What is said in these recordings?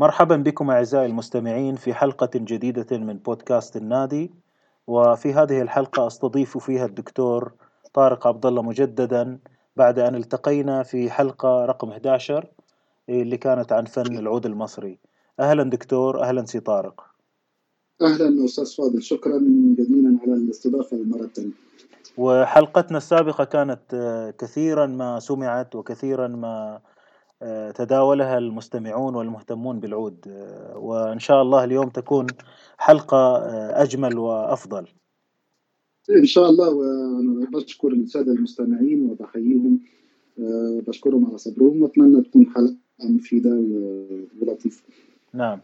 مرحبا بكم أعزائي المستمعين في حلقة جديدة من بودكاست النادي وفي هذه الحلقة أستضيف فيها الدكتور طارق عبد الله مجددا. بعد أن التقينا في حلقة رقم 11 اللي كانت عن فن العود المصري. أهلا دكتور أهلا سي طارق. أهلا أستاذ فاضل شكرا جزيلا على الاستضافة المرة الثانية وحلقتنا السابقة كانت آه، كثيرا ما سمعت وكثيرا ما تداولها المستمعون والمهتمون بالعود. آه، وإن شاء الله اليوم تكون حلقة أجمل وأفضل. إن شاء الله وأنا بشكر السادة المستمعين وبحييهم بشكرهم على صبرهم وأتمنى تكون حلقة مفيدة ولطيفة. نعم.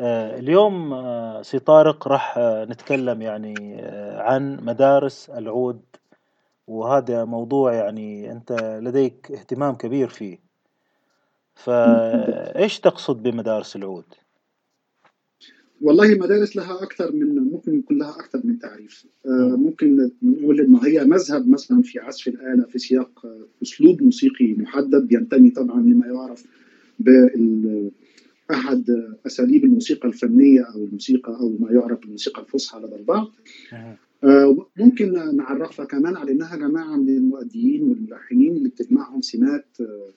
اليوم سي طارق راح نتكلم يعني عن مدارس العود. وهذا موضوع يعني أنت لديك اهتمام كبير فيه. فإيش تقصد بمدارس العود؟ والله مدارس لها أكثر من ممكن يكون لها أكثر من تعريف. ممكن نقول إن هي مذهب مثلا في عزف الآلة في سياق أسلوب موسيقي محدد ينتمي طبعا لما يعرف بال احد أساليب الموسيقى الفنية أو الموسيقى أو ما يعرف بالموسيقى الفصحى لدى البعض آه، ممكن نعرفها كمان على إنها جماعة من المؤديين والملحنين اللي بتجمعهم سمات آه، آه،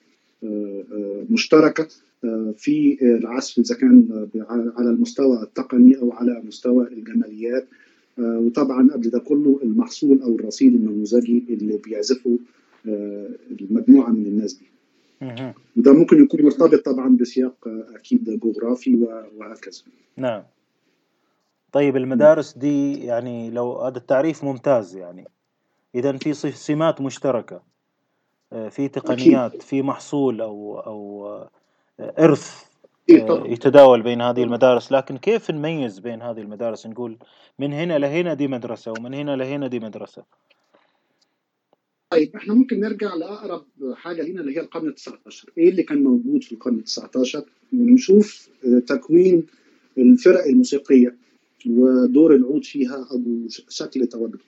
مشتركة في العزف إذا كان على المستوى التقني أو على مستوى الجماليات وطبعا قبل ده كله المحصول أو الرصيد النموذجي اللي بيعزفه المجموعه من الناس دي. وده ممكن يكون مرتبط طبعا بسياق أكيد جغرافي وهكذا. نعم. طيب المدارس دي يعني لو هذا التعريف ممتاز يعني اذا في سمات مشتركة آه، في تقنيات في محصول أو أو آه، إرث آه، يتداول بين هذه المدارس. لكن كيف نميز بين هذه المدارس؟ نقول من هنا لهنا دي مدرسة ومن هنا لهنا دي مدرسة. طيب إحنا ممكن نرجع لأقرب حاجة لينا اللي هي القرن ال 19 إيه اللي كان موجود في القرن ال 19 ونشوف تكوين الفرق الموسيقية ودور العود فيها أو شكل تواجده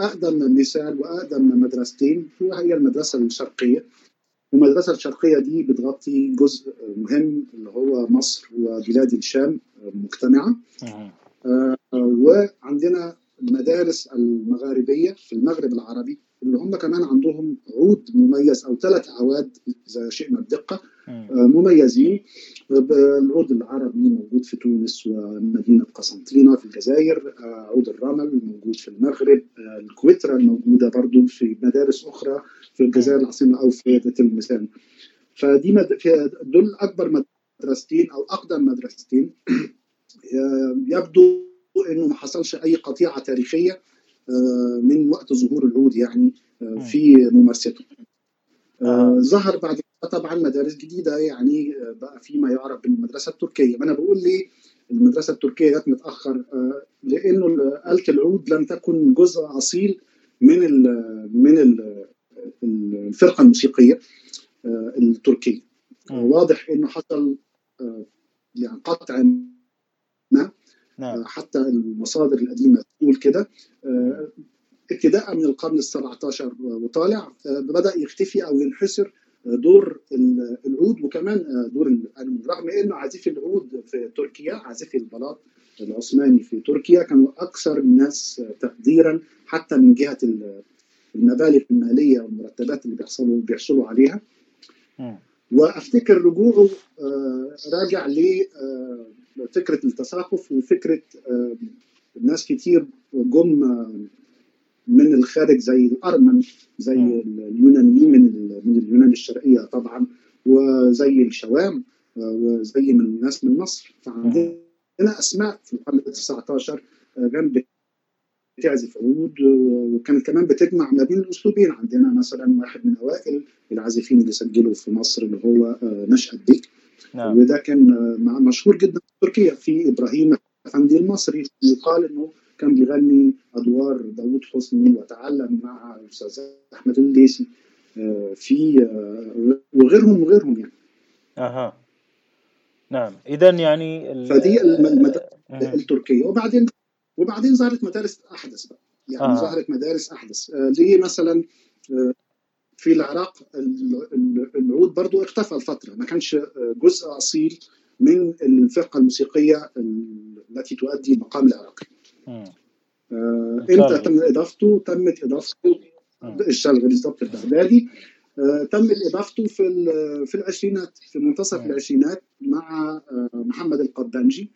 فاقدم مثال وأقدم مدرستين. هي المدرسة الشرقية. المدرسة الشرقية دي بتغطي جزء مهم اللي هو مصر وبلاد الشام مجتمعة. آه وعندنا المدارس المغاربية في المغرب العربي. اللي هم كمان عندهم عود مميز أو ثلاث اعواد إذا شئنا الدقه آه، مميزين. العود العربي موجود في تونس ومدينة قسنطينة في الجزائر آه، عود الرمل موجود في المغرب آه، الكويترا الموجودة برضو في مدارس أخرى في الجزائر العاصمة أو في تلمسان فدي مد... دول أكبر مدرستين أو أقدم مدرستين يبدو إنه ما حصلش أي قطيعة تاريخية. من وقت ظهور العود يعني في ممارسته. ظهر بعد طبعا مدارس جديدة يعني آه، بقى في ما يعرف بالمدرسة التركية. ما أنا بقول ليه المدرسة التركية جت متأخر آه، لأنه آلة العود لم تكن جزء أصيل من ال من ال الفرقة الموسيقية آه، التركية. واضح إنه حصل يعني قطع ما نعم. حتى المصادر القديمة تقول كده. ابتداء من القرن ال 17 وطالع بدا يختفي أو ينحسر دور العود وكمان دور رغم إنه عازفي العود في تركيا عازفي البلاط العثماني في تركيا كانوا أكثر الناس تقديرا حتى من جهة المبالغ المالية والمرتبات اللي بيحصلوا بيحصلوا عليها. وأفتكر رجوعه آه، راجع لفكره آه، التثقف وفكرة آه، ناس كتير جم من الخارج زي الأرمن زي اليونانيين من من اليونان الشرقية طبعا وزي الشوام وزي من ناس من مصر. فعندنا أسماء في القرن ال 19 كان بتعزف عود وكانت كمان بتجمع ما بين الأسلوبين. عندنا مثلا واحد من اوائل العازفين اللي سجلوا في مصر اللي هو نشأت بيك نعم. وده كان مشهور جدا تركيا في إبراهيم افندي المصري يقال إنه كان بيغني أدوار داوود حسني وتعلم مع الأستاذ أحمد الليثي آه، في آه، وغيرهم وغيرهم يعني. أها. نعم. اذا يعني فدي المدارس التركية. وبعدين وبعدين ظهرت مدارس أحدث بقى. يعني آه. ظهرت مدارس أحدث. آه ليه مثلا آه في العراق العود برضو اختفى الفترة ما كانش جزء أصيل من الفرقة الموسيقية التي تؤدي المقام العراقي آه إمتى تم إضافته؟ تمت إضافته الشلغ بالضبط البغدادي آه تمت إضافته في في العشرينات في منتصف العشرينات مع آه محمد القبانجي.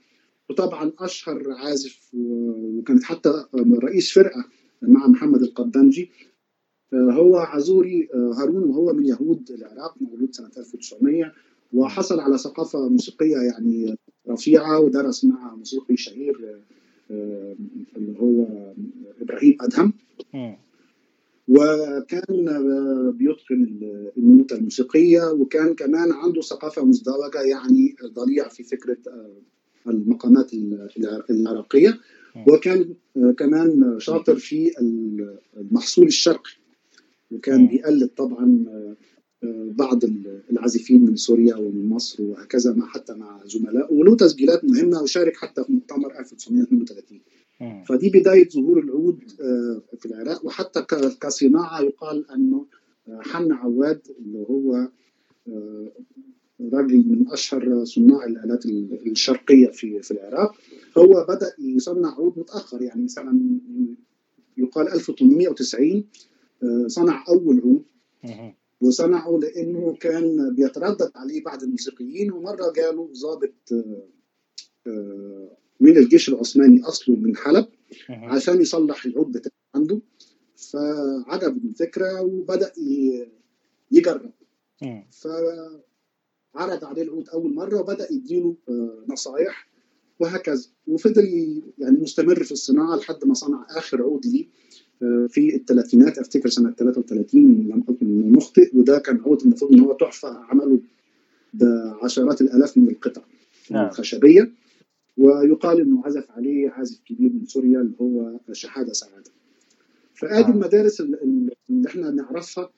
وطبعا أشهر عازف وكانت حتى رئيس فرقة مع محمد القبانجي. هو عزوري هارون وهو من يهود العراق مولود سنة 1900 وحصل على ثقافة موسيقية يعني رفيعة ودرس مع موسيقي شهير آه، اللي هو إبراهيم أدهم. وكان بيتقن النوتة الموسيقية وكان كمان عنده ثقافة مزدوجة يعني ضليع في فكرة المقامات العراقية. وكان كمان شاطر في المحصول الشرقي. وكان بيقلد طبعا بعض العازفين من سوريا ومن مصر وهكذا مع حتى مع زملاء. وله تسجيلات مهمة وشارك حتى في مؤتمر 1932 فدي بداية ظهور العود آه، في العراق. وحتى كصناعة يقال انه آه، حن عواد اللي هو آه، راجل من أشهر صناع الآلات الشرقية في في العراق. هو بدأ يصنع عود متأخر يعني مثلا يقال 1890 صنع أول عود. وصنعه لأنه كان بيتردد عليه بعض الموسيقيين ومرة جاله ضابط آه، من الجيش العثماني أصله من حلب عشان يصلح العود بتاعه عنده. فعجب الفكرة وبدأ يجرب. فعرض عليه العود أول مرة وبدأ يديله آه، نصايح وهكذا. وفضل يعني مستمر في الصناعة لحد ما صنع آخر عود ليه. في الثلاثينات أفتكر سنة 33 لم أكن مخطئ وده كان عود المفروض إن هو تحفة عمله بعشرات الألاف من القطع نعم. الخشبية ويقال إنه عزف عليه عازف كبير من سوريا اللي هو شحاده سعادة. فادي آه. المدارس اللي إحنا نعرفها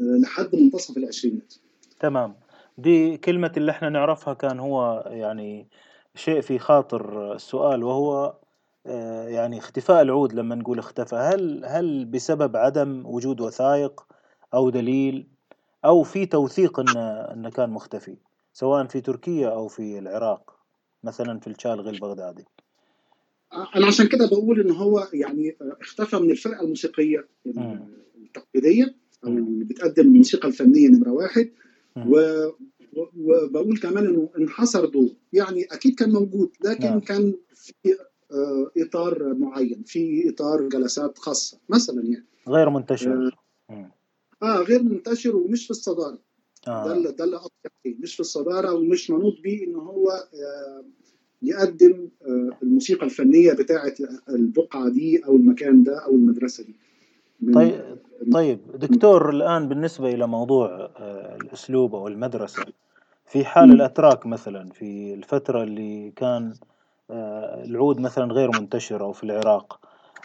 آه، لحد منتصف العشرينات. تمام دي كلمة اللي إحنا نعرفها كان هو يعني شيء في خاطر السؤال وهو يعني اختفاء العود لما نقول اختفى هل هل بسبب عدم وجود وثائق أو دليل أو في توثيق انه إنه كان مختفي سواء في تركيا أو في العراق مثلا في الشالغي البغدادي أنا عشان كده بقول ان هو يعني اختفى من الفرقة الموسيقية التقليدية أو اللي بتقدم الموسيقى الفنية نمرة واحد. و وبقول كمان إنه انحصر دور يعني أكيد كان موجود لكن نعم. كان في آه، إطار معين في إطار جلسات خاصة مثلا يعني. غير منتشر. آه, آه غير منتشر ومش في الصدارة. آه. ده اللي ده اللي مش في الصدارة ومش منوط به ان هو آه يقدم آه الموسيقى الفنية بتاعه البقعة دي أو المكان ده أو المدرسة دي. طيب طيب دكتور الآن بالنسبة إلى موضوع آه الأسلوب أو المدرسة في حال الأتراك مثلا في الفترة اللي كان آه، العود مثلا غير منتشر أو في العراق.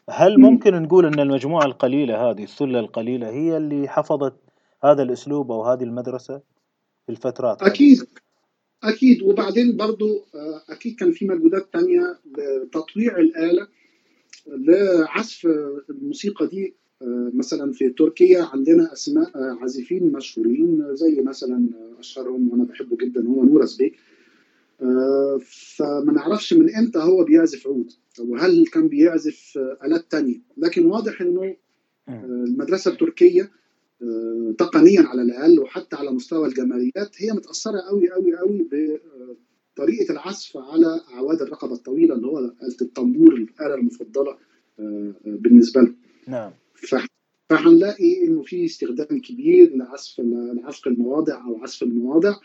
هل ممكن نقول أن المجموعة القليلة هذه السلة القليلة هي اللي حفظت هذا الأسلوب أو هذه المدرسة في الفترات أكيد هذه. أكيد وبعدين برضو آه، أكيد كان في مجهودات تانية لتطويع الآلة لعزف الموسيقى دي آه، مثلا في تركيا عندنا أسماء عازفين مشهورين زي مثلا أشهرهم وأنا بحبه جدا هو نورس بيك آه، فما نعرفش من إمتى هو بيعزف عود وهل كان بيعزف آلات تانية لكن واضح إنه آه، المدرسة التركية آه، تقنيا على الأقل وحتى على مستوى الجماليات هي متأثرة قوي قوي قوي بطريقه العزف على أعواد الرقبة الطويلة اللي هو آلة الطنبور الآلة المفضلة بالنسبة لهم. نعم. فهنلاقي إنه في استخدام كبير لعزف لعزف المواضع أو عزف المواضع آه،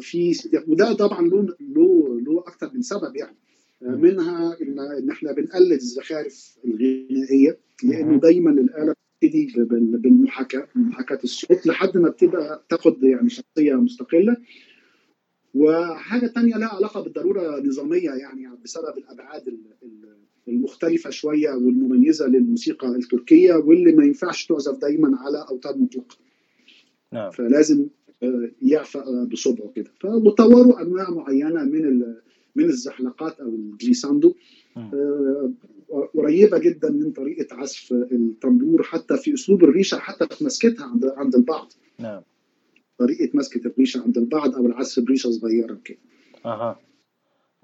في وده طبعا له له له أكثر من سبب يعني. آه، منها ان إن إحنا بنقلد الزخارف الغنائية لأنه دايما الآلة بتبتدي بالمحاكاة محاكاة الصوت لحد ما بتبقى تاخد يعني شخصية مستقلة. وحاجة ثانية لها علاقة بالضرورة نظامية يعني بسبب الأبعاد المختلفة شوية والمميزة للموسيقى التركية واللي ما ينفعش تعزف دايما على أوتار مطلقة. نعم. فلازم يعفى بصبعه كده. وطوروا أنواع معينة من من الزحلقات أو الجليساندو آه، قريبة جدا من طريقة عزف الطنبور حتى في أسلوب الريشة حتى في مسكتها عند عند البعض. نعم. طريقة مسكة الريشة عند البعض أو العزف بريشة صغيرة كده. أها.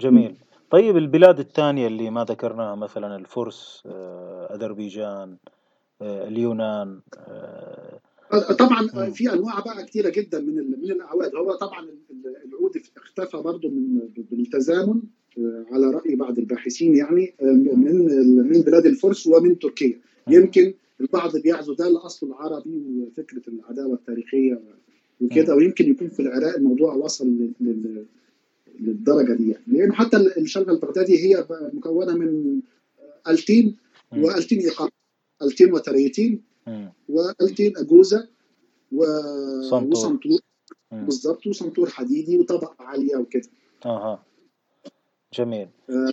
جميل. طيب البلاد الثانية اللي ما ذكرناها مثلا الفرس آه، أذربيجان آه، اليونان آه، طبعا في أنواع بقى كثيره جدا من من الاعواد هو طبعا العود اختفى برضه من بالتزامن على رأي بعض الباحثين يعني من من بلاد الفرس ومن تركيا. يمكن البعض بيعزو ده لاصله العربي وفكرة العداوة التاريخية وكده ويمكن يكون في العراق الموضوع وصل للدرجة دي يعني. لأنه حتى الشلغه البغدادي هي مكونة من ألتين وألتين ايقاع ألتين وتريتين. والتين أجوزة وسنطور بالظبط وسنطور حديدي وطبقة عالية وكده. أها. جميل. آه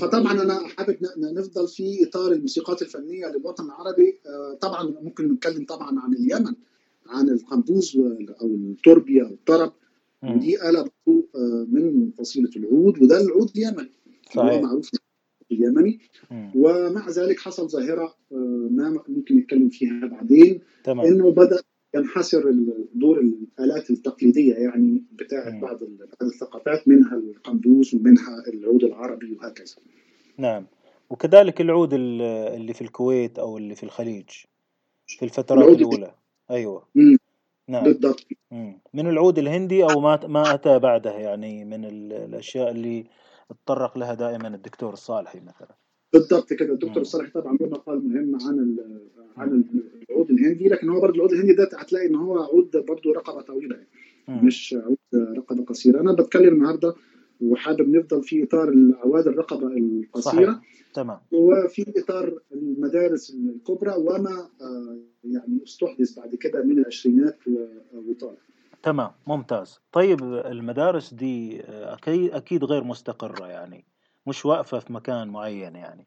فطبعا أنا حابب نفضل في إطار الموسيقات الفنية للوطن العربي. آه طبعا ممكن نتكلم طبعا عن اليمن عن القنبوز أو التوربيا والطرب ودي آلة آه، من فصيلة العود وده العود اليمني صحيح. هو معروف. اليمني ومع ذلك حصل ظاهرة آه، ما ممكن نتكلم فيها بعدين تمام. إنه بدأ ينحسر دور الآلات التقليدية يعني بتاعة بعض الثقافات منها القندوس ومنها العود العربي وهكذا. نعم. وكذلك العود اللي في الكويت أو اللي في الخليج في الفترات الأولى. أيوة. مم. نعم. بالضبط. من العود الهندي أو ما ما أتى بعده يعني من الأشياء اللي تطرق لها دائما الدكتور الصالحي مثلا. بالضبط كده. الدكتور الصالحي طبعا له مقال مهم عن عن العود الهندي لكن هو برضه العود الهندي ده هتلاقي إن هو عود برضه رقبة طويلة يعني. مش عود رقبة قصيرة. أنا بتكلم النهارده وحابب نفضل في إطار الاعواد الرقبة القصيرة. صحيح. تمام. وفي إطار المدارس الكبرى وما آه، يعني أستحدث بعد كده من العشرينات وطالع. تمام ممتاز. طيب المدارس دي آه، أكيد أكيد غير مستقرة يعني مش واقفة في مكان معين يعني.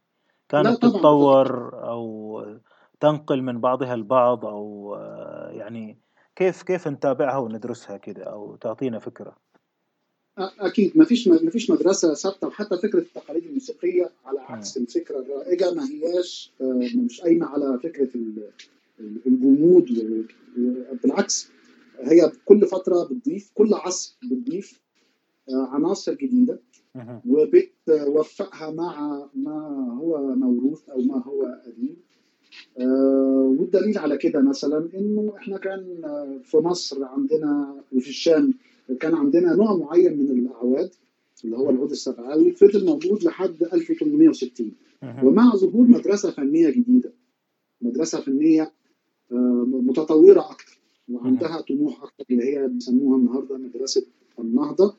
كانت تتطور أو تنقل من بعضها البعض أو آه، يعني كيف كيف نتابعها وندرسها كده أو تعطينا فكرة؟ أكيد. ما فيش ما فيش مدرسة ثابتة وحتى فكرة التقاليد الموسيقية على عكس الفكرة الرائجة ما هياش آه، مش قايمة على فكرة الجمود بالعكس. هي كل فترة بتضيف كل عصر بتضيف آه، عناصر جديدة. وبتوفقها مع ما هو موروث أو ما هو قديم. آه، والدليل على كده مثلا إنه إحنا كان في مصر عندنا وفي الشام كان عندنا نوع معين من الأعواد اللي هو العود السبعاوي فضل موجود لحد 1860 ومع ظهور مدرسة فنية جديدة مدرسة فنية آه، متطورة أكثر وعندها طموح أكثر اللي هي بيسموها النهارده مدرسة النهضة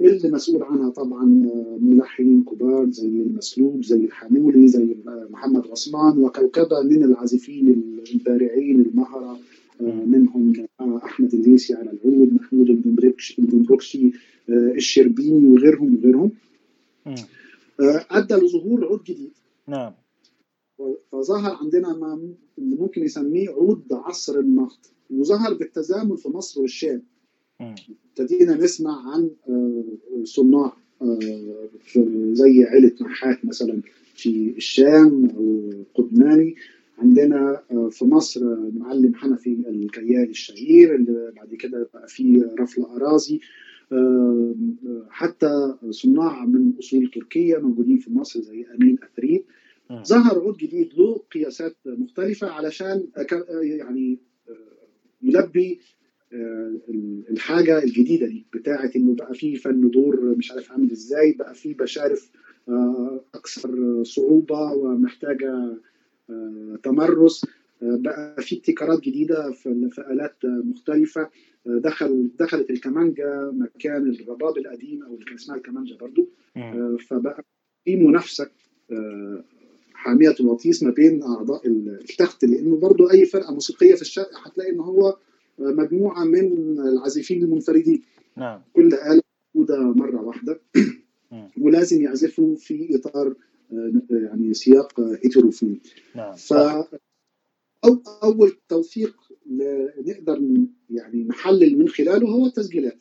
اللي مسؤول عنها طبعا آه، ملحنين كبار زي المسلوب زي الحمولي زي محمد عثمان وكوكبة من العازفين البارعين المهرة آه، منهم أحمد الليسي على العود محمود البنبركشي الشربيني وغيرهم وغيرهم. أدى لظهور عود جديد. نعم. فظهر عندنا ما ممكن يسميه عود عصر النهض وظهر بالتزامن في مصر والشام. ابتدينا نسمع عن آه، صناع آه، زي عيلة نحات مثلا في الشام أو قدماني عندنا آه، في مصر معلم حنفي الكيال الشهير اللي بعد كده بقى في رفل أراضي. حتى صناع من أصول تركية موجودين في مصر زي أمين أثريد ظهر عود جديد له قياسات مختلفة علشان يعني يلبي الحاجة الجديدة دي بتاعة إنه بقى في فن دور مش عارف عامل إزاي بقى في بشارف أكثر صعوبة ومحتاجة تمرس بقى في ابتكارات جديدة في آلات مختلفة. دخل دخلت الكمانجا مكان الرباب القديم أو اللي كان اسمها الكمانجا برضو. فبقى في منافسة حامية الوطيس ما بين أعضاء التخت لأنه برضه أي فرقة موسيقية في الشرق هتلاقي إن هو مجموعة من العازفين المنفردين. نعم. كل آلة موجودة مرة واحدة. ولازم يعزفوا في إطار يعني سياق هيتروفوني. نعم. ف أو أول توثيق نقدر يعني نحلل من خلاله هو التسجيلات.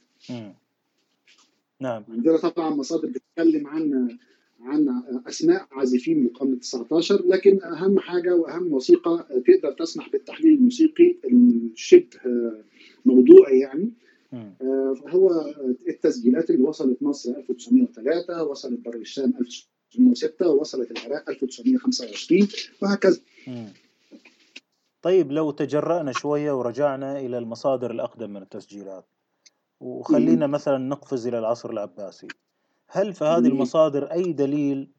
نعم. عندنا طبعا مصادر بتتكلم عن عن أسماء عازفين من القرن ال 19 لكن أهم حاجة وأهم وثيقة تقدر تسمح بالتحليل الموسيقي الشبه موضوعي يعني. هو التسجيلات اللي وصلت مصر 1903 وصلت بر الشام 1906 ووصلت العراق 1925 وهكذا. طيب لو تجرأنا شوية ورجعنا إلى المصادر الأقدم من التسجيلات وخلينا مثلا نقفز إلى العصر العباسي. هل في هذه المصادر أي دليل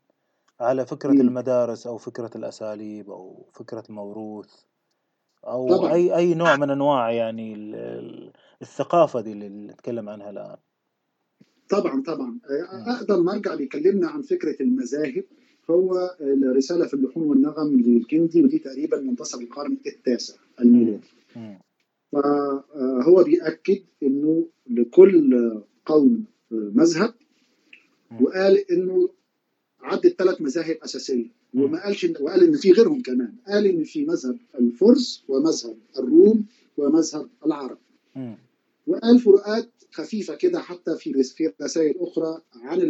على فكرة المدارس أو فكرة الأساليب أو فكرة الموروث أو طبعا. أي أي نوع من أنواع يعني الثقافة دي اللي نتكلم عنها الآن؟ طبعا طبعا. أقدم مرجع بيكلمنا عن فكرة المذاهب هو الرسالة في اللحون والنغم للكندي ودي تقريبا منتصف القرن التاسع الميلادي. فهو بيأكد إنه لكل قوم مذهب وقال إنه عدت ثلاث مذاهب أساسية. وما قالش وقال إن في غيرهم كمان. قال إن في مذهب الفرس ومذهب الروم ومذهب العرب. وقال فروقات خفيفة كده حتى في في رسائل أخرى عن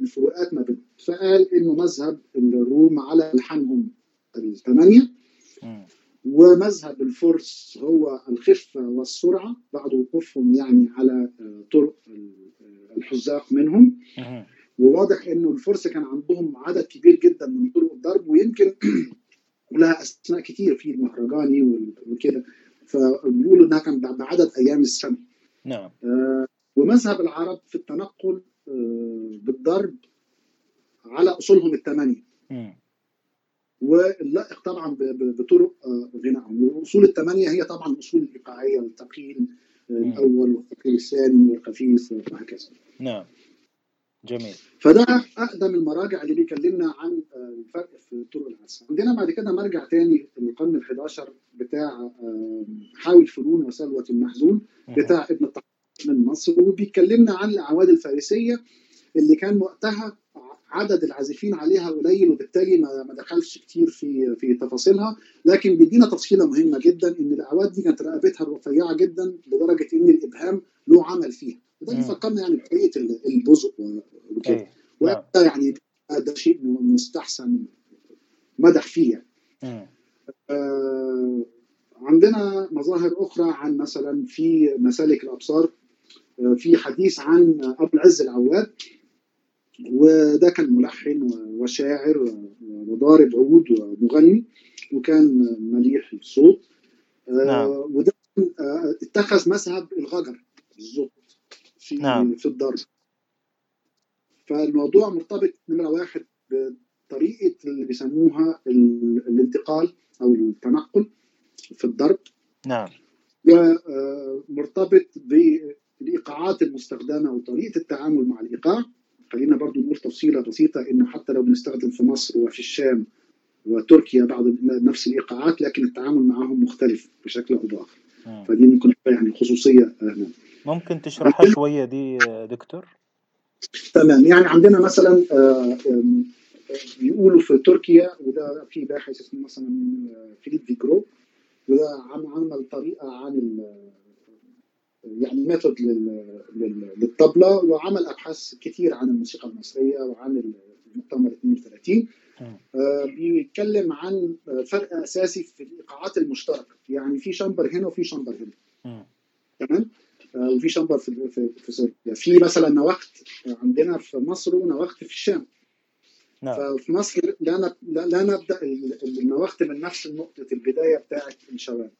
الفروقات ما بينهم فقال إنه مذهب الروم على لحنهم الثمانية. ومذهب الفرس هو الخفة والسرعة. بعد وقوفهم يعني على طرق الحذاق منهم. وواضح إنه الفرس كان عندهم عدد كبير جدا من طرق الضرب ويمكن لها أسماء كتير في المهرجاني وكده. فبيقولوا إنها كان بعدد أيام السنة. نعم. آه ومذهب العرب في التنقل آه بالضرب على أصولهم الثمانية. واللائق طبعا بطرق آه غنائهم والاصول الثمانيه هي طبعا الاصول الايقاعيه الثقيل الأول والثقيل الثاني والخفيف وهكذا. نعم. جميل. فده أقدم المراجع اللي بيكلمنا عن الفرق في طرق العزف. عندنا بعد كده مرجع تاني القرن ال11 بتاع حاول فنون وسلوة المحزون بتاع ابن الطحان من مصر. وبيكلمنا عن الاعواد الفارسية اللي كان وقتها عدد العازفين عليها قليل وبالتالي ما ما دخلش كتير في في تفاصيلها لكن بيدينا تفصيلة مهمة جدا إن الاعواد دي كانت رقبتها رفيعه جدا لدرجة إن الإبهام له عمل فيها. وده بيفكرنا يعني بطريقة البزق وكده. وقتها يعني ده شيء مستحسن مدح فيه يعني. آه عندنا مظاهر أخرى عن مثلا في مسالك الأبصار آه في حديث عن أبو العز العواد وده كان ملحن وشاعر وضارب عود ومغني وكان مليح الصوت نعم. وده اتخذ مذهب الغجر بالظبط في نعم. في الضرب. فالموضوع مرتبط نمرة واحد بطريقة اللي بيسموها الانتقال أو التنقل في الضرب. نعم. ومرتبط بالايقاعات المستخدمة وطريقة التعامل مع الإيقاع. خلينا برضو نقول تفصيلة بسيطة إنه حتى لو بنستخدم في مصر وفي الشام وتركيا بعض نفس الإيقاعات لكن التعامل معهم مختلف بشكل أو بآخر. فدي ممكن يعني خصوصية هنا ممكن تشرحها شوية دي دكتور؟ تمام. يعني عندنا مثلا بيقولوا في تركيا وده في باحث اسمه مثلا فيليب فيجرو وده عمل طريقة عن يعني method للطبلة وعمل أبحاث كتير عن الموسيقى المصرية وعن المؤتمر 32 آه بيتكلم عن فرق أساسي في الإيقاعات المشتركة. يعني في شامبر هنا وفي شامبر هنا. تمام؟ آه وفي شامبر في في في سوريا. في مثلا نواخت عندنا في مصر ونواخت في الشام. نعم. ففي مصر لا لا نبدأ النواخت من نفس نقطة البداية بتاعه الشوام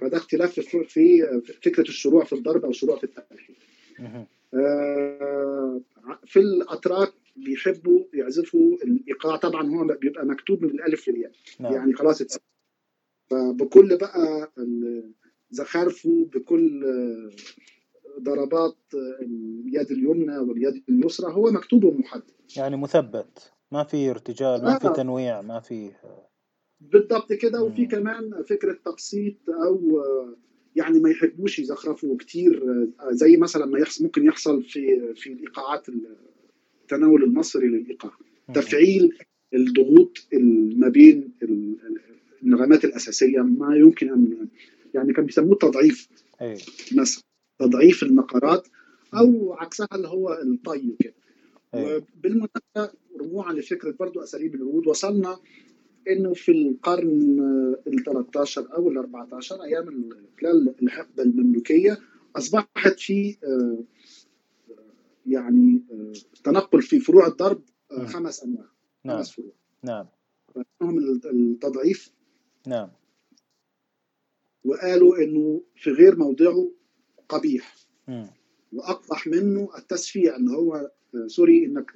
فده اختلاف في فكرة الشروع في الضرب أو الشروع في التلحين. آه في الأتراك بيحبوا يعزفوا الإيقاع. طبعا هو بيبقى مكتوب من الألف للياء. نعم. يعني خلاص اتسجل فبكل بقى زخارفه بكل ضربات اليد اليمنى واليد اليسرى هو مكتوب ومحدد. يعني مثبت. ما في ارتجال ما في تنويع ما في بالضبط كده. وفي كمان فكرة تبسيط أو يعني ما يحبوش يزخرفوا كتير زي مثلا ما يحصل ممكن يحصل في في الإيقاعات التناول المصري للإيقاع. تفعيل الضغوط ما بين النغمات الأساسية ما يمكن أن يعني كان بيسموه تضعيف مثلا تضعيف النقرات أو عكسها اللي هو الطي كده. إيه. وبالمناسبة رجوعا لفكرة برضو أساليب العود وصلنا إنه في القرن ال 13 أو ال 14 أيام ال- خلال الحقبة المملوكية أصبحت في آه، يعني آه، تنقل في فروع الضرب آه، مم. خمس أنواع نعم. خمس فروع. نعم. منهم التضعيف. نعم. وقالوا إنه في غير موضعه قبيح. وأقبح منه التسفيع اللي هو سوري إنك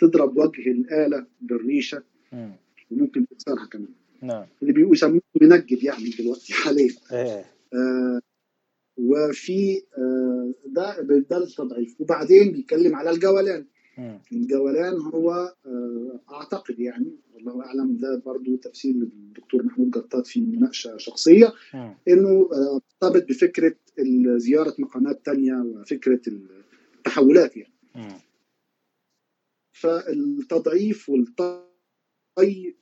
تضرب وجه الآلة بالريشة. وممكن تكسرها كمان. نعم. اللي بيبقوا يسموه منجد يعني دلوقتي حاليا. إيه. آه، وفي آه، ده ده التضعيف. وبعدين بيتكلم على الجولان. مم. الجولان هو آه، أعتقد يعني والله أعلم ده برضو تفسير للدكتور محمود قطات في مناقشة شخصية مم. إنه آه، مرتبط بفكرة زيارة مقامات تانية وفكرة التحولات يعني. مم. فالتضعيف والطي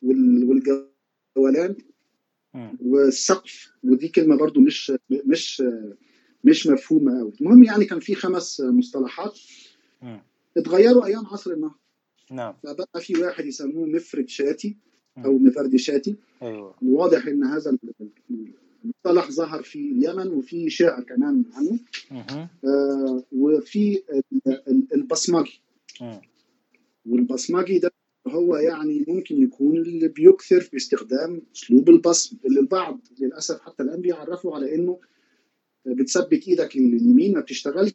وال- والجولان. والسقف ودي كلمة برضو مش مش مش مفهومة قوي المهم يعني كان في خمس مصطلحات. اتغيروا أيام عصر النهضه نعم فبقى في واحد يسموه مفرد شاتي أو. مفرد شاتي أيوه وواضح إن هذا المصطلح ظهر في اليمن وفي شعر كمان عنه. آه، وفي ال- ال- البصمجي. والبصمجي ده هو يعني ممكن يكون اللي بيكثر في استخدام اسلوب البصم اللي البعض للأسف حتى الآن بيعرفوا على إنه بتثبت إيدك اليمين ما بتشتغلش.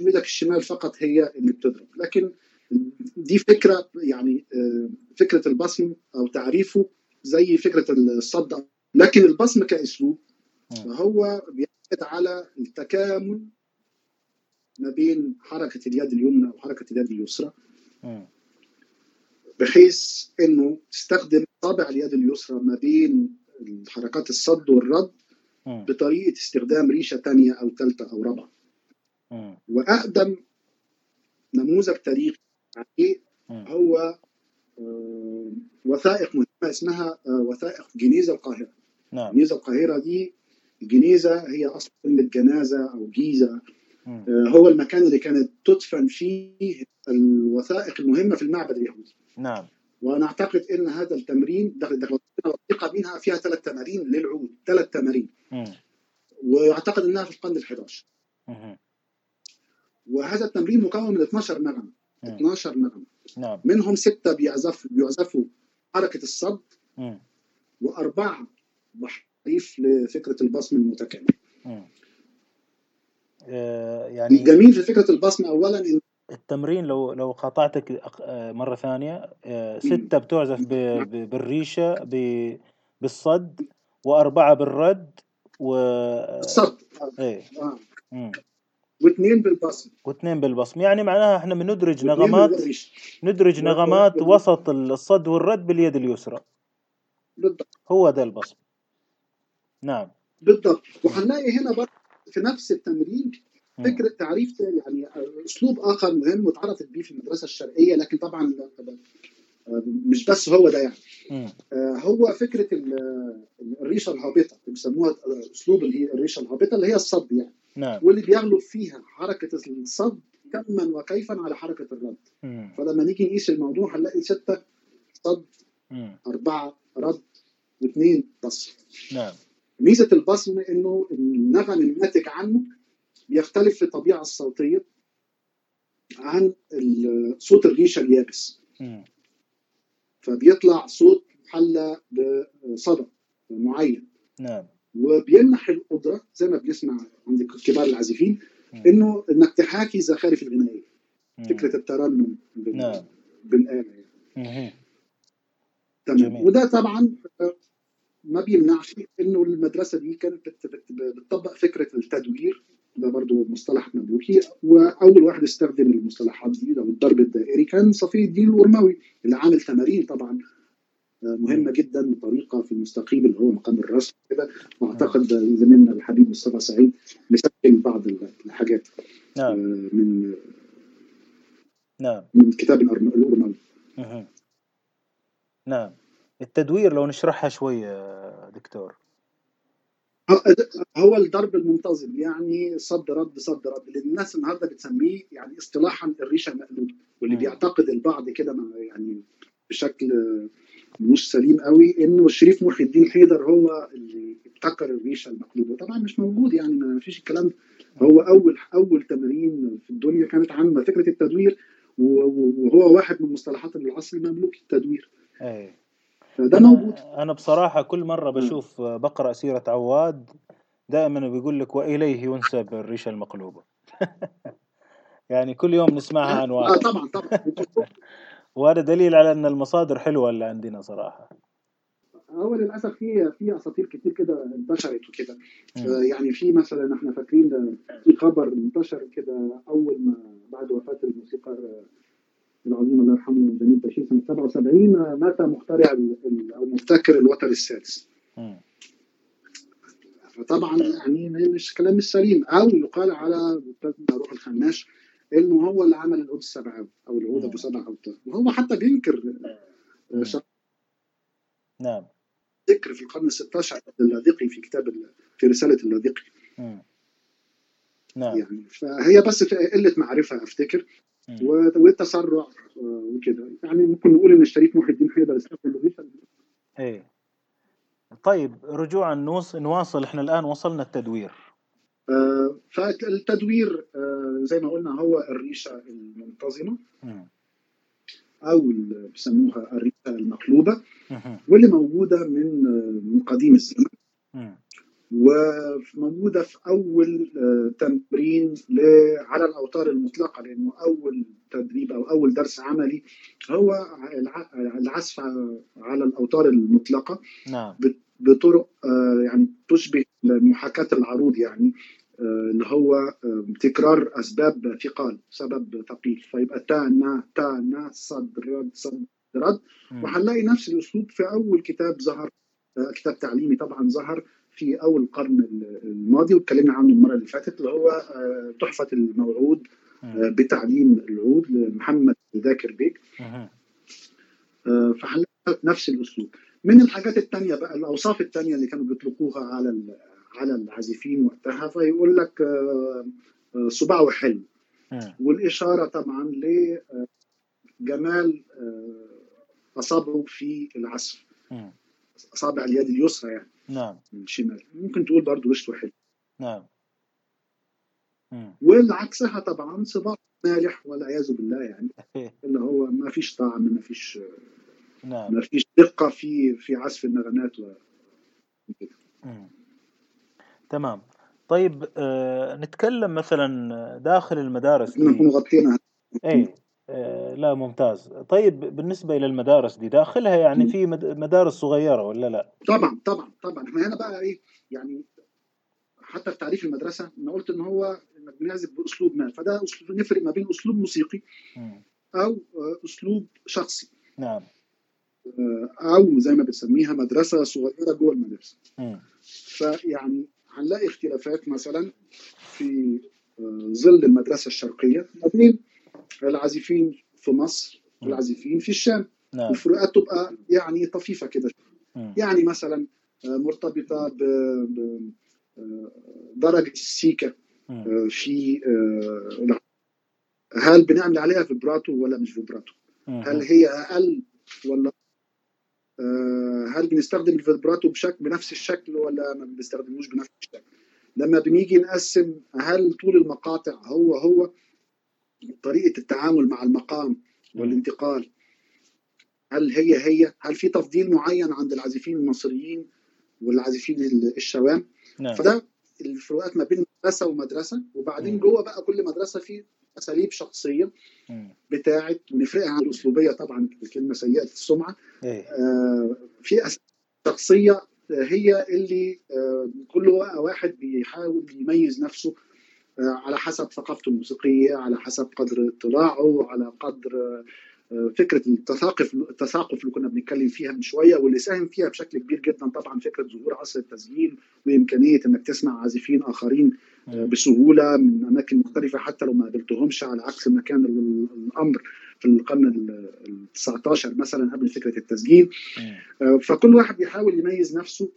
إيدك الشمال فقط هي اللي بتضرب لكن دي فكرة يعني فكرة البصم أو تعريفه زي فكرة الصد لكن البصم كأسلوب. فهو بيعتمد على التكامل ما بين حركة اليد اليمنى وحركة اليد اليسرى. بحيث إنه تستخدم طابع اليد اليسرى ما بين حركات الصد والرد. بطريقة استخدام ريشة ثانية أو ثالثه أو رابعة. وأقدم نموذج تاريخي عليه. هو آه، وثائق مهمة اسمها آه، وثائق جنيزه القاهرة نعم جنيزه القاهرة دي الجنيزه هي أصل كلمه جنازه أو جيزة. آه، هو المكان اللي كانت تدفن فيه الوثائق المهمة في المعبد اليهودي. نعم. وأنا اعتقد إن هذا التمرين دخل دخل وثيقه منها فيها ثلاث تمارين للعود. ثلاث تمارين. واعتقد إنها في القرن ال11 مهم. وهذا التمرين مكون من 12 نغمة. مم. 12 نغمة. نعم. منهم ستة بيعزفوا بيعزفوا حركة الصد. وأربعة بحريف لفكرة البصم المتكامل. يعني الجميل في فكرة البصم اولا إن التمرين لو لو قاطعتك آه، مرة ثانية آه، ستة بتعزف ب- ب- بالريشة ب- بالصد وأربعة بالرد و الصد إيه. آه. واثنين بالبصم واثنين بالبصم يعني معناها إحنا بندرج نغمات. ندرج نغمات وسط الصد والرد باليد اليسرى. بالضبط. هو ده البصم نعم. بالضبط. وهنلاقي هنا برضه في نفس التمرين. فكرة تعريف يعني أسلوب آخر مهم واتعرفت بيه في المدرسة الشرقية لكن طبعا مش بس هو ده يعني. آه، هو فكرة ال- الريشة الهابطة اللي بيسموها أسلوب اللي هي الريشة الهابطة اللي هي الصد يعني نعم واللي بيغلب فيها حركة الصد كما وكيفا على حركة الرد مم. فلما نيجي نقيس الموضوع هنلاقي ستة صد مم. أربعة رد واثنين بصم نعم ميزة البصم إنه النغم الناتج عنه بيختلف في الطبيعة الصوتية عن صوت الريشه اليابس. فبيطلع صوت محلى بصدى معين نعم وبيمنح القدرة زي ما بنسمع عند كبار العازفين. إنه إنك تحاكي زخارف الغنائية. فكرة الترنم بال- نعم. بالاله يعني. تمام. وده طبعا ما بيمنعش إنه المدرسة دي كانت بت- بت- بتطبق فكرة التدوير ده برضو مصطلح مملوكي وأول واحد استخدم المصطلحات دي أو الضرب الدائري كان صفي الدين الورموي اللي عامل تمارين طبعا مهمة جدا وطريقة في المستقيم اللي هو مقام الرسم كده وأعتقد زميلنا الحبيب مصطفى سعيد مسجل بعض الحاجات نعم. من نعم. من كتاب مهم. نعم. التدوير لو نشرحها شوية دكتور. هو الضرب المنتظم يعني صد رد صد رد اللي الناس النهارده بتسميه يعني اصطلاحا الريشة المقلوبة واللي بيعتقد البعض كده يعني بشكل مش سليم قوي إنه الشريف محي الدين حيدر هو اللي ابتكر الريشة المقلوبة. طبعا مش موجود يعني ما فيش الكلام. ده هو أول أول تمارين في الدنيا كانت عامة فكرة التدوير وهو واحد من مصطلحات العصر المملوك التدوير. اي فده موجود. أنا بصراحة كل مرة بشوف بقرأ سيرة عواد دائما بيقول لك وإليه ينسب الريشة المقلوبة. يعني كل يوم نسمعها عن واحد آه طبعا طبعا. وهذا دليل على أن المصادر حلوة اللي عندنا صراحة. هو للأسف في في أساطير كتير كده انتشرت وكده. آه يعني في مثلا إحنا فاكرين في خبر انتشر كده أول ما بعد وفاة الموسيقار العظيم الله يرحمه جميل بشير. سنة 77 مات مخترع أو مبتكر الوتر السادس. فطبعا يعني مش كلام مش سليم. أو يقال على روح الخناش إنه هو اللي عمل العود السبعة أو العود أبو سبع اوتار وهو حتى بينكر نعم. ذكر في القرن ال 16 اللاذقي في كتاب في رسالة اللاذقي. نعم. يعني فهي بس قلة معرفة أفتكر. والتسرع وكده. يعني ممكن نقول إن الشريف محي الدين حيدر استخدم الريشه إيه. طيب رجوعا نواصل إحنا الآن وصلنا التدوير. آه فالتدوير آه زي ما قلنا هو الريشة المنتظمة أو بيسموها الريشة المقلوبة واللي موجودة من من قديم الزمن. وموجودة في أول تمرين على الأوتار المطلقة لأنه أول تدريب أو أول درس عملي هو العزف على الأوتار المطلقة نعم. بطرق يعني تشبه محاكاه العروض يعني اللي هو تكرار أسباب ثقال سبب ثقيل. فيبقى تا نا تا نا صد رد صد رد. وهنلاقي نفس الأسلوب في أول كتاب ظهر كتاب تعليمي طبعا ظهر في أول القرن الماضي واتكلمنا عنه المرة اللي فاتت اللي هو تحفة الموعود بتعليم العود لمحمد ذاكر بيك. فهنلاقي نفس الأسلوب. من الحاجات الثانية بقى الأوصاف الثانية اللي كانوا بيطلقوها على على العازفين وقتها فيقول لك صباعه حلو والإشارة طبعا لجمال أصابعه في العزف. أصابع اليد اليسرى يعني. نعم. الشمال. ممكن تقول برضه وشه حلو نعم. والعكسها طبعا صباع مالح والعياذ بالله يعني. اللي هو ما فيش طعم ما فيش نعم. ما فيش دقة في في عزف النغمات و تمام. طيب آه نتكلم مثلا داخل المدارس. نكون غطينا اي لا ممتاز. طيب بالنسبة إلى المدارس دي داخلها يعني في مدارس صغيرة ولا لا؟ طبعا طبعا طبعا. إحنا هنا بقى إيه يعني حتى في تعريف المدرسة أنا قلت إن هو انك بنعزف بأسلوب ما فده أسلوب نفرق ما بين أسلوب موسيقي أو أسلوب شخصي. نعم. أو زي ما بنسميها مدرسة صغيرة جوه المدرسة. فيعني هنلاقي اختلافات مثلا في ظل المدرسة الشرقية ما بين العازفين في مصر والعازفين في الشام. نعم. الفروقات تبقى يعني طفيفة كده. يعني مثلا مرتبطة ب درجة السيكه في هل بنعمل عليها vibrato ولا مش vibrato؟ هل هي أقل ولا هل بنستخدم ال vibrato بشكل بنفس الشكل ولا ما بنستخدموش بنفس الشكل؟ لما بنيجي نقسم هل طول المقاطع هو هو طريقة التعامل مع المقام والانتقال. هل هي هي؟ هل في تفضيل معين عند العازفين المصريين والعازفين الشوام؟ نعم. فده الفروقات ما بين مدرسة ومدرسة وبعدين جوه بقى كل مدرسة في أساليب شخصية بتاعه ونفرقها عن الأسلوبية طبعا الكلمة سيئة السمعه إيه. آه في شخصية هي اللي آه كل واحد بيحاول يميز نفسه على حسب ثقافته الموسيقية على حسب قدر اطلاعه على قدر فكرة التثاقف التثاقف اللي كنا بنتكلم فيها من شوية واللي ساهم فيها بشكل كبير جدا طبعا فكرة ظهور عصر التسجيل وإمكانية إنك تسمع عازفين آخرين بسهولة من أماكن مختلفة حتى لو ما قابلتهمش على عكس ما كان الأمر في القرن ال 19 مثلا قبل فكرة التسجيل فكل واحد بيحاول يميز نفسه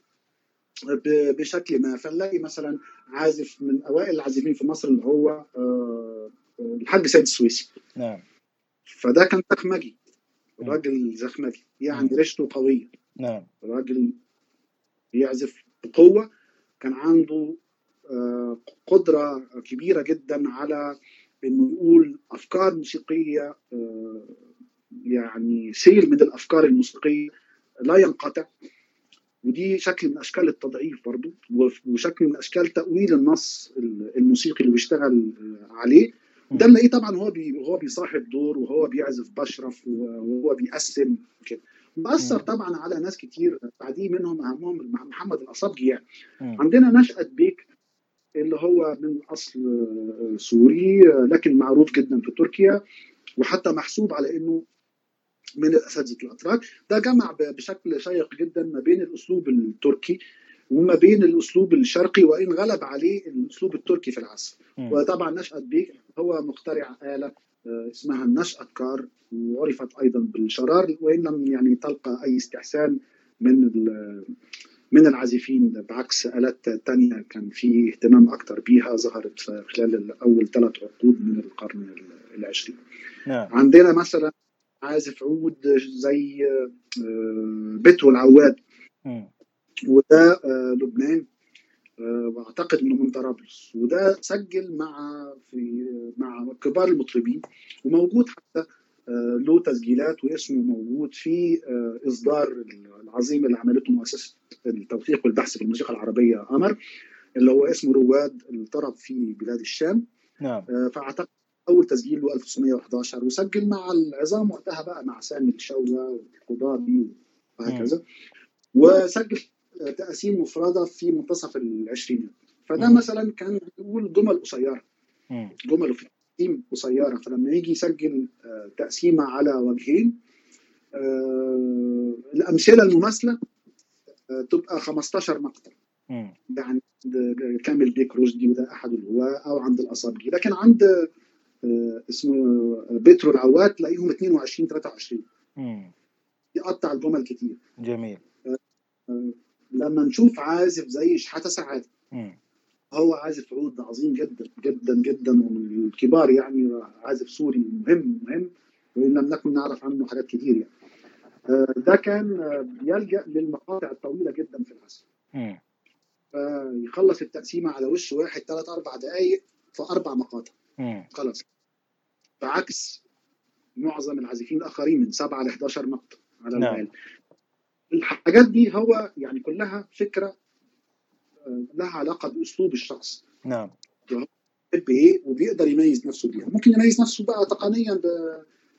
بشكل ما. فنلاقي مثلا عازف من أوائل العازفين في مصر اللي هو آه، الحاج سيد السويسي. نعم. فده كان زخمجي. راجل زخمجي. يعني ريشته قوية. نعم. راجل بيعزف بقوة. كان عنده آه، قدرة كبيرة جدا على إنه يقول أفكار موسيقية آه، يعني سيل من الأفكار الموسيقية لا ينقطع. ودي شكل من أشكال التضعيف برضو وشكل من أشكال تأويل النص الموسيقي اللي بيشتغل عليه. ده نلاقيه طبعا هو بي هو بيصاحب دور وهو بيعزف بشرف وهو بيقسم كده. مأثر طبعا على ناس كتير بعديه منهم اهمهم محمد الأصابجي يعني. عندنا نشأة بيك اللي هو من أصل سوري لكن معروف جدا في تركيا وحتى محسوب على إنه من الأساتذة الاتراك ده جمع بشكل شيق جدا ما بين الأسلوب التركي وما بين الأسلوب الشرقي وإن غلب عليه الأسلوب التركي في العزف وطبعا نشأة بيك هو مخترع آلة آه، اسمها النشأة كار وعرفت أيضا بالشرار وإن لم يعني تلقى أي استحسان من من العازفين. بعكس آلات تانية كان في اهتمام أكثر بها ظهرت خلال أول ثلاث عقود من القرن العشرين. نعم. عندنا مثلا عازف عود زي آه، بترو العواد وده آه، لبنان آه، وأعتقد انه من طرابلس وده سجل مع في مع كبار المطربين وموجود حتى له تسجيلات واسمه موجود في إصدار العظيم اللي عملته مؤسسة التوثيق والبحث في الموسيقى العربية أمر اللي هو اسمه رواد الطرب في بلاد الشام. نعم. فأعتقد أول تسجيل له 1911 وسجل مع العظام وقتها بقى مع سامي الشوى والقضابي وهكذا. وسجل تقاسيم مفردة في منتصف العشرينات فده مثلا كان بيقول جمل قصيرة. جمل في تقسيم قصيرة. فلما يجي يسجل آه، تقسيمه على وجهين آه، الأمثلة المماثلة آه، تبقى 15 مقطع. يعني كامل بيك رشدي وده أحد الهواة أو عند الأصابجي. لكن عند اسمه بترو العواد تلاقيهم 22 23 يقطع الجمل كتير. جميل. آه، آه، لما نشوف عازف زي شحاتة سعادة. هو عازف عود عظيم جدا جدا جدا ومن الكبار يعني عازف سوري مهم مهم وإن لم نكن نعرف عنه حاجات كتير يعني. ده كان بيلجأ للمقاطع الطويلة جدا في العزف. يخلص التقسيمة على وش واحد ثلاث أربع دقائق في أربع مقاطع. خلاص بعكس معظم العازفين الآخرين من 7 ل 11 مقطع على نعم. الحاجات دي هو يعني كلها فكرة آه، لها علاقة بأسلوب الشخص. نعم. بيحب إيه وبيقدر يميز نفسه بيها. ممكن يميز نفسه بقى تقنيا ب...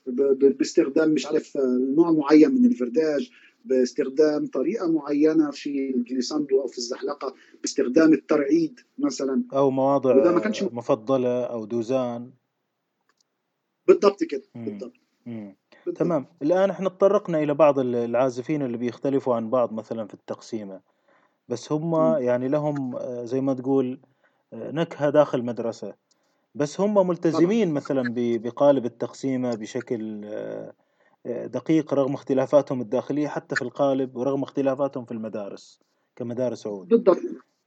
ب... باستخدام مش عارف آه، نوع معين من الفرداج باستخدام طريقة معينة في الجليساندو أو في الزحلقة باستخدام الترعيد مثلا. أو مواضع ما كانش مفضلة أو دوزان. بالضبط كده بالضبط. تمام. الآن إحنا تطرقنا إلى بعض العازفين اللي بيختلفوا عن بعض مثلا في التقسيمة. بس هم يعني لهم آه، زي ما تقول آه، نكهة داخل مدرسة. بس هم ملتزمين مثلا بقالب التقسيمة بشكل آه، دقيق رغم اختلافاتهم الداخلية حتى في القالب ورغم اختلافاتهم في المدارس كمدارس عود بالضبط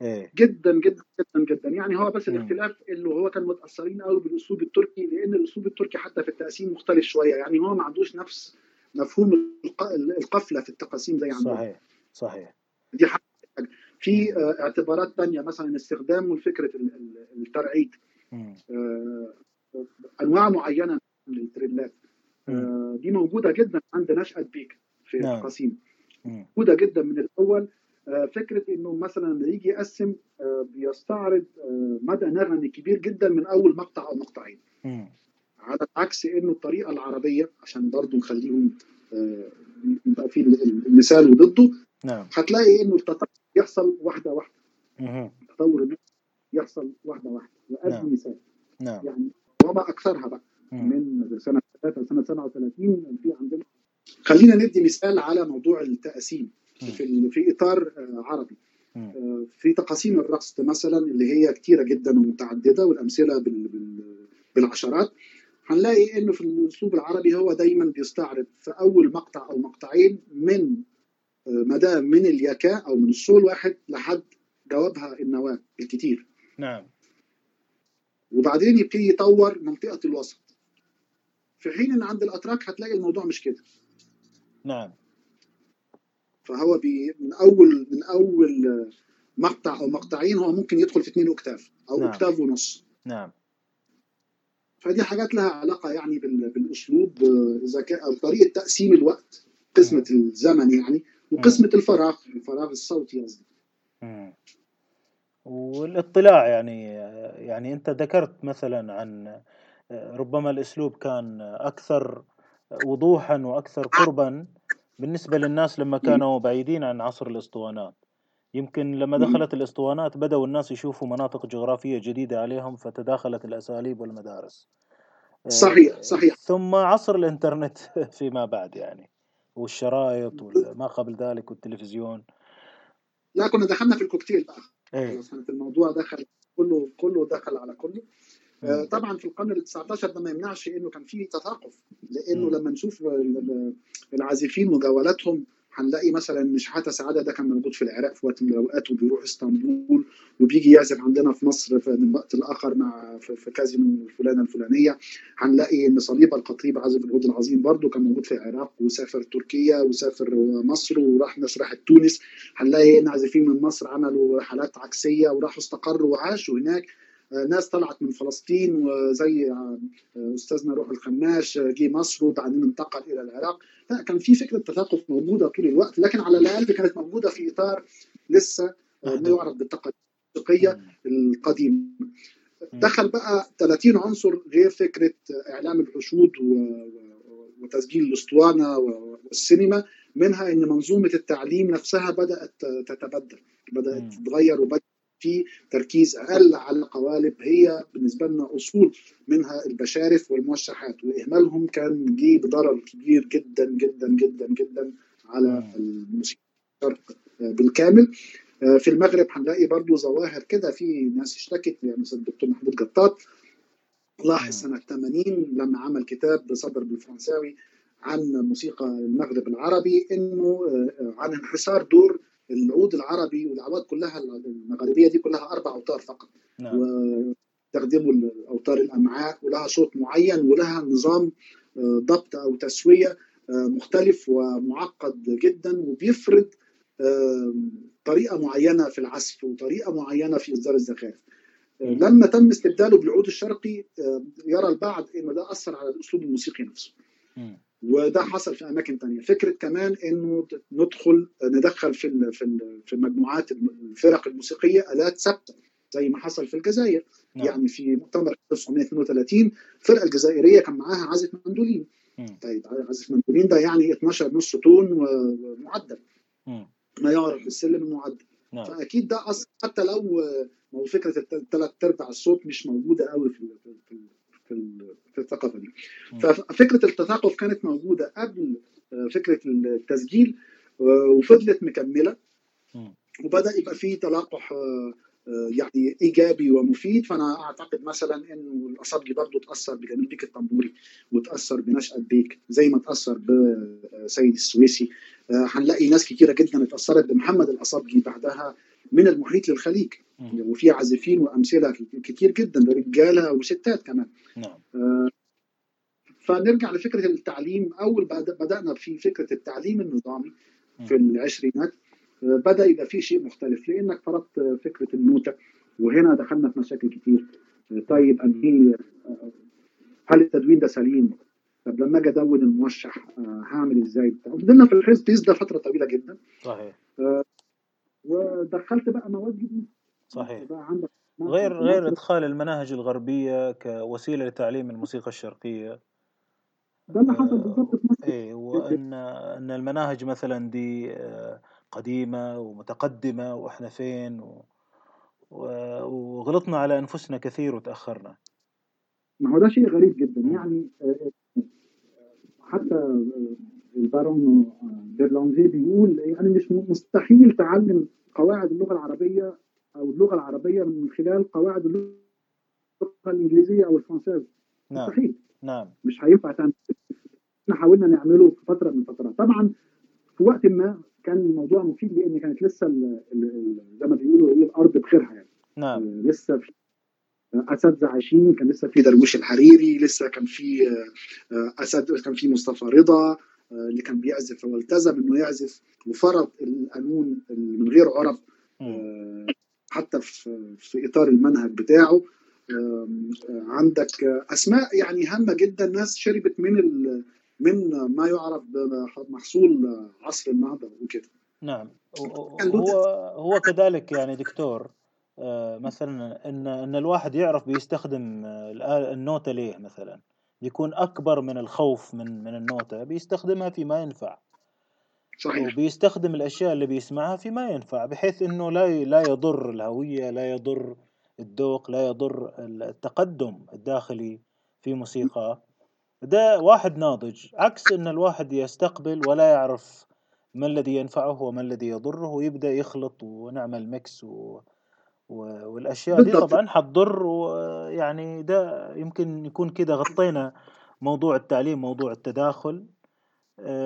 إيه. جدا جدا جدا جدا. يعني هو بس الاختلاف اللي هو كان متأثرين قوي بالأسلوب التركي لأن الأسلوب التركي حتى في التقسيم مختلف شوية. يعني هو ما عندوش نفس مفهوم القفلة في التقاسيم زي عندنا صحيح صحيح. دي حاجة. في آه، اعتبارات ثانية مثلا استخدام فكره الترعيد. آه، أنواع معينة من التريلات دي موجودة جدا عند نشأة بيك في نعم. القصيم. موجودة جدا من الأول. آه، فكرة إنه مثلا لما يجي يقسم آه، بيستعرض مدى نغمي كبير جدا من أول مقطع أو مقطعين. على عكس إنه الطريقة العربية عشان برضه نخليهم يبقى في المثال وضده نعم. هتلاقي إنه التطور يحصل واحدة واحدة. التطور يحصل واحدة واحدة. وأدي نعم. مثال. نعم. يعني وما أكثرها بقى. من سنة 3 سنه 37 في عندنا. خلينا ندي مثال على موضوع التقاسيم في في إطار آه، عربي. آه، في تقاسيم الرقص مثلا اللي هي كثيره جدا ومتعددة والأمثلة بالعشرات هنلاقي إنه في الأسلوب العربي هو دايما بيستعرض في أول مقطع أو مقطعين من مدى من اليكاه أو من الصول واحد لحد جوابها النواة بالكتير نعم. وبعدين يبتدي يطور منطقة الوسط. في حين إن عند الأتراك هتلاقي الموضوع مش كده. نعم. فهو بي من أول من أول مقطع أو مقطعين هو ممكن يدخل في اثنين octave أو نعم. octave ونص. نعم. فدي حاجات لها علاقة يعني بال- بالأسلوب اذا كان أو طريقة تقسيم الوقت قسمة الزمن يعني وقسمة الفراغ الفراغ الصوتي قصدي. مم. والاطلاع يعني يعني أنت ذكرت مثلا عن ربما الأسلوب كان أكثر وضوحا وأكثر قربا بالنسبة للناس لما كانوا بعيدين عن عصر الاسطوانات. يمكن لما دخلت الاسطوانات بدأوا الناس يشوفوا مناطق جغرافية جديدة عليهم فتداخلت الأساليب والمدارس. صحيح صحيح. ثم عصر الإنترنت فيما بعد يعني والشرايط وما قبل ذلك والتلفزيون. لا كنا دخلنا في الكوكتيل بقى. إيه. الموضوع دخل كله كله دخل على كله. آه،. طبعا في القرن ال 19 ده ما يمنعش إنه كان في تثاقف لأنه. لما نشوف ال- ال- العازفين وجولاتهم هنلاقي مثلا مش حتى سعادة ده كان موجود في العراق في وقت من الأوقات وبيروح إسطنبول وبيجي يعزف عندنا في مصر في- من وقت لاخر مع في كازينو الفلانه الفلانية. هنلاقي إن صليب الخطيب عازف العود العظيم برضه كان موجود في العراق وسافر تركيا وسافر مصر وراح مسرح تونس هنلاقي إن عازفين من مصر عملوا رحلات عكسية وراحوا استقروا وعاشوا هناك. آه، ناس طلعت من فلسطين وزي أستاذنا روح الخماش جه مصر وبعدين انتقل إلى العراق لا كان في فكرة تثاقف موجودة طول الوقت لكن على الأقل كانت موجودة في إطار لسه ما. يعرف بالتقاليد الموسيقيه. القديمه. دخل بقى 30 عنصر غير فكرة إعلام الحشود وتسجيل الأسطوانة والسينما منها إن منظومة التعليم نفسها بدأت تتبدل بدأت. تتغير وبدا في تركيز أقل على قوالب هي بالنسبة لنا أصول منها البشارف والموشحات وإهمالهم كان جه بضرر كبير جدا جدا جدا جدا على. الموسيقى الشرق بالكامل في المغرب هنلاقي برضو ظواهر كده في ناس اشتكت يعني مثلا الدكتور محمود قطاط لاحظ. سنة 80 لما عمل كتاب صدر بالفرنساوي عن موسيقى المغرب العربي إنه آه، عن انحسار دور العود العربي والأعواد كلها المغربية دي كلها أربع أوتار فقط نعم ويستخدموا أوتار الأمعاء ولها صوت معين ولها نظام آه، ضبط أو تسوية آه، مختلف ومعقد جدا وبيفرض آه، طريقة معينة في العزف وطريقة معينة في إصدار الزخارف. لما تم استبداله بالعود الشرقي يرى البعض ان ده أثر على الأسلوب الموسيقي نفسه. وده حصل في أماكن تانية. فكرة كمان إنه ندخل ندخل في في في المجموعات الفرق الموسيقية آلات ثابتة زي ما حصل في الجزائر. نعم. يعني في مؤتمر 1932 الفرقه الجزائريه كان معاها عازف مندولين. طيب عازف مندولين ده يعني 12 نص تون ومعدل. ما يعرف بالسلم المعدل. نعم. فأكيد ده أصلا حتى لو آه، ما هو فكرة الثلاث أرباع الصوت مش موجودة قوي في في في ال- في الثقافة دي. ففكره التثاقف كانت موجودة قبل آه، فكرة التسجيل وفضلت مكملة. وبدأ يبقى في تلاقح آه، آه، يعني إيجابي ومفيد. فأنا أعتقد مثلا إنه الأصابجي برضه تأثر بجميل بيك الطنبوري وتأثر بنشأة بيك زي ما تأثر بسيد السويسي. هنلاقي ناس كتيرة جدا اتأثرت بمحمد الأصابجي بعدها. من المحيط للخليج. مم. وفي عازفين وأمثلة كتير جدا رجالة وستات كمان. نعم. آه، فنرجع لفكرة التعليم. أول بد- بدأنا في فكرة التعليم النظامي في العشرينات. آه، بدأ يبقى في شيء مختلف. لأنك فرضت فكرة النوتة وهنا دخلنا في مشاكل كتير. آه، طيب انهي آه، هل التدوين ده سليم؟ طب لما أجي أدون الموشح هعمل إزاي؟ فضلنا في الحزب ده فترة طويلة جدا. صحيح. ودخلت بقى مواد جديدة. صحيح. بقى عندك غير غير إدخال المناهج الغربية كوسيلة لتعليم الموسيقى الشرقية. ده اللي حصل بالظبط في مصر. إيه وإن إن المناهج مثلا دي آه، قديمة ومتقدمة وإحنا فين و... وغلطنا على أنفسنا كثير وتأخرنا. ما هو ده شيء غريب جدا. يعني آه، آه، حتى آه، البارون آه، بيرلانزي بيقول يعني مش مستحيل تعلم قواعد اللغة العربية أو اللغة العربية من خلال قواعد اللغة الإنجليزية أو الفرنسية. نعم. مستحيل. نعم. مش هينفع تعمل. إحنا حاولنا نعمله في فترة من الفترات. طبعا في وقت ما كان الموضوع مفيد لأن كانت لسه زي ما بيقولوا إيه الأرض بخيرها يعني. نعم. لسه في اساتذه عايشين كان لسه في درويش الحريري لسه كان في أسد كان في مصطفى رضا. اللي كان بيعزف والتزم إنه يعزف وفرض القانون من غير عرف حتى في في إطار المنهج بتاعه. عندك أسماء يعني هامة جدا ناس شربت من من ما يعرف بمحصول عصر النهضة وكده. نعم. هو هو كذلك يعني دكتور مثلا إن إن الواحد يعرف بيستخدم النوتة ليه مثلا؟ يكون أكبر من الخوف من من النوتة بيستخدمها فيما ينفع. صحيح. وبيستخدم الأشياء اللي بيسمعها فيما ينفع بحيث إنه لا لا يضر الهوية لا يضر الذوق لا يضر التقدم الداخلي في موسيقى. ده واحد ناضج عكس إن الواحد يستقبل ولا يعرف ما الذي ينفعه وما الذي يضره ويبدأ يخلط ونعمل ميكس و... والأشياء دي طبعا حتضر ويعني ده يمكن يكون كده غطينا موضوع التعليم موضوع التداخل.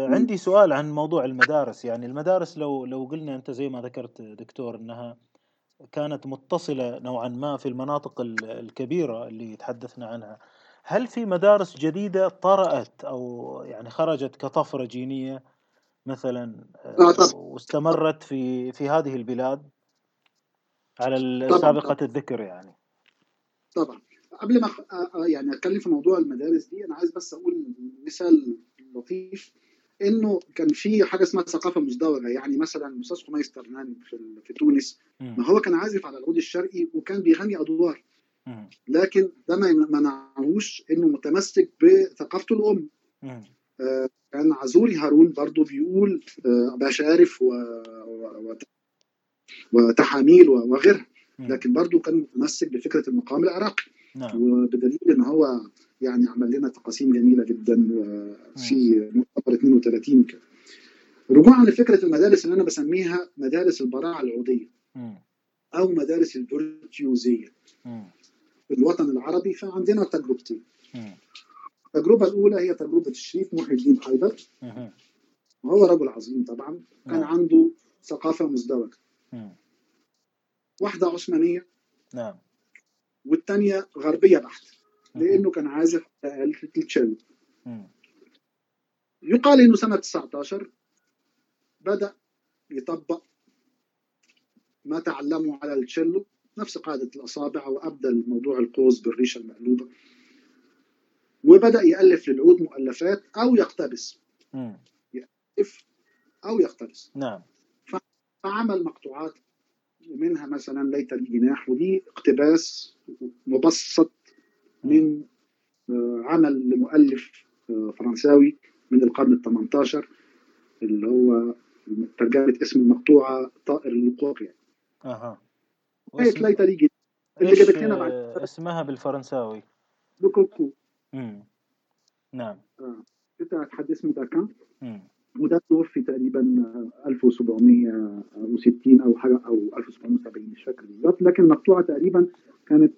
عندي سؤال عن موضوع المدارس. يعني المدارس لو لو قلنا أنت زي ما ذكرت دكتور إنها كانت متصلة نوعا ما في المناطق الكبيرة اللي تحدثنا عنها هل في مدارس جديدة طرأت أو يعني خرجت كطفرة جينية مثلا واستمرت في في هذه البلاد؟ على سابقة الذكر يعني. طبعا. قبل ما يعني أتكلم في موضوع المدارس دي أنا عايز بس أقول مثال لطيف إنه كان في حاجة اسمها ثقافة مزدوجه يعني مثلا الاستاذ خميس ترنان في في تونس ما هو كان عازف على العود الشرقي وكان بيغني أدوار. لكن ده ما منعهوش إنه متمسك بثقافته الأم. آه كان عزوري هارون برضو بيقول آه بشارف و... و... وتحاميل وغيرها. لكن برضو كان متمسك بفكرة المقام العراقي. نعم. وبدليل إن هو يعني عمل لنا تقاسيم جميلة جدا في مؤتمر 32 كده. رجوعا لفكرة المدارس اللي أنا بسميها مدارس البراعة العوديه أو مدارس الفيرتيوزيه في الوطن العربي فعندنا تجربتين. التجربة الأولى هي تجربة الشريف محي الدين حيدر. وهو رجل عظيم طبعا. كان عنده ثقافة مزدوجة. واحدة عثمانية. نعم. والثانيه غربية بحت لأنه كان عازف التشيلو يقال إنه سنة 19 بدأ يطبق ما تعلمه على التشيلو نفس قاعدة الأصابع وابدل موضوع القوس بالريشه المقلوبه وبدأ يألف للعود مؤلفات أو يقتبس. يألف أو يقتبس. نعم. فعمل مقطوعات منها مثلا ليت لي جناح ودي اقتباس مبسط من عمل لمؤلف فرنساوي من القرن ال 18 اللي هو ترجمة اسم المقطوعة طائر اللقوق يعني. أها. ليت ليت لي جناح اللي جابت لنا بعد اسمها بالفرنساوي؟ لوكوكو. امم نعم. آه. بتاعت حد اسمه داكان امم وده توفي تقريبا 1760 أو حاجة أو 1770 مش فاكر بالظبط لكن المقطوعه تقريبا كانت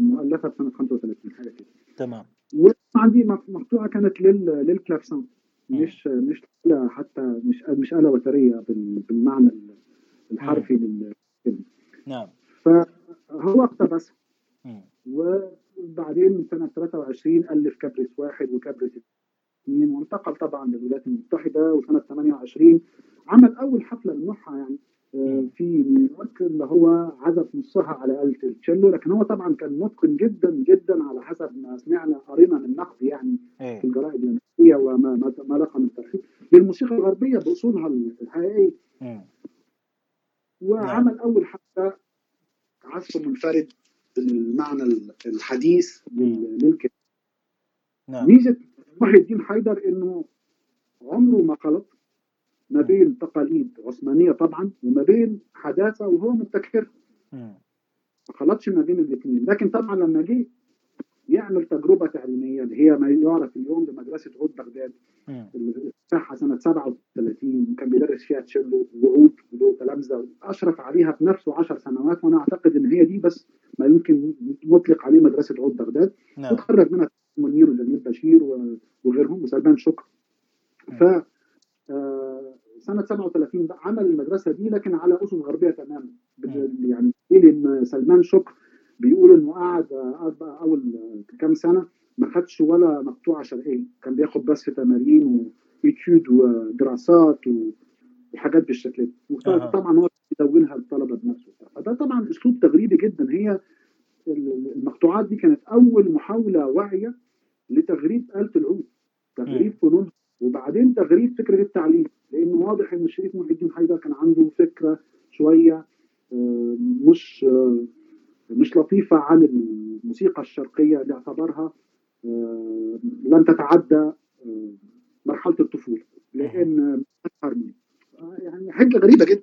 مؤلفة في سنه 35 حاجة كده. تمام. وعندي مقطوعة كانت لل للكلافسان مش مش حتى مش مش آلة وترية بالمعنى الحرفي للكلمة. نعم. فهو اقتبسها. وبعدين سنة 23 ألف كبرس واحد وكبرس 1961 وانتقل طبعا للولايات المتحدة وسنة 28 عمل أول حفلة لنوعها يعني آه، في نيويورك اللي هو عزف نصها على آلة التشيلو. لكن هو طبعا كان متقن جدا جدا على حسب ما سمعنا قرينا من نقد يعني في الجرائد الأمريكية وما ما ما لقى من ترحيب. للموسيقى الغربية بأصولها الحقيقية وعمل أول حفلة عزف منفرد بالمعنى الحديث للكلمة. ميزة محي الدين حيدر إنه عمره ما خلط ما بين تقاليد عثمانية طبعا وما بين حداثة وهو مبتكر. ما خلطش ما بين الاثنين. لكن طبعا لما جه يعمل تجربة تعليمية اللي هي ما يعرف اليوم بمدرسة عود بغداد. اللي افتتحها سنة 37 وكان بيدرس فيها تشيلو وعود وله تلامذة أشرف عليها بنفسه 10 سنوات وأنا أعتقد إن هي دي بس ما يمكن نطلق عليه مدرسة عود بغداد. نعم. وتخرج منها منير وجميل بشير وغيرهم وسلمان شكر. ف آه، سنة 37 عمل المدرسة دي لكن على أسس غربية تماما. يعني إن سلمان شكر بيقول إنه قعد أول كام سنة ما خدش ولا مقطوعة شرقية. كان بياخد بس في تمارين ويتيود ودراسات وحاجات بالشكل ده. طبعا هو بيدونها للطلبة بنفسه. فده طبعا أسلوب تغريبي جدا. هي المقطوعات دي كانت أول محاولة واعية لتغريب آلة العود تغريب فنون. وبعدين تغريب فكرة التعليم. لأنه واضح إن الشريف محي الدين حيدر كان عنده فكرة شوية آه، مش آه، مش لطيفة عن الموسيقى الشرقية اللي اعتبرها آه، لن تتعدى مرحلة الطفولة. لأن يعني حاجة غريبة جدا.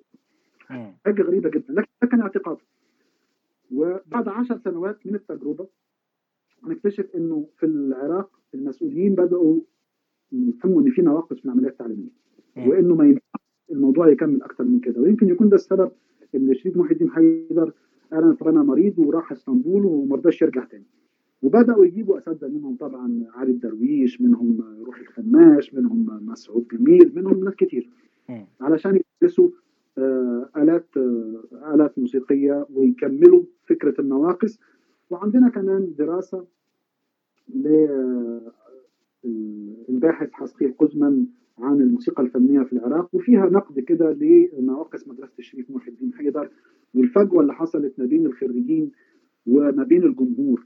حاجة غريبة جدا. لكن ده كان اعتقاد وبعد عشر سنوات من التجربة نكتشف إنه في العراق المسؤولين بدأوا يفهموا إن في نواقص في العملية التعليمية وإنه ما ينفعش الموضوع يكمل أكثر من كده. ويمكن يكون ده السبب إن شريف محي الدين حيدر قال أنا مريض وراح إسطنبول وما رضاش يرجع تاني. وبدأوا يجيبوا أساتذة منهم طبعا علي الدرويش منهم روح الخماش منهم مسعود جميل منهم ناس كتير. علشان يدرسوا آه، آلات آه، آلات موسيقية ويكملوا فكرة النواقص وعندنا كمان دراسة للباحث آه، حسقيل قزمن عن الموسيقى الفنية في العراق وفيها نقد كده لنواقص مدرسة الشريف محي الدين. حيدر والفجوه اللي حصلت ما بين الخريجين وما بين الجمهور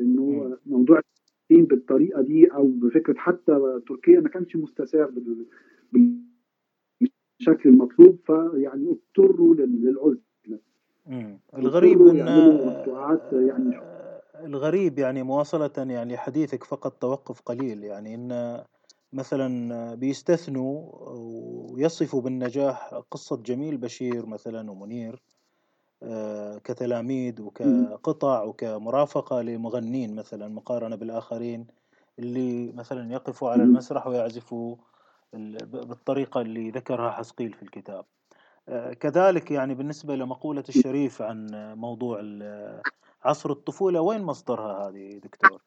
إنه موضوع بالطريقة دي أو بفكرة حتى تركيا ما كانش مستساغ بالشكل المطلوب فيعني اضطروا للعزلة. الغريب أن يعني الغريب يعني مواصلة يعني حديثك فقط توقف قليل. يعني إن مثلا بيستثنوا ويصفوا بالنجاح قصة جميل بشير مثلا ومنير آه، كتلاميذ وكقطع وكمرافقة لمغنين مثلا مقارنة بالآخرين اللي مثلا يقفوا على المسرح ويعزفوا بالطريقة اللي ذكرها حسقيل في الكتاب. آه، كذلك يعني بالنسبة لمقولة الشريف عن موضوع عصر الطفولة وين مصدرها هذه دكتور؟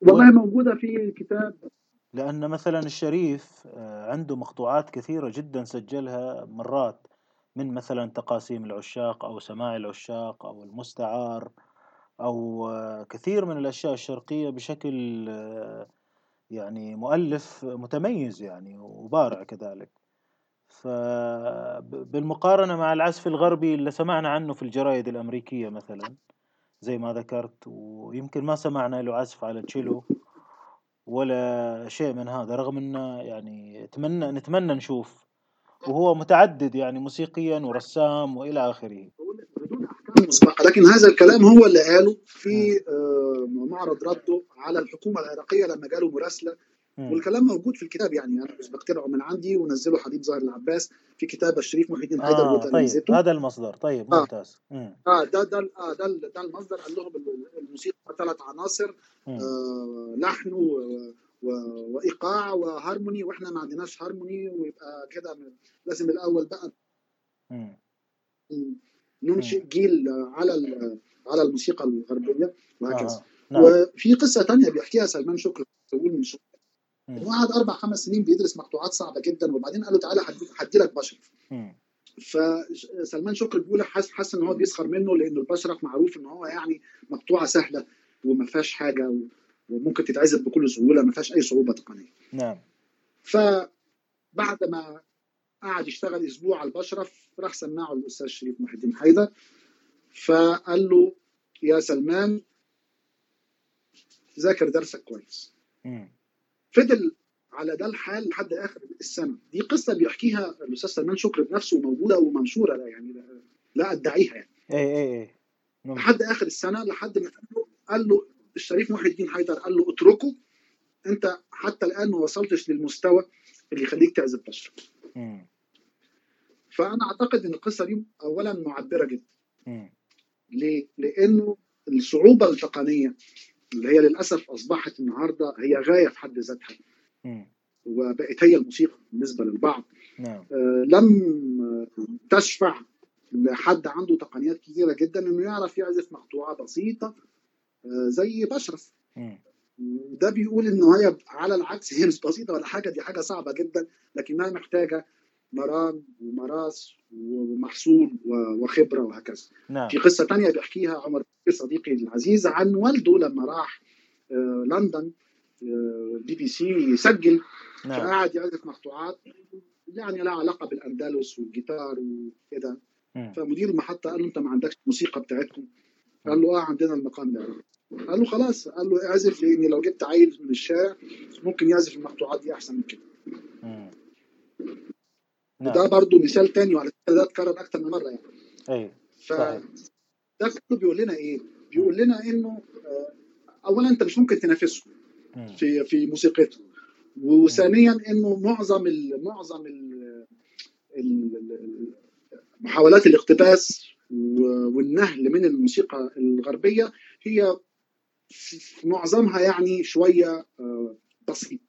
والله موجودة في الكتاب لأن مثلا الشريف آه، عنده مقطوعات كثيرة جدا سجلها مرات من مثلا تقاسيم العشاق أو سماع العشاق أو المستعار أو آه، كثير من الأشياء الشرقية بشكل آه، يعني مؤلف متميز يعني وبارع كذلك. فبالمقارنة مع العزف الغربي اللي سمعنا عنه في الجرايد الأمريكية مثلا زي ما ذكرت ويمكن ما سمعنا له عزف على تشيلو ولا شيء من هذا رغم إنه يعني نتمنى نتمنى نشوف. وهو متعدد يعني موسيقيا ورسام وإلى آخره. بدون احكام مسبقه لكن هذا الكلام هو اللي قاله في آه، معرض رده على الحكومة العراقية لما جاله مراسلة والكلام موجود في الكتاب يعني. أنا مش بقترعه من عندي ونزله حبيب ظاهر العباس في كتاب الشريف محي الدين حيدر آه طيب. هذا المصدر. طيب آه. ممتاز. آه, آه ده ده آه ده, ده المصدر. قال لهم الموسيقى ثلاث عناصر آه لحن و وإيقاع وهارموني وإحنا ما عندناش هارموني ويبقى كده لازم الأول بقى ننشئ جيل على على الموسيقى الغربية وهكذا. آه. نعم. وفي قصة ثانية بيحكيها سلمان شكري من شكري وقعد أربع خمس سنين بيدرس مقطوعات صعبة جدا وبعدين قال له تعالى هدي لك بشرف فسلمان شكري بيقول حاسس حس إن هو بيسخر منه لأنه البشرف معروف إن هو يعني مقطوعة سهلة وما فيهاش حاجة وممكن تتعزف بكل سهولة ما فيهاش أي صعوبة تقنية. نعم. فبعد ما قعد يشتغل أسبوع على البشرف راح سمعه الأستاذ شريف محي الدين حيدر فقال له يا سلمان ذاكر درسك كويس. م. فضل على ده الحال لحد آخر السنة. دي قصة بيحكيها الأستاذ سلمان شكري بنفسه موجوده ومنشورة لا يعني لا أدعيها يعني. اي اي اي لحد آخر السنة لحد ما قال له قال له الشريف محي الدين حيدر قال له اتركه. أنت حتى الآن ما وصلتش للمستوى اللي يخليك تعزف بشر. فأنا أعتقد إن القصة دي اولا معبرة جدا. ليه؟ لأنه الصعوبة التقنية اللي هي للأسف أصبحت النهارده هي غاية في حد ذاتها. وبقت هي الموسيقى بالنسبة للبعض. نعم. آه لم تشفع لحد عنده تقنيات كثيرة جدا إنه يعرف يعزف مقطوعة بسيطة آه زي بشرف. ده بيقول إنه هي على العكس هي مش بسيطة ولا حاجة دي حاجة صعبة جدا لكنها محتاجة مران ومراس ومحصول وخبرة وهكذا. نعم. في قصة ثانية بيحكيها عمر صديقي العزيز عن والده لما راح آه، لندن بي بي سي يسجل. نعم. فقعد يعزف مقطوعات يعني لها علاقة بالأندلس والجيتار وكده. فمدير المحطة قال له أنت ما عندكش موسيقى بتاعتكم؟ قال له آه عندنا المقام ده. قال له خلاص. قال له اعزف لاني لو جبت عيل من الشارع ممكن يعزف المقطوعات دي أحسن من كده. نعم. ده برضه مثال تاني وعلى فكرة ده اتكرر أكتر من مرة يعني. أيوه ف ده كله بيقول لنا إيه؟ بيقول لنا إنه آه، اولا أنت مش ممكن تنافسه في في موسيقته. وثانيا إنه معظم ال معظم ال محاولات الاقتباس والنهل من الموسيقى الغربية هي في معظمها يعني شوية آه، بسيط.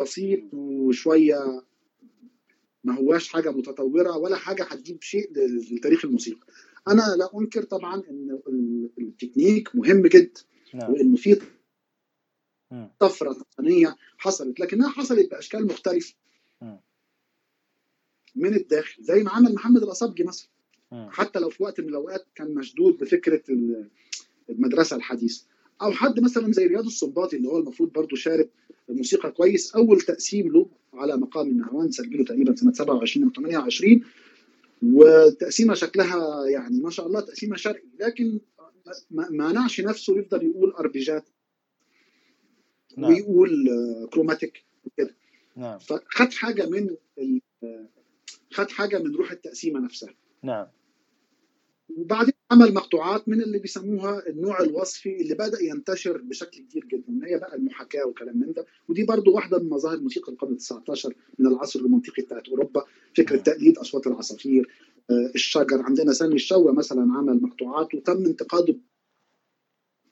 بسيط وشوية ما هواش حاجة متطورة ولا حاجة هتجيب شيء لتاريخ الموسيقى. أنا لا أنكر طبعا إن التكنيك مهم جدا نعم. وانه في طفرة تقنيه حصلت لكنها حصلت بأشكال مختلفة. من الداخل زي ما عمل محمد الاصابجي مثلا. حتى لو في وقت من الأوقات كان مشدود بفكرة المدرسة الحديثة. أو حد مثلا زي رياض السنباطي اللي هو المفروض برضه شارب موسيقى كويس أول تقسيم له على مقام النهوان سجله تقريبا سنة 27 أو 28 وتقسيمة شكلها يعني ما شاء الله تقسيمة شرقي لكن ما منعش نفسه يفضل يقول اربيجات نعم. ويقول كروماتيك وكده. نعم. فخد حاجة من خد حاجة من روح التقسيمة نفسها. نعم. وبعدين عمل مقطوعات من اللي بيسموها النوع الوصفي اللي بدأ ينتشر بشكل كبير جدا هي بقى المحاكاة وكلام من ده. ودي برضو واحدة من مظاهر موسيقى القرن ال19 من العصر الرومانتيقي بتاعت أوروبا. فكرة نعم. تقليد أصوات العصافير آه، الشجر. عندنا سامي الشوى مثلا عمل مقطوعات وتم انتقاده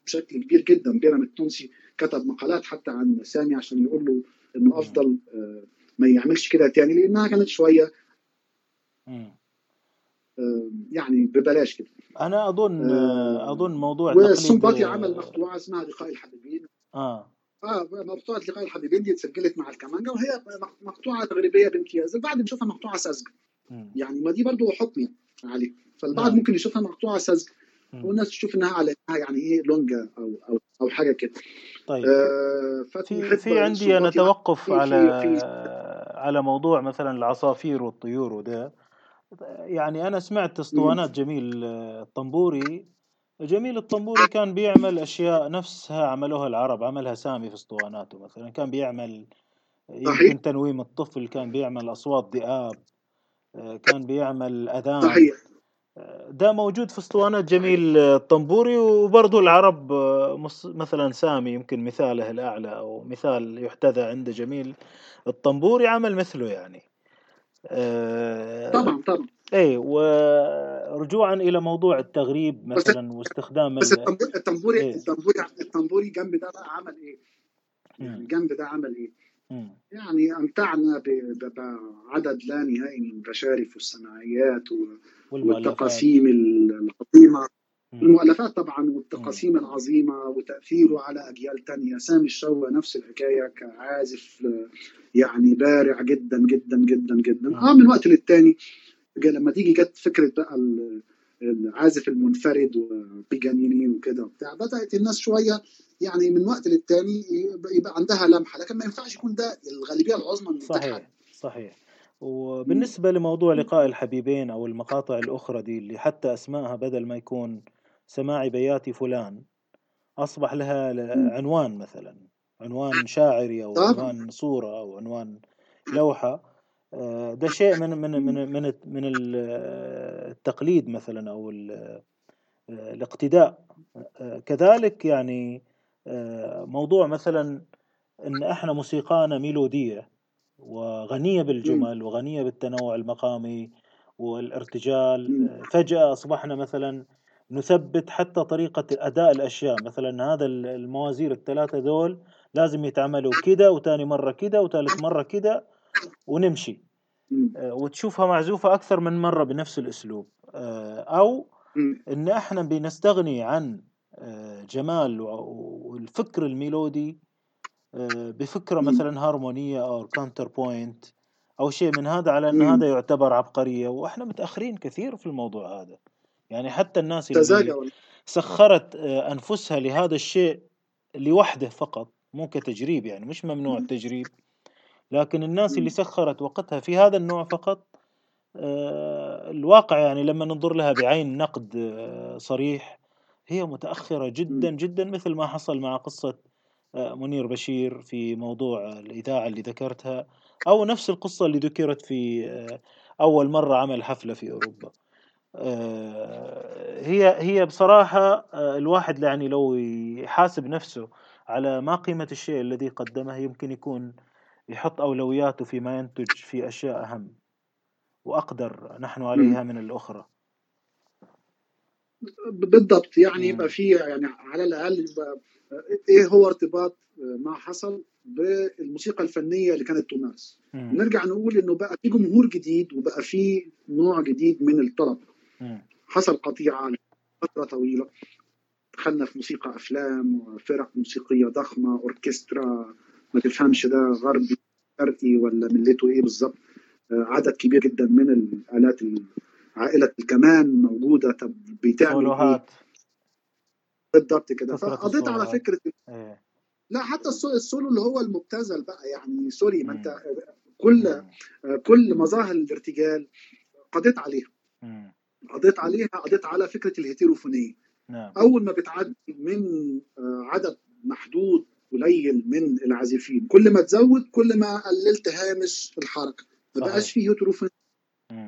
بشكل كبير جدا. بيرم التونسي كتب مقالات حتى عن سامي عشان يقول له إنه أفضل آه، ما يعملش كده تاني لأنها كانت شوية يعني ببلاش كده. أنا أظن آه أظن موضوع والسنباطي عمل مقطوعة اسمها لقاء الحبيبين. آه. آه مقطوعة لقاء الحبيبين دي اتسجلت مع الكمانجا وهي مقطوعة تغريبيه بامتياز البعض بيشوفها مقطوعة ساذجة. يعني ما دي برضه حكم عليه. فالبعض. ممكن يشوفها مقطوعة ساذجة والناس تشوف إنها على يعني إيه لونجا أو أو أو حاجة كده. طيب. آه في في عندي أنا توقف على في على موضوع مثلا العصافير والطيور وده. يعني أنا سمعت أسطوانات جميل الطنبوري. جميل الطنبوري كان بيعمل أشياء نفسها عملوها العرب عملها سامي في أسطواناته مثلا. كان بيعمل يمكن تنويم الطفل كان بيعمل أصوات ذئاب كان بيعمل أذان. صحيح. ده موجود في أسطوانات جميل الطنبوري وبرضه العرب مثلا سامي يمكن مثاله الأعلى أو مثال يحتذى عند جميل. الطنبوري عمل مثله يعني. آه، طبعا طبعا اي ورجوعا إلى موضوع التغريب مثلا واستخدام بس الطنبوري إيه؟ الطنبوري الطنبوري جنب ده بقى عمل إيه؟ يعني جنب ده عمل إيه؟ يعني أمتعنا بعدد لا نهائي من المشارف والصناعيات والتقاسيم العظيمه المؤلفات طبعا والتقاسيم العظيمة وتأثيره على أجيال تانية. سامي الشوى نفس الحكاية كعازف يعني بارع جدا جدا جدا جدا. آه من وقت للتاني. لما تيجي جت فكرة بقى العازف المنفرد وبيجانيني وكده وبتاع بدأت الناس شوية يعني من وقت للتاني يبقى عندها لمحة. لكن ما ينفعش يكون ده الغالبية العظمى من صحيح صحيح. وبالنسبة لموضوع لقاء الحبيبين أو المقاطع الأخرى دي اللي حتى أسمائها بدل ما يكون سماعي بياتي فلان أصبح لها عنوان مثلا عنوان شاعري أو عنوان صورة أو عنوان لوحة. آه، ده شيء من من من من من التقليد مثلا أو آه، الاقتداء. آه، كذلك يعني موضوع مثلا إن إحنا موسيقانا ميلودية وغنية بالجمل وغنية بالتنوع المقامي والارتجال فجأة أصبحنا مثلا نثبت حتى طريقة أداء الأشياء. مثلا هذا الموازير الثلاثة دول لازم يتعملوا كده وتاني مرة كده وثالث مرة كده ونمشي. آه، وتشوفها معزوفة أكثر من مرة بنفس الأسلوب. آه، أو إن إحنا بنستغني عن آه، جمال والفكر ال melody بفكرة مثلا هارمونية أو counterpoint أو شيء من هذا على أن هذا يعتبر عبقرية. وإحنا متأخرين كثير في الموضوع هذا. يعني حتى الناس اللي سخرت آه، أنفسها لهذا الشيء لوحده فقط مو كتجريب يعني مش ممنوع التجريب. لكن الناس اللي سخرت وقتها في هذا النوع فقط الواقع يعني لما ننظر لها بعين نقد صريح هي متأخرة جدا جدا مثل ما حصل مع قصة آه، منير بشير في موضوع الإذاعة اللي ذكرتها أو نفس القصة اللي ذكرت في آه، أول مرة عمل حفلة في أوروبا. آه، هي هي بصراحة الواحد يعني لو يحاسب نفسه على ما قيمة الشيء الذي قدمه يمكن يكون يحط أولوياته فيما ينتج في أشياء أهم وأقدر نحن عليها من الأخرى. بالضبط. يعني يبقى في يعني على الأقل يبقى إيه هو ارتباط ما حصل بالموسيقى الفنية اللي كانت تمارس؟ نرجع نقول إنه بقى في جمهور جديد وبقى في نوع جديد من الطرب حصل قطيعه فترة طويلة. دخلنا في موسيقى أفلام وفرق موسيقية ضخمة أوركسترا ما تفهمش ده غربي شرقي ولا ملته إيه بالظبط. عدد كبير جدا من الآلات عائلة الكمان موجودة. طب بتعمل إيه؟ بالضبط كده. فقضيت على فكرة إيه. لا حتى السولو اللي هو المبتذل بقى يعني سوري ما أنت كل كل مظاهر الارتجال قضيت عليها. قضيت عليها قضيت على فكرة الهيتيروفونية. نعم. أول ما بتعدي من آه، عدد محدود قليل من العازفين. كل ما تزود كل ما قللت هامش الحركة. ما بقاش فيه هيتروفونية.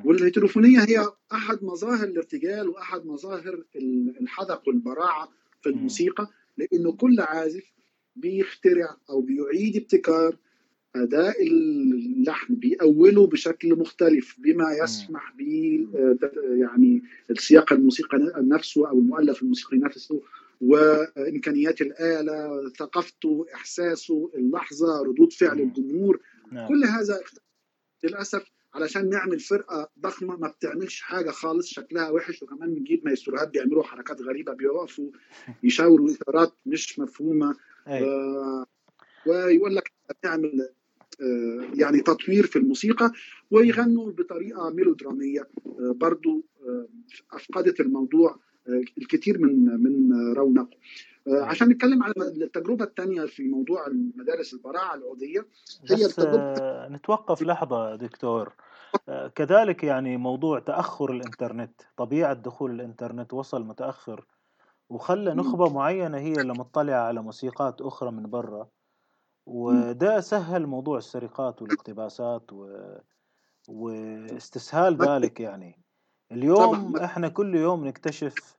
والهيتروفونية هي أحد مظاهر الارتجال وأحد مظاهر الحذق والبراعة في الموسيقى لأنه كل عازف بيخترع أو بيعيد ابتكار أداء اللحن بيأوله بشكل مختلف بما يسمح ب يعني السياق الموسيقى نفسه أو المؤلف الموسيقي نفسه وإمكانيات الآلة ثقافته إحساسه اللحظة ردود فعل الجمهور نعم. كل هذا للأسف علشان نعمل فرقة ضخمة ما بتعملش حاجة خالص شكلها وحش وكمان بنجيب مايستروهات بيعملوا حركات غريبة بيوقفوا يشاوروا اشارات مش مفهومة آه ويقول لك آه يعني تطوير في الموسيقى ويغنوا بطريقة ميلودرامية. آه برضو آه أفقدت الموضوع آه الكثير من من رونقه. آه، عشان نتكلم على التجربة الثانية في موضوع المدارس البراعة العوديه هي التجربة نتوقف لحظة دكتور. آه، كذلك يعني موضوع تأخر الإنترنت طبيعة دخول الإنترنت وصل متأخر وخلى نخبة معينة هي اللي مطلعة على موسيقات أخرى من برا. وده سهل موضوع السرقات والاقتباسات و... واستسهال ذلك يعني. اليوم إحنا كل يوم نكتشف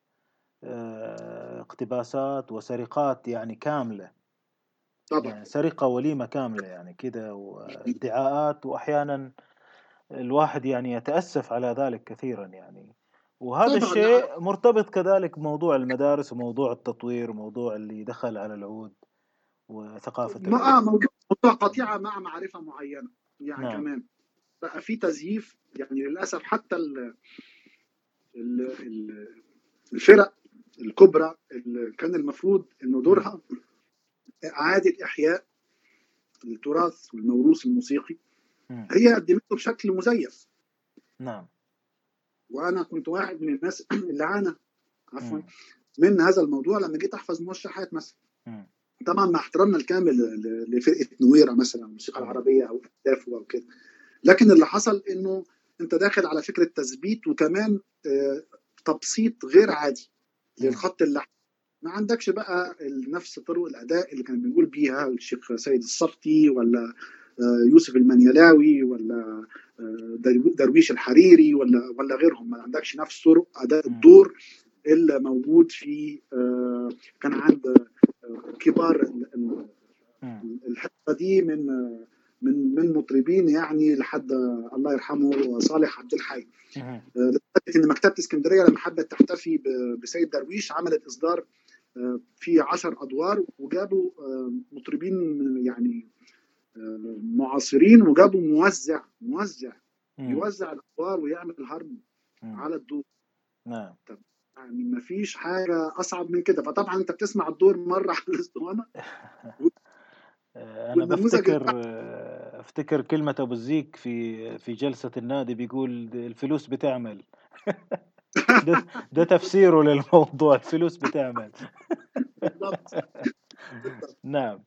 آه، اقتباسات وسرقات يعني كاملة. طبعا. يعني سرقة وليمة كاملة يعني كذا وادعاءات وأحيانا الواحد يعني يتأسف على ذلك كثيرا يعني. وهذا الشيء نعم. مرتبط كذلك بموضوع المدارس وموضوع التطوير وموضوع اللي دخل على العود. وثقافة ما موضوع قطيعة مع معرفة معينة. يعني نعم. كمان بقى في تزييف يعني للأسف حتى ال ال الفرق الكبرى اللي كان المفروض إنه دورها إعادة إحياء التراث والموروث الموسيقي هي قدمته بشكل مزيف. نعم. وأنا كنت واحد من الناس اللي عانى عفوا من هذا الموضوع لما جيت أحفظ موشحات مثلا. طبعا مع احترامنا الكامل لفرقة نويرة مثلا الموسيقى العربية أو اهدافه أو كده لكن اللي حصل إنه أنت داخل على فكرة تثبيت وكمان آه، تبسيط غير عادي للخط اللحن ما عندكش بقى نفس طرق الأداء اللي كان بنقول بيها الشيخ سيد الصفتي ولا آه، يوسف المنيلاوي ولا آه، درويش الحريري ولا ولا غيرهم. ما عندكش نفس طرق أداء الدور اللي موجود في آه، كان عند كبار الحته دي من من من مطربين يعني لحد الله يرحمه صالح عبد الحي. لدرجة إن مكتبة اسكندرية لما حبت تحتفي بسيد درويش عملت إصدار آه، في 10 أدوار وجابوا آه، مطربين يعني آه، معاصرين وجابوا موزع موزع يوزع الأدوار ويعمل هرم على الدور. نعم. يعني ما فيش حاجة أصعب من كده. فطبعا أنت بتسمع الدور مرة على الأسطوانة. أنا بفتكر أفتكر كلمة أبو الزيك في في جلسة النادي بيقول الفلوس بتعمل. ده, ده تفسيره للموضوع الفلوس بتعمل. نعم.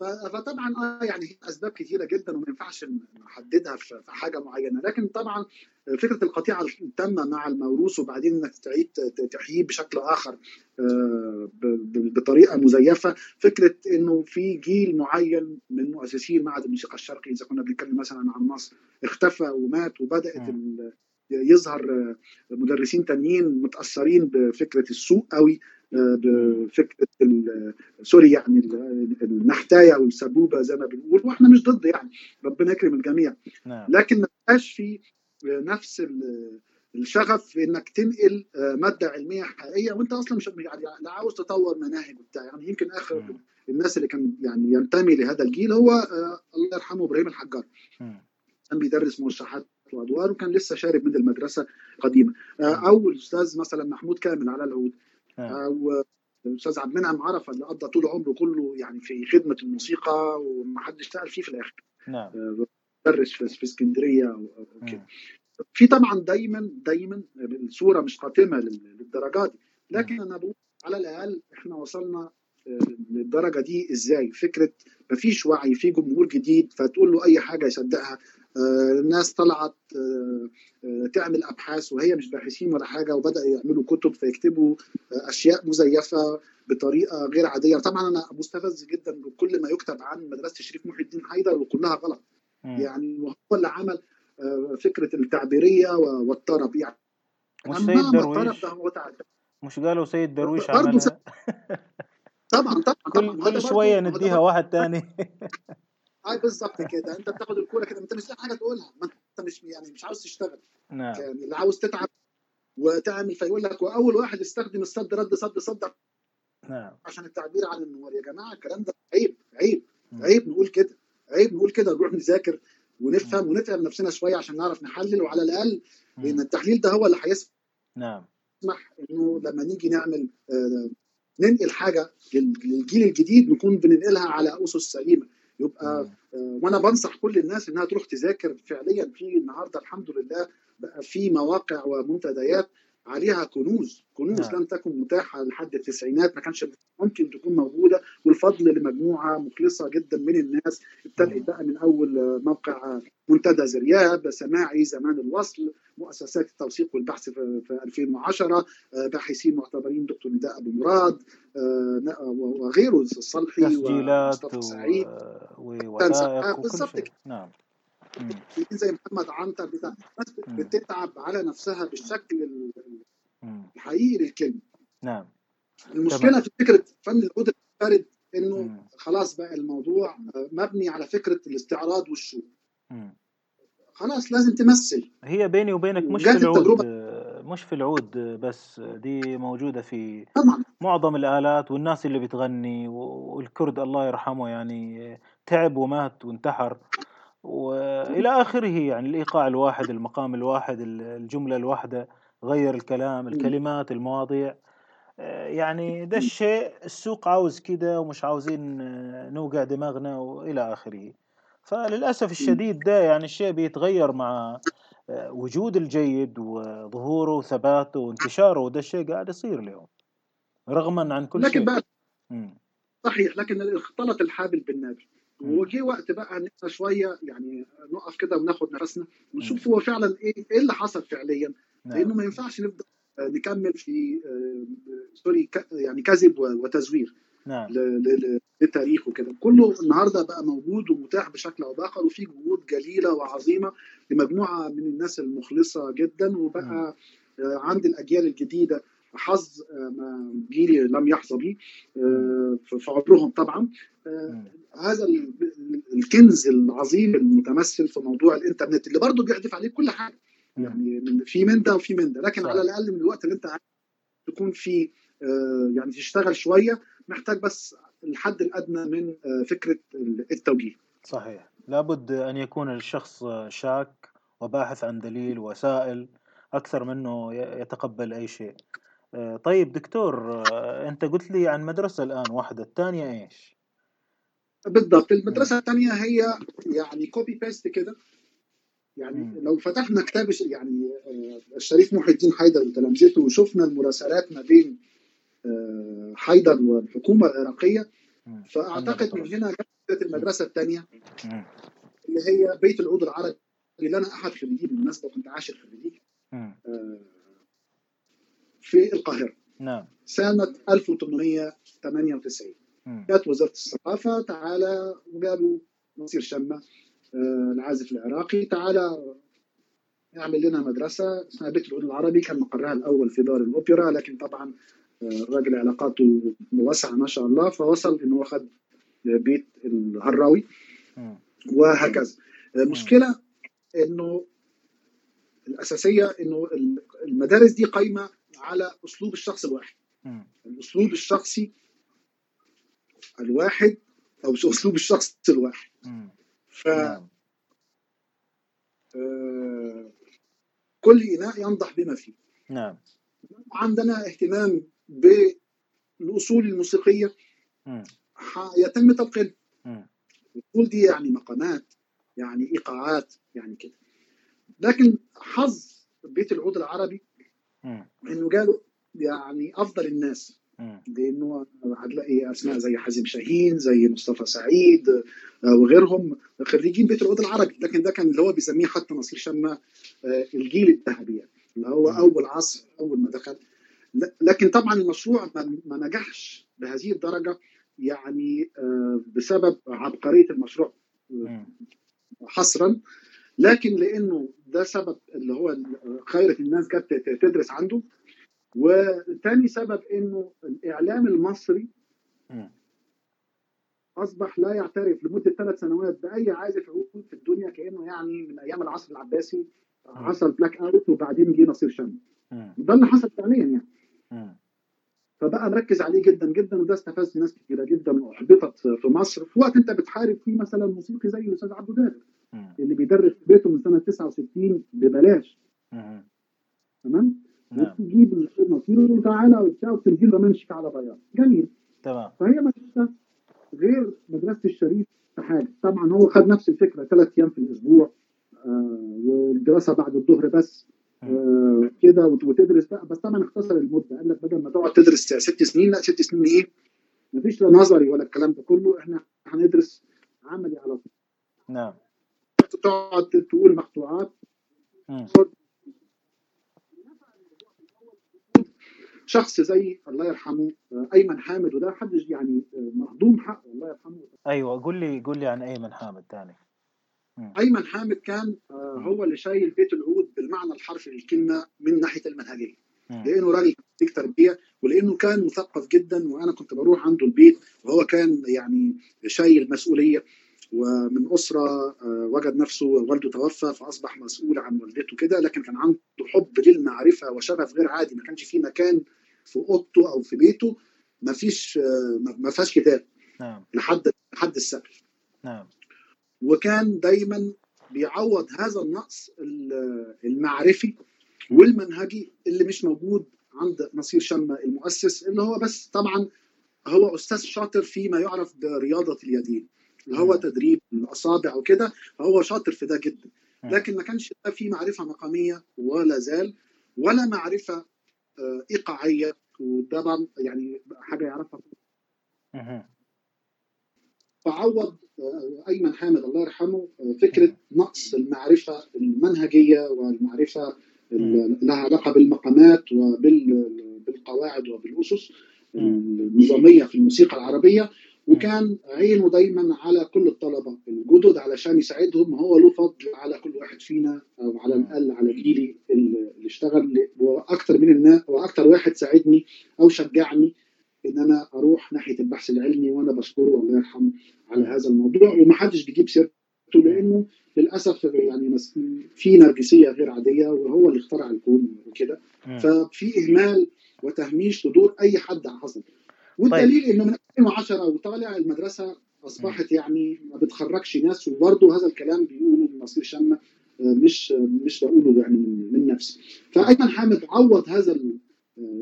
فطبعا آه يعني هي أسباب كثيرة جدا وما ينفعش نحددها في حاجة معينة. لكن طبعا فكرة القطيعة التامة مع الموروث وبعدين إنك تعيد تحييه بشكل آخر آه، بطريقة مزيفة فكرة إنه في جيل معين من مؤسسين معهد الموسيقى الشرقي إذا كنا بنتكلم مثلا عن مصر اختفى ومات وبدأت يظهر مدرسين تانيين متأثرين بفكرة السوق قوي بفكرة سوري يعني النحتاية والسبوبه زي ما بنقول وإحنا مش ضد يعني ربنا يكرم الجميع نعم. لكن ما بقاش في نفس الشغف في إنك تنقل مادة علمية حقيقية وإنت أصلا مش يعني لا عاوز تطور مناهج وبتاع يعني يمكن آخر. الناس اللي كان يعني ينتمي لهذا الجيل هو الله يرحمه إبراهيم الحجار كان بيدرس مرشحات وادوار وكان لسه شارب من المدرسة القديمة. أو الأستاذ مثلا محمود كامل على العود. أو الاستاذ عبد المنعم عرفة اللي قضى طول عمره كله يعني في خدمة الموسيقى وما حدش اشتغل فيه في الآخر. نعم. درس في اسكندرية وكده في طبعا دايما دايما الصورة مش قاتمة للدرجات دي. لكن أنا بقول على الأقل إحنا وصلنا للدرجة دي إزاي؟ فكرة مفيش وعي في جمهور جديد فتقول له أي حاجة يصدقها. الناس طلعت تعمل أبحاث وهي مش باحثين ولا حاجة وبدأ يعملوا كتب فيكتبوا أشياء مزيفة بطريقة غير عادية. طبعا أنا مستفز جدا بكل ما يكتب عن مدرسة الشريف محي الدين حيدر وكلها غلط. يعني وهو اللي عمل فكرة التعبيرية والطرب. يعني مش سيد درويش. مش قالوا سيد درويش عملها؟ طبعا طبعا كل كل شوية نديها واحد تاني. اي بالظبط كده. انت بتاخد الكورة كده انت مش لاقي حاجة تقولها. ما انت مش يعني مش عاوز تشتغل. نعم. يعني اللي عاوز تتعب وتعمل فيقول لك وأول واحد استخدم الصد رد صد صد. نعم. عشان التعبير عن النور يا جماعة الكلام ده عيب عيب عيب. نقول كده عيب نقول كده. نروح نذاكر ونفهم ونتعب نفسنا شوية عشان نعرف نحلل وعلى الأقل لأن التحليل ده هو اللي هيسمح نعم. يسمح إنه لما نيجي نعمل آه ننقل حاجة للجيل الجديد نكون بننقلها على أسس سليمة. يبقى آه وأنا بنصح كل الناس إنها تروح تذاكر فعليا. في النهارده الحمد لله بقى في مواقع ومنتديات عليها كنوز. كنوز نعم. لم تكن متاحة لحد التسعينات ما كانش ممكن تكون موجودة والفضل لمجموعة مخلصة جدا من الناس ابتدأت بقى من أول موقع منتدى زرياب سماعي زمان الوصل مؤسسات التوثيق والبحث في 2010 باحثين معتبرين دكتور نداء أبو مراد وغيره الصلحي تسجيلات سعيد. ووثائق بالظبط كده. نعم. زي محمد عنتر بتاع بتتعب على نفسها بالشكل الحقيقي للكلمة. نعم. المشكلة طبعا. في فكرة فن العود الفارد إنه مم. خلاص بقى الموضوع مبني على فكرة الاستعراض والشو. مم. خلاص لازم تمثل. هي بيني وبينك مش في العود مش في العود بس دي موجودة في طبعا. معظم الآلات والناس اللي بتغني والكرد الله يرحمه يعني تعب ومات وانتحر. وإلى آخره يعني الإيقاع الواحد المقام الواحد الجملة الواحدة غير الكلام الكلمات المواضيع. يعني ده الشيء السوق عاوز كده ومش عاوزين نوقع دماغنا وإلى آخره. فللأسف الشديد ده يعني الشيء بيتغير مع وجود الجيد وظهوره وثباته وانتشاره وده الشيء قاعد يصير اليوم رغما عن كل لكن شيء. بقى صحيح لكن اختلط الحابل بالنابل وجي وقت بقى إن إحنا شوية يعني نقف كده وناخد نفسنا ونشوف هو فعلا إيه إيه اللي حصل فعليا؟ نعم. لأنه ما ينفعش نفضل نكمل في سوري يعني كذب وتزوير نعم. للتاريخ وكده. كله النهارده بقى موجود ومتاح بشكل أو بآخر وفي جهود جليلة وعظيمة لمجموعة من الناس المخلصة جدا وبقى عند الأجيال الجديدة. حظ ما جيلي لم يحظى به في عمرهم طبعا. هذا الكنز العظيم المتمثل في موضوع الإنترنت اللي برضه بيحدف عليك كل حاجة. يعني في من ده وفي من ده. لكن على الأقل من الوقت اللي أنت تكون فيه يعني تشتغل شوية محتاج بس الحد الأدنى من فكرة التوجيه. صحيح. لابد أن يكون الشخص شاك وباحث عن دليل وسائل أكثر منه يتقبل أي شيء. آه، طيب دكتور آه، انت قلت لي عن مدرسة الآن واحدة الثانية إيش؟ بالضبط المدرسة الثانية هي يعني copy paste كده. يعني م. لو فتحنا كتاب يعني آه، الشريف محي الدين حيدر وتلامذته وشفنا المراسلات ما بين حيدر والحكومة العراقية فأعتقد من هنا جت المدرسة الثانية اللي هي بيت العود العربي. اللي أنا أحد خريجيه بالمناسبه كنت عاشر خريج في القاهرة. نعم. سنة 1898 جت وزارة الثقافة تعالى وقالوا نصير شمة آه، العازف العراقي. تعالى اعمل لنا مدرسة اسمها بيت العود العربي. كان مقرها الأول في دار الأوبرا لكن طبعا الراجل آه، علاقاته واسعة ما شاء الله. فوصل انه اخذ بيت الهراوي. وهكذا. المشكلة آه، إنه الأساسية إنه المدارس دي قايمة على أسلوب الشخص الواحد. الأسلوب الشخصي الواحد أو أسلوب الشخص الواحد. ف. آه كل إناء ينضح بما فيه. نعم. عندنا اهتمام بالأصول الموسيقية. يتم تلقين الأصول دي يعني مقامات يعني إيقاعات يعني كده. لكن حظ بيت العود العربي إنه قالوا يعني أفضل الناس. لأنه هتلاقي أسماء زي حازم شاهين زي مصطفى سعيد آه، وغيرهم خريجين بيت العود العربي. لكن ده كان اللي هو بيسميه حتى نصير شمه آه، الجيل الذهبي اللي هو أول عصر أول ما دخل. لكن طبعا المشروع ما نجحش بهذه الدرجة يعني آه، بسبب عبقرية المشروع. حصرا لكن لأنه ده سبب اللي هو خيرة الناس جت تدرس عنده. وثاني سبب انه الإعلام المصري أصبح لا يعترف لمدة ثلاث سنوات بأي عازف عود في الدنيا كأنه يعني من أيام العصر العباسي حصل blackout وبعدين جه نصير شمة ده اللي حصل فعليا يعني. فبقى مركز عليه جدا جدا وده استفز ناس كثيره جدا وأحبطت في مصر. في وقت أنت بتحارب فيه مثلا موسيقي زي الأستاذ عبد القادر اللي بيدرس في بيته من سنة 69 ببلاش. تمام؟ نعم. وتجيب النصير وتعالى وبتاع وتنزل له منشك على بياض. جميل. تمام. فهي مدرسة غير مدرسة الشريف في حاجة. طبعا هو خد نفس الفكرة ثلاث أيام في الأسبوع آه والدراسة بعد الظهر بس آه كده وتدرس بقى. بس طبعا اختصر المدة. قال لك بدل ما تقعد تدرس ست سنين لا ست سنين إيه؟ مفيش لا نظري ولا الكلام ده كله. إحنا هندرس عملي على طول. نعم. تقعد تقول مقطوعات. شخص زي الله يرحمه أيمن حامد وده حدش يعني مهضوم حقه الله يرحمه. أيوه قول لي قول لي عن أيمن حامد ثاني أيمن حامد كان آه، هو اللي شايل بيت العود بالمعنى الحرفي للكلمه من ناحية المنهجية. لأنه راجل فيك تربية ولأنه كان مثقف جدا وأنا كنت بروح عنده البيت وهو كان يعني شايل مسؤولية. ومن أسرة آه، وجد نفسه والده توفى فأصبح مسؤول عن والدته كده لكن كان عنده حب للمعرفة وشغف غير عادي ما كانش في مكان في أوضته أو في بيته ما فيش آه، ما فيهاش كتاب نعم. لحد لحد السقف. نعم. وكان دايما بيعوض هذا النقص المعرفي والمنهجي اللي مش موجود عند نصير شمة المؤسس اللي هو بس طبعا هو أستاذ شاطر فيما يعرف برياضة اليدين. اللي هو تدريب الاصابع وكده فهو شاطر في ده جدا. لكن ما كانش في معرفة مقامية ولا زال ولا معرفة آه، إيقاعية. وده يعني حاجة يعرفها. فعوض آه، أيمن حامد الله يرحمه آه، فكرة نقص المعرفة المنهجية والمعرفة لها علاقة بالمقامات وبالقواعد وبالأسس النظامية في الموسيقى العربية. وكان عينه دايما على كل الطلبة. الجدد علشان يساعدهم هو له فضل على كل واحد فينا أو على الأقل على جيلي اللي اشتغل. وأكثر من الناس وأكثر واحد ساعدني أو شجعني إن أنا أروح ناحية البحث العلمي وأنا بشكره الله يرحمه على هذا الموضوع. ومحدش بيجيب سيرته لأنه للأسف يعني في نرجسية غير عادية وهو اللي اخترع الكون وكده. ففي إهمال وتهميش لدور أي حد حصل والدليل طيب. إنه من 2010 وطالع المدرسة أصبحت يعني ما بتخرجش ناس وبرضه هذا الكلام بيقوله نصير شمه مش مش بقوله يعني من نفسي. فايمن حامد عوض هذا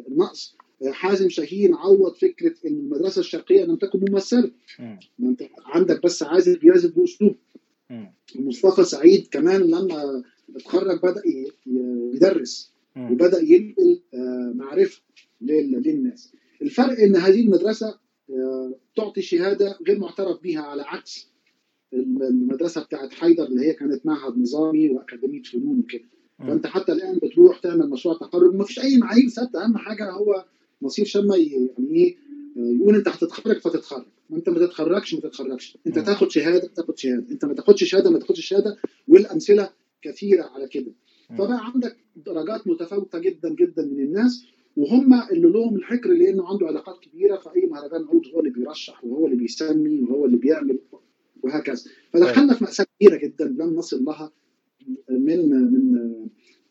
النقص. حازم شاهين عوض فكرة إن المدرسة الشرقية لم تكن ممثلة. ما أنت عندك بس عازف بيعزف بأسلوب. مصطفى سعيد كمان لما اتخرج بدأ يدرس. وبدأ ينقل معرفة للناس. الفرق إن هذه المدرسة تعطي شهادة غير معترف بها على عكس المدرسة بتاعت حيدر اللي هي كانت معهد نظامي وأكاديمية فنون وكده. فأنت حتى الآن بتروح تعمل مشروع تخرج ما فيش أي معايير ثابتة. أهم حاجة هو نصير شما يعني إيه يقول أنت هتتخرج فتتخرج. ما أنت ما تتخرجش ما تتخرجش. أنت تاخد شهادة تاخد شهادة. أنت ما تاخدش شهادة ما تاخدش شهادة والأمثلة كثيرة على كده. فبقى عندك درجات متفاوتة جدا جدا من الناس. وهم اللي لهم الحكر لأنه عنده علاقات كبيرة في اي مهرجان عود هو اللي بيرشح وهو اللي بيسمي وهو اللي بيعمل وهكذا. فدخلنا في مأساة كبيرة جدا لم نصل لها من من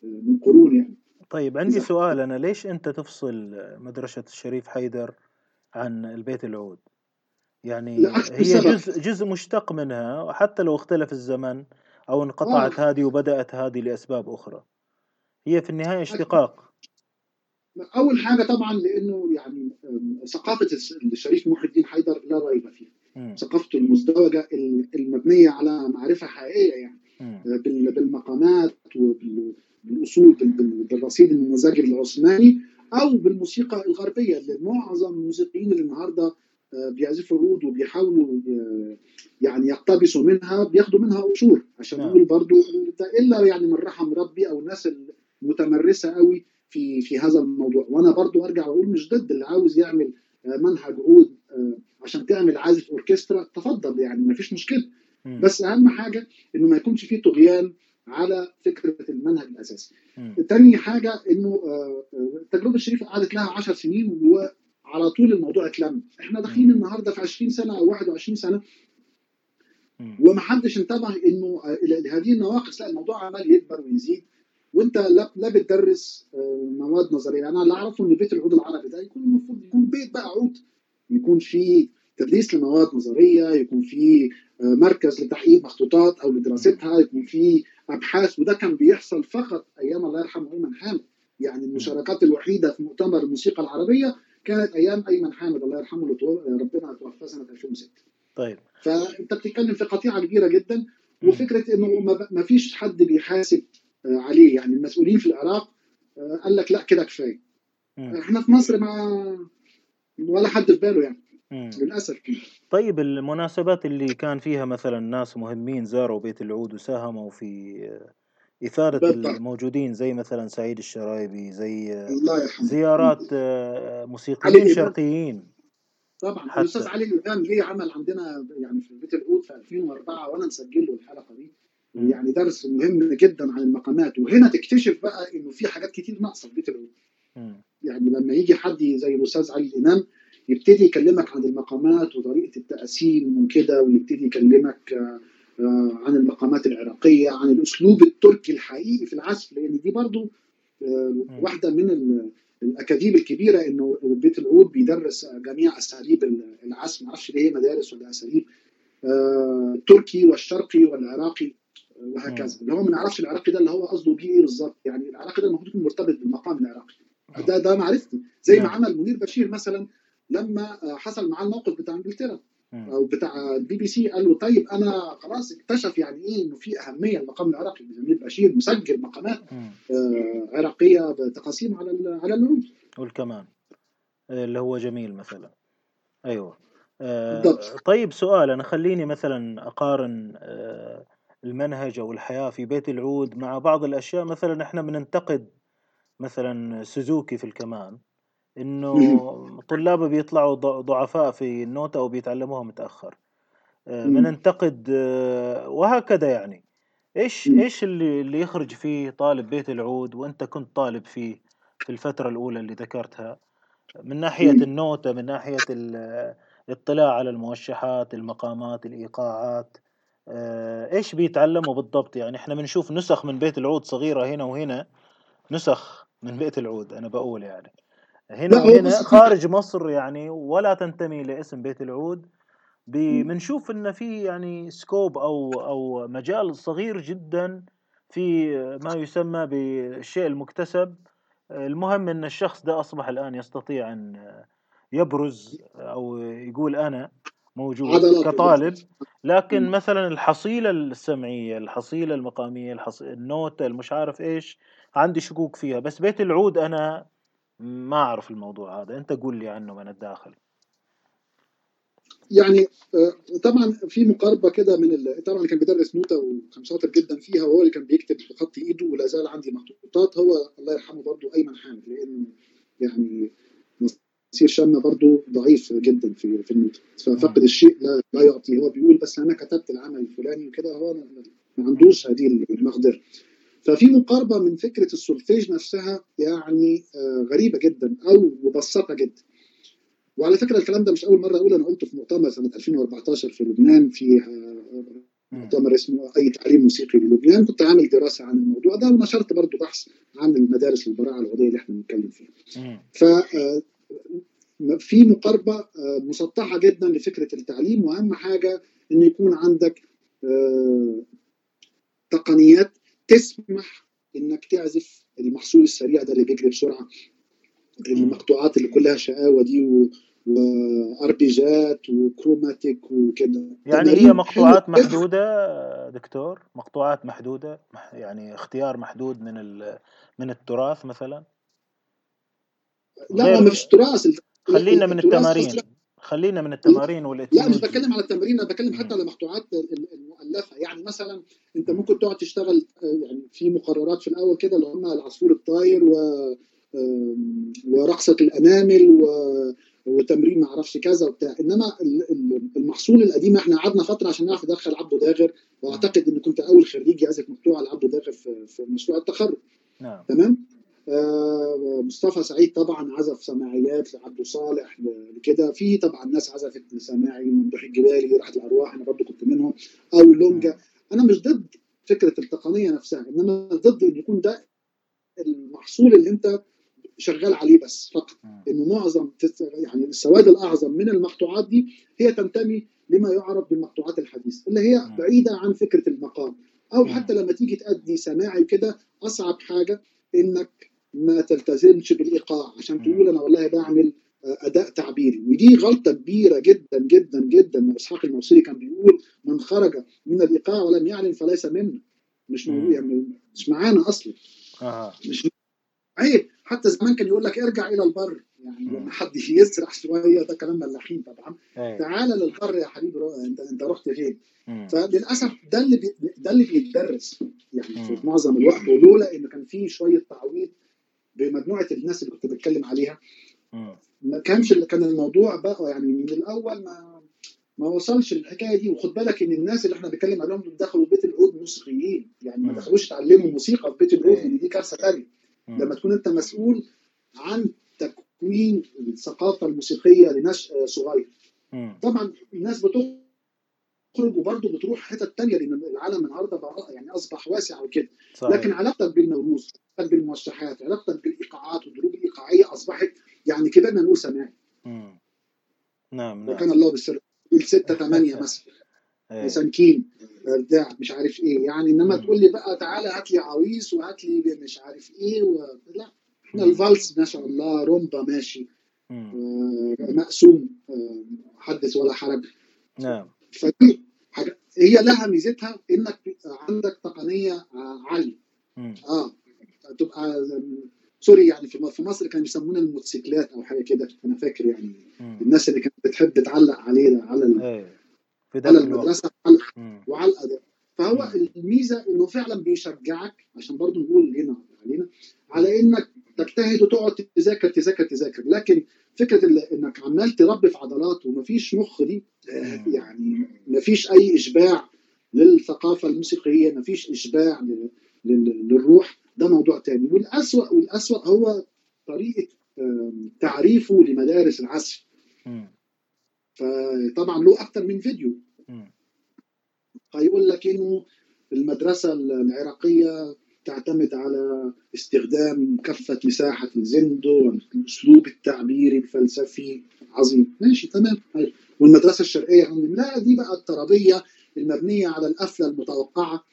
من قرون يعني. طيب عندي سؤال. أنا ليش أنت تفصل مدرسة الشريف حيدر عن البيت العود؟ يعني هي جزء جزء مشتق منها وحتى لو اختلف الزمن أو انقطعت آه. هذه وبدأت هذه لأسباب أخرى. هي في النهاية اشتقاق. أول حاجة طبعا لأنه يعني ثقافة الشريف محي الدين حيدر لا ريب فيها. ثقافته المزدوجة المبنية على معرفة حقيقية يعني. بالمقامات وبالاصول بالرصيد النموذجي العثماني أو بالموسيقى الغربية اللي معظم الموسيقيين اللي النهارده بيعزفوا عود وبيحاولوا يعني يقتبسوا منها بياخدوا منها قشور عشان نقول برضو إلا يعني من رحم ربي أو الناس المتمرسة قوي في في هذا الموضوع. وأنا برضو أرجع وأقول مش ضد اللي عاوز يعمل منهج عود عشان تعمل عازف أوركسترا تفضل يعني ما فيش مشكلة. بس أهم حاجة إنه ما يكونش فيه طغيان على فكرة المنهج الأساسي. تاني حاجة إنه التجربه الشريفه قعدت لها 10 سنين وعلى طول الموضوع اتلم، إحنا داخلين النهارده في 20 سنة أو 21 سنة. ومحدش انتبه إنه هذه النواقص. لا الموضوع عمال يكبر ويزيد. وانت لا, لا بتدرس مواد نظرية. أنا اللي أعرفه إن بيت العود العربي ده يكون المفروض يكون بيت بقى عود. يكون فيه تدريس لمواد نظرية يكون فيه مركز لتحقيق مخطوطات أو لدراستها يكون فيه أبحاث وده كان بيحصل فقط أيام الله يرحمه أيمن حامد. يعني المشاركات الوحيدة في مؤتمر الموسيقى العربية كانت أيام أيمن حامد. الله يرحمه اللي ربنا توفى سنة 2006 طيب. فأنت بتتكلم في قطيعة كبيرة جدا وفكرة إنه ما فيش حد بيحاسب عليه يعني المسؤولين في العراق قال لك لا كده كفاية إحنا في مصر ما ولا حد في باله يعني مم. للأسف طيب المناسبات اللي كان فيها مثلا ناس مهمين زاروا بيت العود وساهموا في إثارة بالضبط. الموجودين زي مثلا سعيد الشرايبي زي زيارات موسيقيين شرقيين طبعا حتى. الاستاذ علي الامام ليه عمل عندنا يعني في بيت العود في 2004 وأنا مسجل له الحلقة دي. يعني درس مهم جدا عن المقامات. وهنا تكتشف بقى إنه في حاجات كتير ناقصة في بيت العود يعني لما يجي حد زي الأستاذ علي الإمام يبتدي يكلمك عن المقامات وطريقة التقسيم وكده ويبتدي يكلمك عن المقامات العراقية عن الأسلوب التركي الحقيقي في العزف. لأن دي برضو واحدة من الأكاذيب الكبيرة إنه بيت العود بيدرس جميع أساليب العزف. ما أعرفش ليه مدارس ولا أساليب التركي والشرقي والعراقي. وهكذا. اللي هو ما نعرفش العراقي ده اللي هو قصده بيه إيه بالظبط؟ يعني العراقي ده المفروض يكون مرتبط بالمقام العراقي. ده ده معرفتي. زي ما عمل منير بشير مثلا لما حصل معاه الموقف بتاع إنجلترا. أو بتاع البي بي سي قال له طيب أنا خلاص اكتشف يعني إيه إنه في أهمية المقام العراقي. منير بشير مسجل مقامات آه عراقية بتقاسيم على على العود والكمان اللي هو جميل مثلا. أيوه. آه طيب سؤال أنا خليني مثلا أقارن آه المنهج أو الحياة في بيت العود مع بعض الأشياء. مثلا إحنا بننتقد مثلا سوزوكي في الكمان إنه طلابه بيطلعوا ضعفاء في النوتة أو بيتعلموها متأخر. بننتقد وهكذا يعني. إيش إيش اللي اللي يخرج فيه طالب بيت العود وأنت كنت طالب فيه في الفترة الأولى اللي ذكرتها؟ من ناحية النوتة من ناحية الاطلاع على الموشحات المقامات الإيقاعات. إيش بيتعلموا بالضبط؟ يعني إحنا بنشوف نسخ من بيت العود صغيرة هنا وهنا نسخ من بيت العود أنا بقول يعني. هنا وهنا خارج مصر يعني ولا تنتمي لاسم بيت العود. بنشوف إن في يعني سكوب أو أو مجال صغير جدا في ما يسمى بالشيء المكتسب. المهم إن الشخص ده أصبح الآن يستطيع أن يبرز أو يقول أنا. موجود كطالب لكن مثلا الحصيلة السمعية الحصيلة المقامية الحص... النوتة المش عارف إيش عندي شكوك فيها. بس بيت العود أنا ما أعرف الموضوع هذا. أنت قول لي عنه من الداخل. يعني آه، طبعا في مقاربة كده من ال... طبعا اللي كان بيدرس نوتة وكان شاطر جدا فيها وهو اللي كان بيكتب بخط إيده ولا زال عندي مخطوطات هو الله يرحمه برضه أيمن حامد لأن يعني نصير شامة برضه ضعيف جدا في في النوتة ففقد الشيء لا, لا يعطي. هو بيقول بس أنا كتبت العمل الفلاني وكده هو ما عندوش هذه المقدرة. ففي مقاربة من فكرة السولفيج نفسها يعني آه، غريبة جدا أو مبسطة جدا. وعلى فكرة الكلام ده مش أول مرة أقول أنا قلته في مؤتمر سنة 2014 في لبنان في آه، مؤتمر اسمه أي تعليم موسيقي للبنان كنت عامل دراسة عن الموضوع ده ونشرت برضه بحث عن المدارس البراعه العضويه اللي إحنا بنتكلم فيها. ف آه، في مقاربة مسطحة جدا لفكرة التعليم وأهم حاجة إن يكون عندك تقنيات تسمح إنك تعزف المحصول السريع ده اللي بيجري بسرعة. المقطوعات اللي كلها شقاوة دي و... واربيجات وكروماتيك وكده. يعني هي مقطوعات محدودة دكتور؟ مقطوعات محدودة يعني اختيار محدود من من التراث مثلا؟ لا ما فيش تراث خلينا من التمارين. خلينا من التمارين والاتنين لا مش بتكلم على التمارين أنا بتكلم حتى على المقطوعات المؤلفة. يعني مثلا أنت ممكن تقعد تشتغل يعني في مقررات في الأول كده اللي هم العصفور الطاير و ورقصة الأنامل و وتمرين ما أعرفش كذا وبتاع. إنما المحصول القديم إحنا قعدنا فترة عشان نعرف ندخل عبده داغر وأعتقد إن كنت أول خريج يعزف مقطوعه لعبده داغر في, مشروع التخرج. نعم. تمام؟ آه، مصطفى سعيد طبعا عزف سماعيات لعبد صالح لكده. في طبعا ناس عزفت سماعي ممدوح الجبالي راحت الأرواح أنا برضه كنت منهم أو لونجا. أنا مش ضد فكرة التقنية نفسها إنما ضد إن يكون ده المحصول اللي أنت شغال عليه بس فقط. انه معظم يعني السواد الأعظم من المقطوعات دي هي تنتمي لما يعرف بالمقطوعات الحديثة اللي هي بعيدة عن فكرة المقام. أو حتى لما تيجي تأدي سماعي كده أصعب حاجة إنك ما تلتزمش بالإيقاع. عشان تقول أنا والله بعمل آه، أداء تعبيري. ودي غلطة كبيرة جدا جدا جدا. إسحاق الموصلي كان بيقول من خرج من الإيقاع ولم يعلن فليس منا. مش موجود يعني مش معانا أصلا. آه. مش عيب حتى زمان كان يقول لك ارجع إلى البر. يعني لما حد يسرح شوية. ده كلام ملاحين طبعا. أيه. تعال للبر يا حبيبي أنت أنت رحت فين؟ فللأسف ده اللي بي... ده اللي بيتدرس. يعني. في معظم الوقت. ولولا إن كان في شوية تعويض بمجموعة الناس اللي كنت بتكلم عليها. ما كانش كان الموضوع بقى يعني من الأول ما ما وصلش الحكاية دي. وخد بالك إن الناس اللي إحنا بنتكلم عليهم دول دخلوا بيت العود موسيقيين. يعني ما دخلوش اتعلموا موسيقى في بيت العود إيه. دي كارثة ثانية لما تكون أنت مسؤول عن تكوين الثقافة الموسيقية لنشء صغير. طبعا الناس بتخرج وبرضه بتروح حتت تانية لأن العالم النهارده بقى يعني أصبح واسع وكده. لكن علاقتك بالنوروز علاقتك بالموشحات علاقتك بالإيقاعات والدروب الإيقاعية أصبحت يعني كبرنا نقول سماعي نعم نعم. وكان الله بالسر الستة ثمانية مثلا. إيه. سنكين بتاع مش عارف إيه. يعني إنما تقول لي بقى تعالى هات لي عويس وهات لي مش عارف إيه و... لا. إحنا الفالس ما شاء الله رومبا ماشي. آه مقسوم آه حدث ولا حرج. نعم. فدي حاجة. هي لها ميزتها إنك عندك تقنية عالية. آه. تبقى سوري يعني في مصر كانوا يسمونا الموتوسيكلات أو حاجة كده أنا فاكر يعني مم. الناس اللي كانت بتحب تعلق علينا على إيه. في على المدرسة وعلى, وعلى الأداء فهو مم. الميزة إنه فعلا بيشجعك عشان برضو نقول هنا علينا على إنك تجتهد وتقعد تذاكر تذاكر تذاكر لكن فكرة إنك عمال تربي في عضلات ومفيش مخ دي آه، يعني مفيش أي إشباع للثقافة الموسيقية مفيش إشباع للروح ده موضوع تاني. والأسوأ والأسوأ هو طريقة تعريفه لمدارس العزف فطبعا له أكثر من فيديو. هيقول لك إنه المدرسة العراقية تعتمد على استخدام كافة مساحة الزندو والأسلوب التعبيري الفلسفي عظيم ماشي تمام. والمدرسة الشرقية لا دي بقى الترابية المبنية على القفلة المتوقعة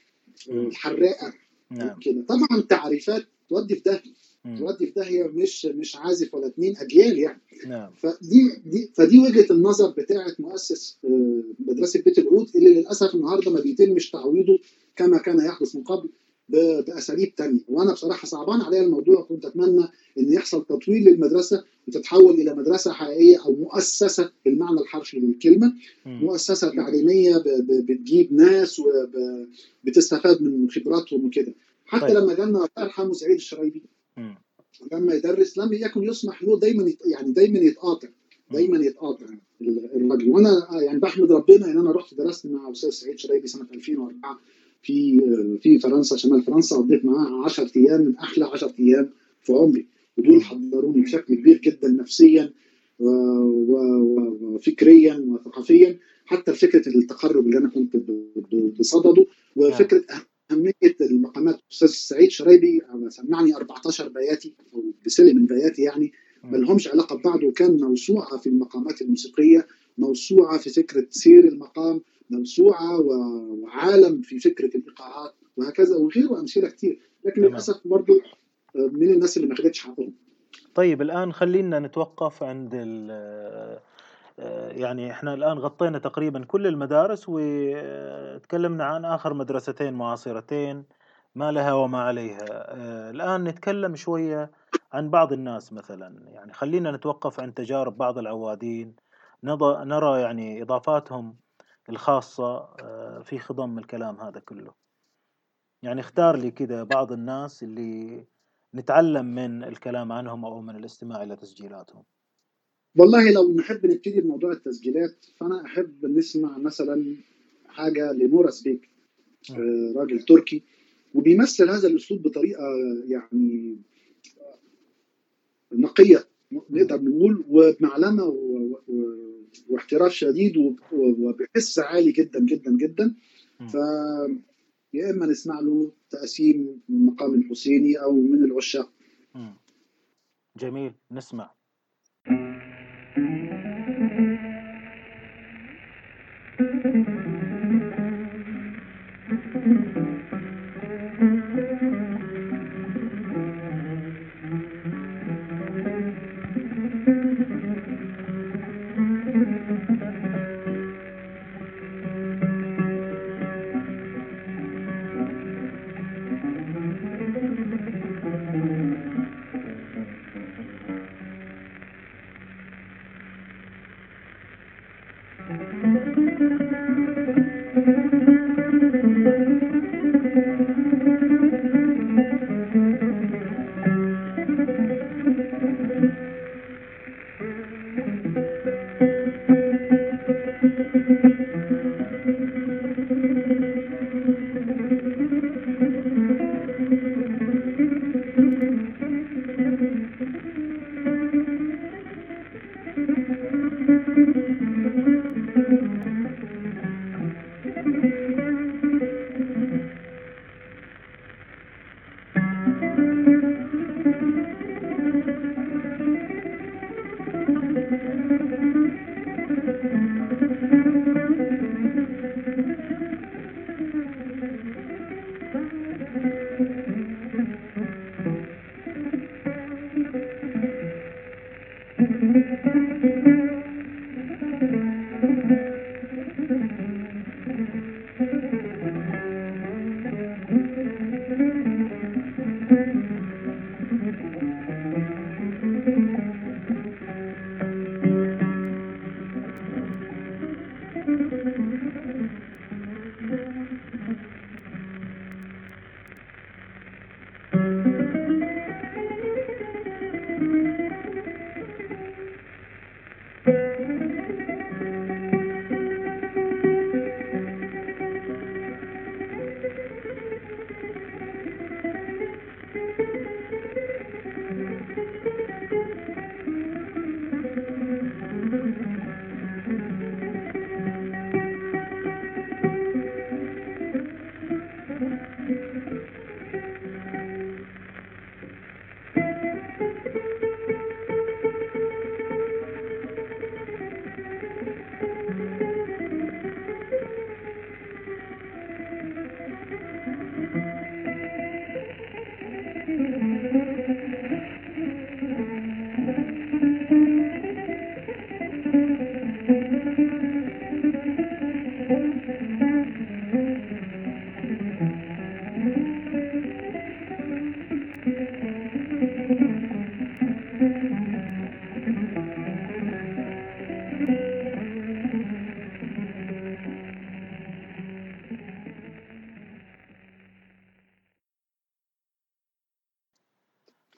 الحراقة. نعم. كده طبعا تعريفات تودي في داهية. تودي في داهية مش مش عازف ولا اتنين أجيال يعني. نعم. فدي دي فدي وجهة النظر بتاعه مؤسس آه، مدرسة بيت العود اللي للأسف النهارده ما بيتمش تعويضه كما كان يحدث من قبل. بأساليب تانية وأنا بصراحة صعبان عليا الموضوع كنت أتمنى إن يحصل تطوير للمدرسة وتتحول إلى مدرسة حقيقية أو مؤسسة بالمعنى الحرفي للكلمة. مؤسسة تعليمية بتجيب ناس وبتستفاد من خبراتهم وكده حتى طيب. لما جالنا الله يرحمه سعيد الشرايبي. لما يدرس لم يكن يسمح له دايما. يعني دايما يتقاطع دايما يتقاطع ال- الراجل وأنا يعني بحمد ربنا إن أنا رحت درست مع أستاذ سعيد شرايبي سنة 2004 في في فرنسا شمال فرنسا قضيت معاه 10 أيام من أحلى 10 أيام في عمري. ودول حضروني بشكل كبير جدا نفسيا وفكريا وثقافيا. حتى فكرة التقرب اللي أنا كنت بصدده وفكرة أهمية المقامات. أستاذ سعيد شرايبي سمعني 14 بياتي أو بسلم من بياتي يعني ما لهمش علاقة ببعض وكان موسوعة في المقامات الموسيقية موسوعة في فكرة سير المقام موسوعه وعالم في فكرة الايقاعات وهكذا وغيره أمثلة كتير. لكن. للأسف برضه آه، من الناس اللي ما خدتش حقهم. طيب الآن خلينا نتوقف عند ال آه، يعني إحنا الآن غطينا تقريبا كل المدارس وتكلمنا عن آخر مدرستين معاصرتين ما لها وما عليها. آه، الآن نتكلم شوية عن بعض الناس مثلا. يعني خلينا نتوقف عن تجارب بعض العوادين نرى يعني إضافاتهم الخاصة آه، في خضم الكلام هذا كله. يعني اختار لي كده بعض الناس اللي نتعلم من الكلام عنهم أو من الاستماع إلى تسجيلاتهم. والله لو نحب نبتدي بموضوع التسجيلات فأنا أحب نسمع مثلا حاجة لمورس بيك آه، راجل تركي وبيمثل هذا الأسلوب بطريقة يعني نقية نقدر نقول وبمعلمه و- و- واحتراف شديد وبحس عالي جدا جدا جدا. ف يا إما نسمع له تقسيم من مقام الحسيني أو من العشاق. جميل نسمع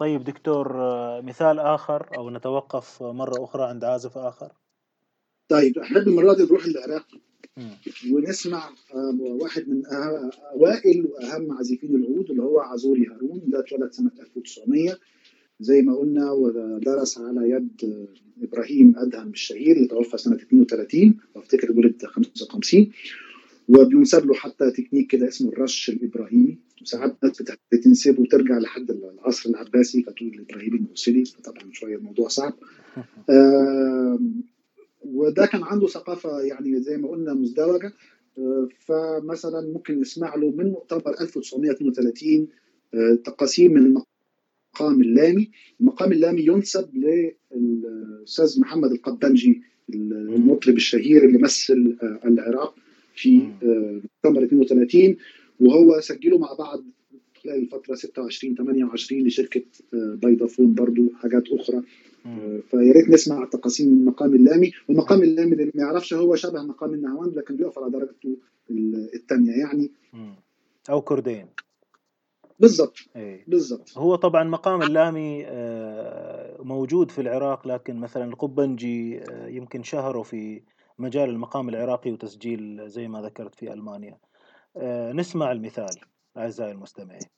طيب دكتور مثال آخر أو نتوقف مرة أخرى عند عازف آخر. طيب أحب المرة دي نروح للعراق ونسمع واحد من أوائل وأهم عازفين العود اللي هو عزوري هارون ده اتولد سنة 1900 زي ما قلنا ودرس على يد إبراهيم أدهم الشهير اللي توفى سنه 32 وافتكر ولد 55 وبينسب له حتى تكنيك كده اسمه الرش الإبراهيمي. وساعات ناس بتنسبه وترجع لحد العصر العباسي فتقول الإبراهيمي الموصلي طبعا شوية الموضوع صعب. آه وده كان عنده ثقافة يعني زي ما قلنا مزدوجة. آه فمثلا ممكن نسمع له من مؤتمر 1932 آه تقاسيم المقام اللامي. المقام اللامي ينسب للأستاذ محمد القبنجي المطرب الشهير اللي مثل العراق في مؤتمر 32 وهو سجلوا مع بعض خلال الفترة 26 28 لشركة بيضافون برضو حاجات أخرى. فيا ريت نسمع تقاسيم المقام اللامي. والمقام اللامي اللي ما يعرفش هو شبه مقام النهواند لكن بيقف على درجته الثانية يعني. أو كردين. بالضبط. بالضبط. هو طبعا مقام اللامي موجود في العراق لكن مثلا القبنجي يمكن شهروا في مجال المقام العراقي وتسجيل زي ما ذكرت في ألمانيا. نسمع المثال. أعزائي المستمعين.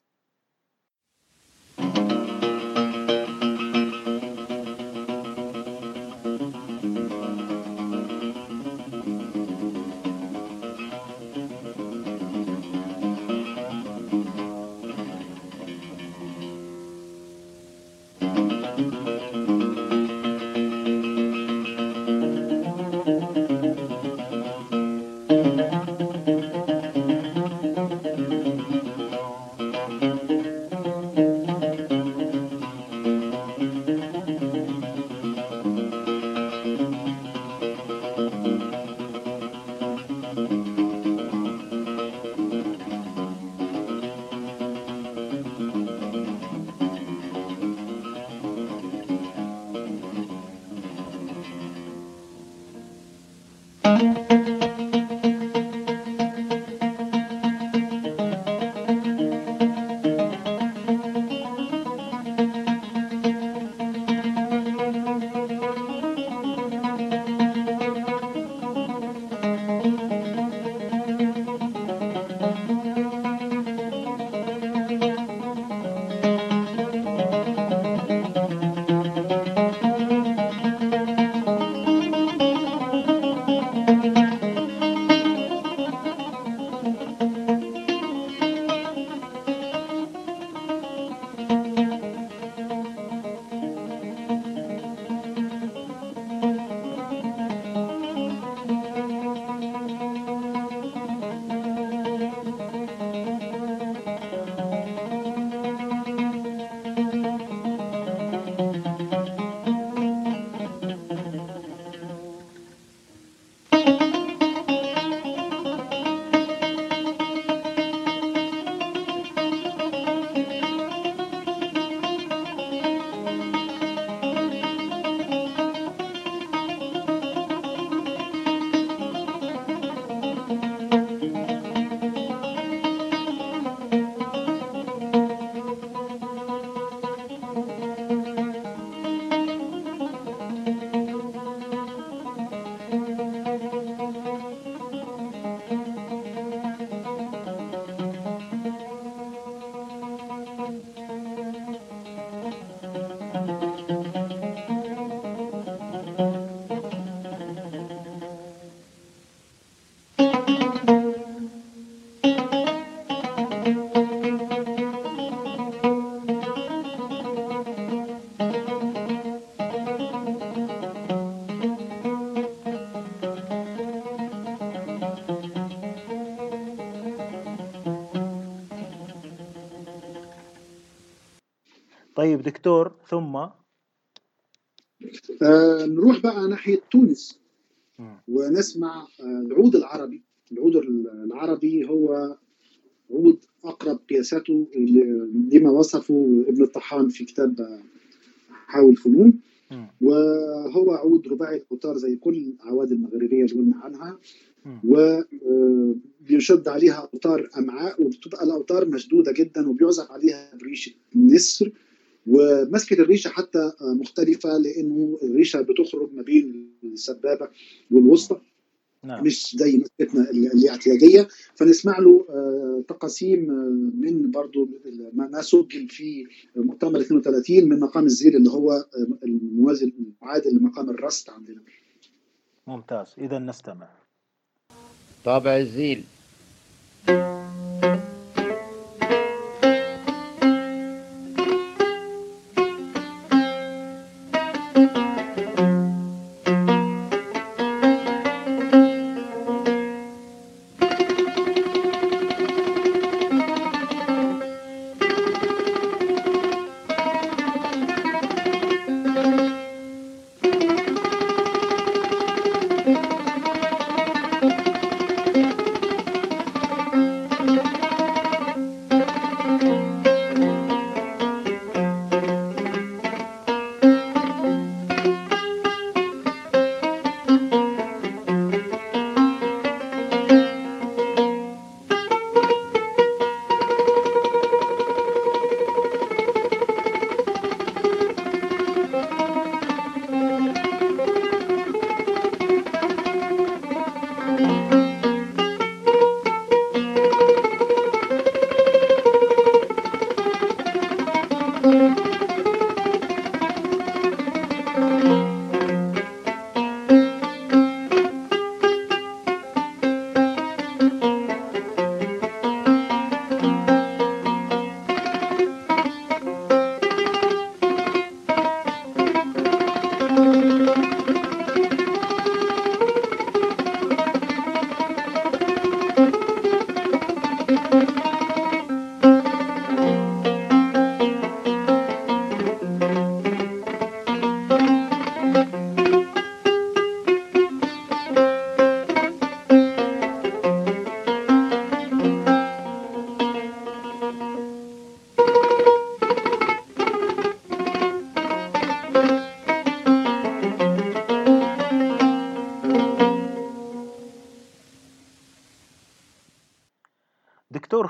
طيب دكتور ثم؟ آه نروح بقى ناحية تونس. ونسمع آه العود العربي. العود العربي هو عود أقرب قياساته لما وصفه ابن الطحان في كتاب حاول فنون. وهو عود رباعي الأوتار زي كل الأعواد المغربية اللي قلنا عنها. وبيشد عليها أوتار أمعاء وبتبقى الأوتار مشدودة جدا وبيعزف عليها بريشة نسر ومسكة الريشة حتى مختلفة لأنه الريشة بتخرج ما بين السبابة والوسطى. نعم. مش زي مسكتنا الاعتيادية. فنسمع له آه، تقاسيم آه، من برضو ما سجل في مؤتمر 32 من مقام الزير اللي هو آه، الموازي المعادل لمقام الرست عندنا. ممتاز. اذا نستمع. طابع الزيل.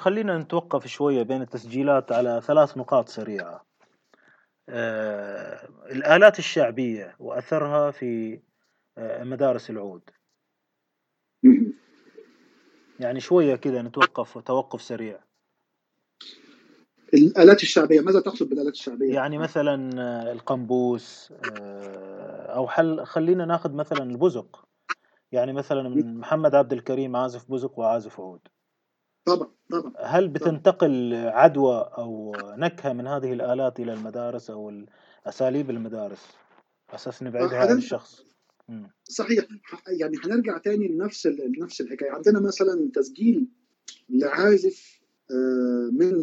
خلينا نتوقف شوية بين التسجيلات على ثلاث نقاط سريعة. آه الآلات الشعبية وأثرها في آه مدارس العود. يعني شوية كذا نتوقف توقف سريع. الآلات الشعبية ماذا تقصد بالآلات الشعبية؟ يعني مثلا آه، القنبوس أو حل خلينا ناخذ مثلا البزق. يعني مثلا من محمد عبد الكريم عازف بزق وعازف عود. طبعا طبعا. هل بتنتقل عدوى أو نكهة من هذه الآلات إلى المدارس أو اساليب المدارس؟ أساس نبعدها عن الشخص. صحيح. يعني حنرجع تاني لنفس لنفس الحكاية. عندنا مثلا تسجيل لعازف آه، من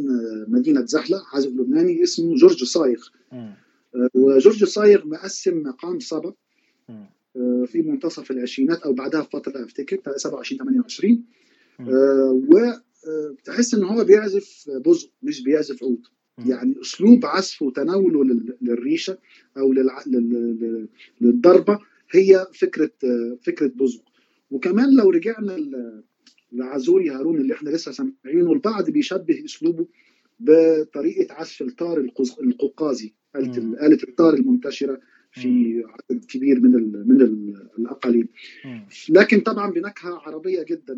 مدينة زحلة عازف لبناني اسمه جورج صايغ. آه، وجورج صايغ مقسم مقام صبا آه، في منتصف العشرينات أو بعدها بفترة أفتكر 27 28 و بتحس إن هو بيعزف بزق مش بيعزف عود. يعني أسلوب عزفه وتناوله للريشة أو للضربة هي فكرة فكرة بزق. وكمان لو رجعنا لعزوري هارون اللي إحنا لسه سامعينه البعض بيشبه أسلوبه بطريقة عزف التار القوقازي آلة التار المنتشرة في عدد كبير من ال من ال الأقاليم. لكن طبعا بنكهة عربية جدا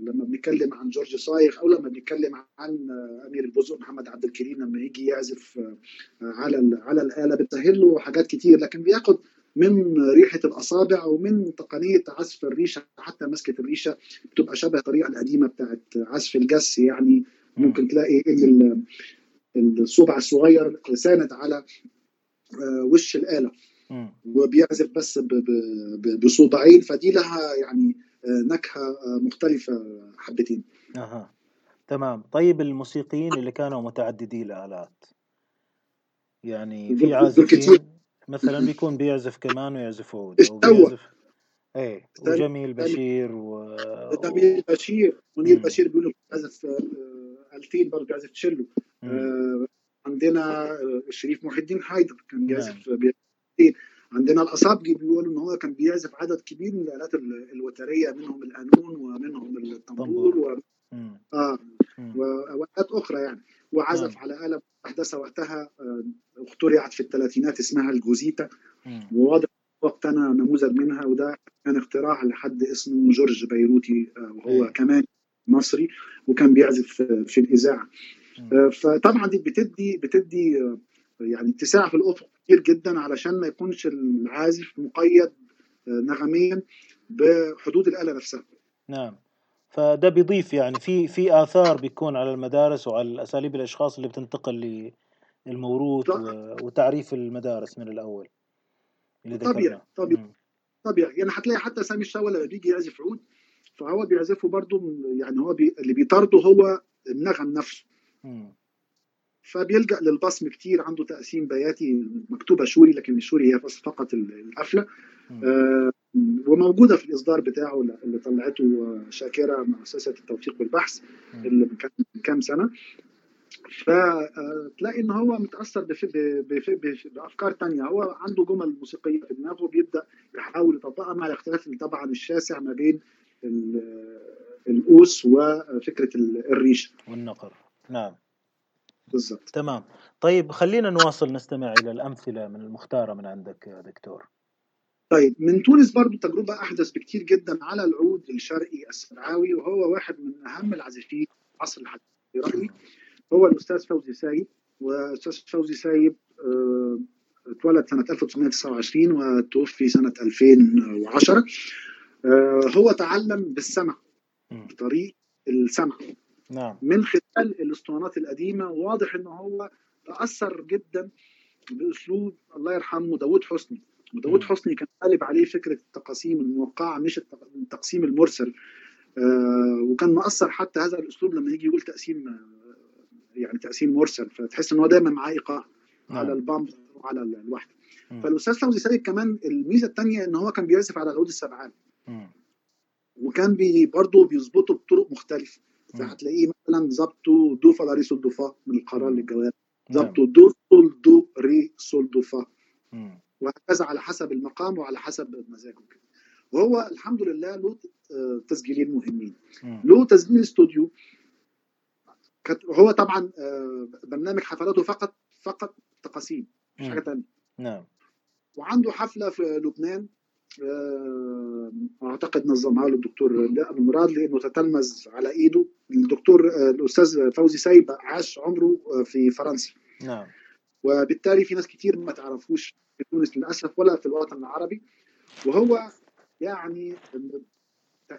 لما بنتكلم عن جورج صايغ أو لما بنتكلم عن أمير البزق محمد عبد الكريم لما يجي يعزف على على الآلة بتسهل له حاجات كتير لكن بياخد من ريحة الأصابع ومن تقنية عزف الريشة حتى مسكة الريشة بتبقى شبه الطريقة القديمة بتاعت عزف الجس يعني ممكن تلاقي إن الصبع الصغير ساند على آه، وش الآلة. وبيعزف بس بصوبعين فدي لها يعني آه، نكهة آه، مختلفة حبتين. أها. تمام. طيب الموسيقيين اللي كانوا متعددي الآلات. يعني في عازفين مثلا بيكون بيعزف كمان ويعزف عود أو بيعزف إيه وجميل بشير و جميل بشير منير بشير بيقولوا بيعزف ألتين برضه بيعزف تشيلو. آه عندنا الشريف محي الدين حيدر كان بيعزف نعم. عندنا الاصابجي بيقولوا إن هو كان بيعزف عدد كبير من الآلات الوترية منهم القانون ومنهم الطنبور و... آه. والات أخرى يعني. وعزف نعم. على آلة محدثة وقتها آه، اخترعت في الثلاثينات اسمها الجوزيتا. مم. وواضح وقتنا نموذج منها وده كان اختراع لحد اسمه جورج بيروتي آه، وهو إيه. كمان مصري وكان بيعزف في الإذاعة. مم. آه، فطبعا دي بتدي بتدي يعني اتساع في الأفق. كتير جدا علشان ما يكونش العازف مقيد آه، نغميا بحدود الآلة نفسها. نعم. فده بيضيف يعني في في آثار بيكون على المدارس وعلى الأساليب الأشخاص اللي بتنتقل للموروث وتعريف المدارس من الأول اللي طبيعي، طبيعي. طبيعي. يعني هتلاقي حتى سامي الشاوي لما بيجي يعزف عود فهو بيعزفه برضه يعني هو بي اللي بيطارده هو النغم نفسه. مم. فبيلجأ للبصم كتير عنده تقسيم بياتي مكتوبة شوري لكن الشوري هي بس فقط القفلة. آه، وموجودة في الإصدار بتاعه اللي طلعته آه، شاكره مؤسسه التوثيق والبحث مم. اللي من كام- من كام سنة. فتلاقي إن هو متأثر بف... بف... بف... بأفكار تانية. هو عنده جمل موسيقية في دماغه بيبدأ يحاول يطبقها مع الاختلاف طبعا الشاسع ما بين ال- القوس وفكرة ال- الريشه والنقر. نعم. بالظبط تمام. طيب خلينا نواصل نستمع إلى الأمثلة من المختارة من عندك يا دكتور. طيب من تونس برضو تجربة أحدث بكتير جدا على العود الشرقي السبعاوي وهو واحد من أهم العازفين في العصر الحديث في رأيي هو الأستاذ فوزي سايب وأستاذ فوزي سايب آه، اتولد سنة 1929 وتوفي سنة 2010 آه، هو تعلم بالسمع. بطريق السمع. نعم من خلال الاسطوانات القديمة واضح إن هو تأثر جدا بأسلوب الله يرحمه داوود حسني وداوود. حسني كان قالب عليه فكرة التقاسيم الموقعة مش التق- التقسيم المرسل آه وكان مأثر حتى هذا الأسلوب لما يجي يقول تقسيم آه، يعني تقسيم مرسل فتحس إن هو دايما معاه إيقاع على نعم البامب وعلى الوحده. فالأستاذ فوزي سيد كمان الميزة الثانية إن هو كان بيعزف على العود السباعي. وكان بي برضه بيظبطه بطرق مختلفة. فهتلاقيه مثلا ظبطه دو فا لا ري سول دو فا من القرار. للجواب ظبطه دو سول دو ري سول دو فا. وهكذا على حسب المقام وعلى حسب مزاجه كده وهو الحمد لله له آه، تسجيلين مهمين. له تسجيل استوديو. هو طبعا آه، برنامج حفلاته فقط فقط تقاسيم مش. حاجة ثانية نعم. وعنده حفلة في لبنان. أعتقد نظمها له الدكتور مراد لأنه تتلمذ على إيده. الدكتور آه، الأستاذ فوزي سايب عاش عمره آه، في فرنسا. نعم. وبالتالي في ناس كتير ما تعرفوش في تونس للأسف ولا في الوطن العربي. وهو يعني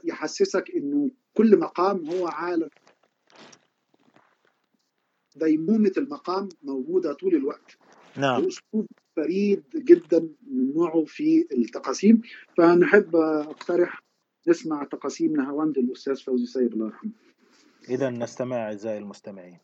يحسسك إنه كل مقام هو عالم. ديمومه المقام موجودة طول الوقت. نعم. وأسلوب فريد جدا من نوعه في التقاسيم. فنحب أقترح نسمع تقاسيم نهاوند الأستاذ فوزي سيد الله يرحمه. إذا نستمع أعزائي المستمعين.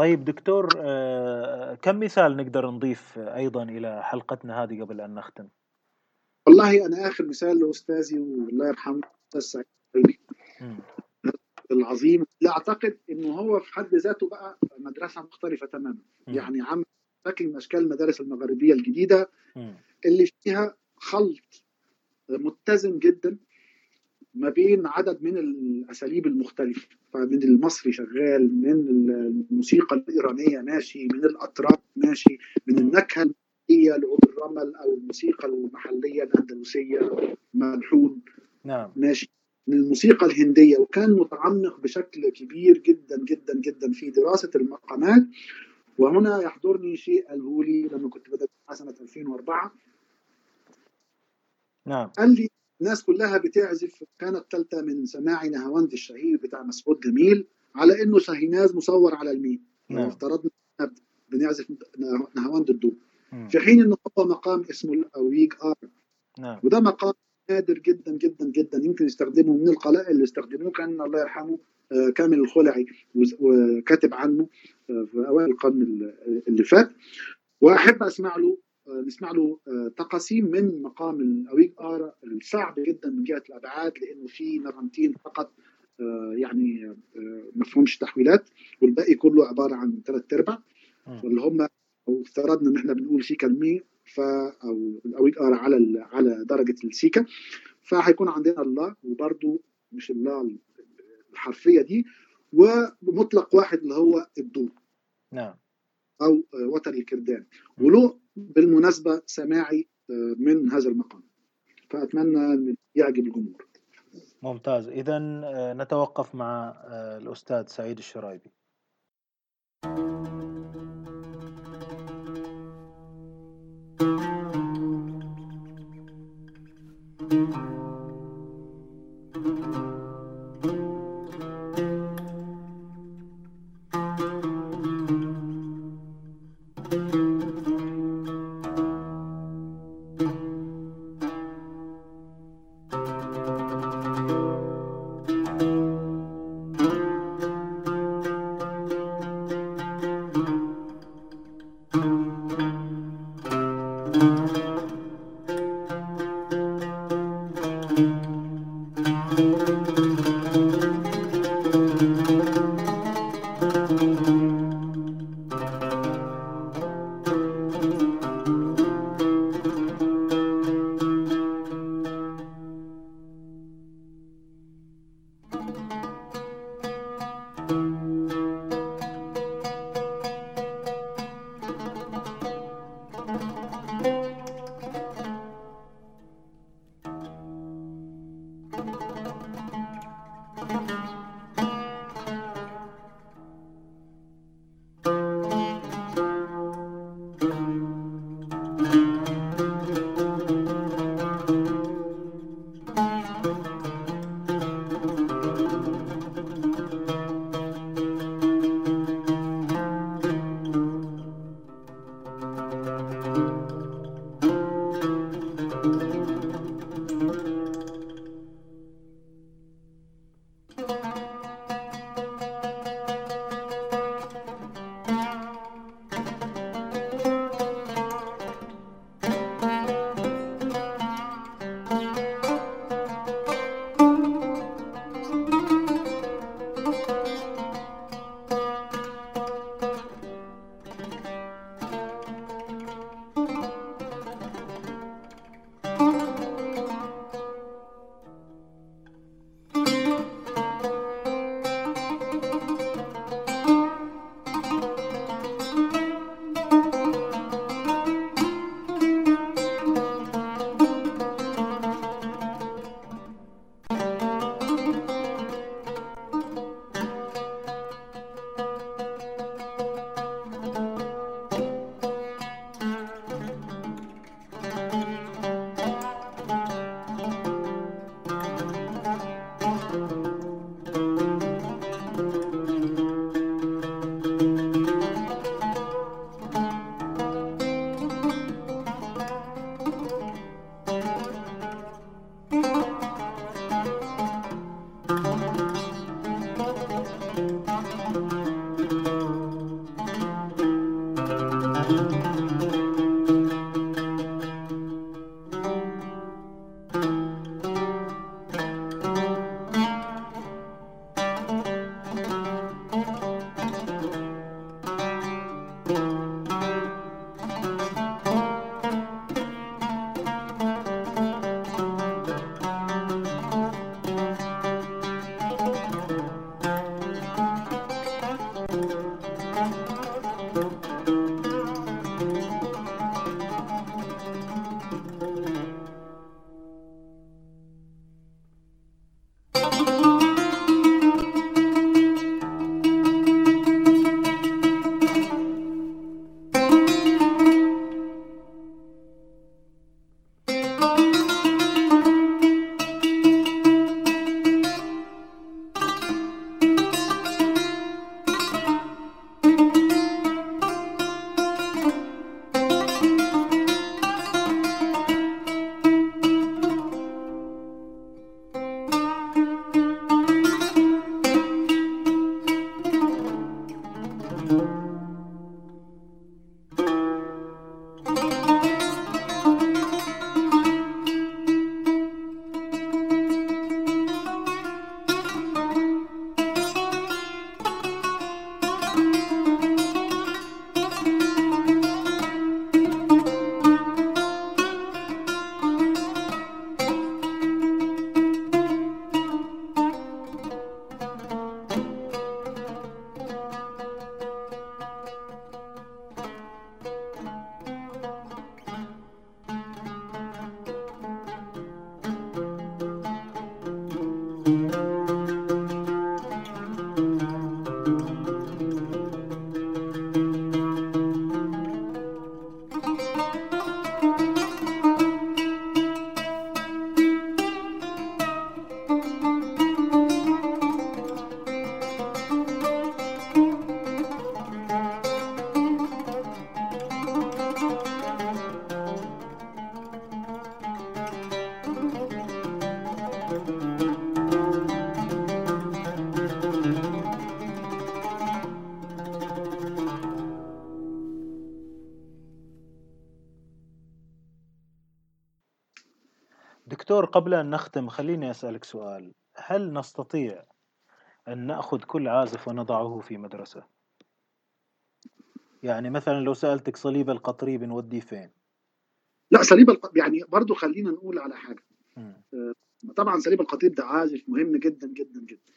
طيب دكتور آه، كم مثال نقدر نضيف أيضا إلى حلقتنا هذه قبل أن نختم؟ والله أنا آخر مثال لأستاذي والله يرحمه أستاذ سعيد العظيم. لا أعتقد إنه هو في حد ذاته بقى مدرسة مختلفة تماما. يعني عم شكل من أشكال المدارس المغربية الجديدة اللي فيها خلط متزن جدا ما بين عدد من الأساليب المختلفة فمن المصري شغال من الموسيقى الإيرانية ماشي من الاتراك ماشي من النكهة المحليه لعود الرمل أو الموسيقى المحلية الأندلسية ملحون نعم. ماشي من الموسيقى الهندية. وكان متعمق بشكل كبير جدا جدا جدا في دراسة المقامات. وهنا يحضرني شيء قاله لي لما كنت بدات سنة 2004 نعم. قال لي الناس كلها بتعزف كانت ثالثه من سماع نهاوند الشهير بتاع مسعود جميل على إنه شاهيناز مصور على الميم نعم. افترضنا بنعزف نهاوند الدو في حين إنه هو مقام اسمه الاويج ارا نعم. وده مقام نادر جدا جدا جدا. يمكن يستخدمه من القلائل اللي استخدموه كان الله يرحمه آه، كامل الخلعي وكاتب عنه آه، في أوائل القرن اللي فات. وأحب أسمع له نسمع له تقاسيم من مقام الاويج ارا الصعب جدا من جهة الأبعاد لأنه في نغمتين فقط يعني ما فيهمش تحويلات والباقي كله عبارة عن ثلاث أرباع. واللي هم لو افترضنا إن إحنا بنقول سيكا المي ف أو الاويج ارا على على درجة السيكا فهيكون عندنا الله وبرده مش الله الحرفية دي ومطلق واحد اللي هو الدور نعم. أو وتر الكردان. وله بالمناسبة سماعي آه، من هذا المقام. فأتمنى أن يعجب الجمهور. ممتاز. اذا آه، نتوقف مع آه، الأستاذ سعيد الشرايبي. دكتور قبل أن نختم خليني أسألك سؤال. هل نستطيع أن نأخذ كل عازف ونضعه في مدرسة؟ يعني مثلا لو سألتك صليب القطري بنوديه فين؟ لا صليب الق... يعني برضه خلينا نقول على حاجة. آه طبعا صليب القطيب ده عازف مهم جدا جدا جدا.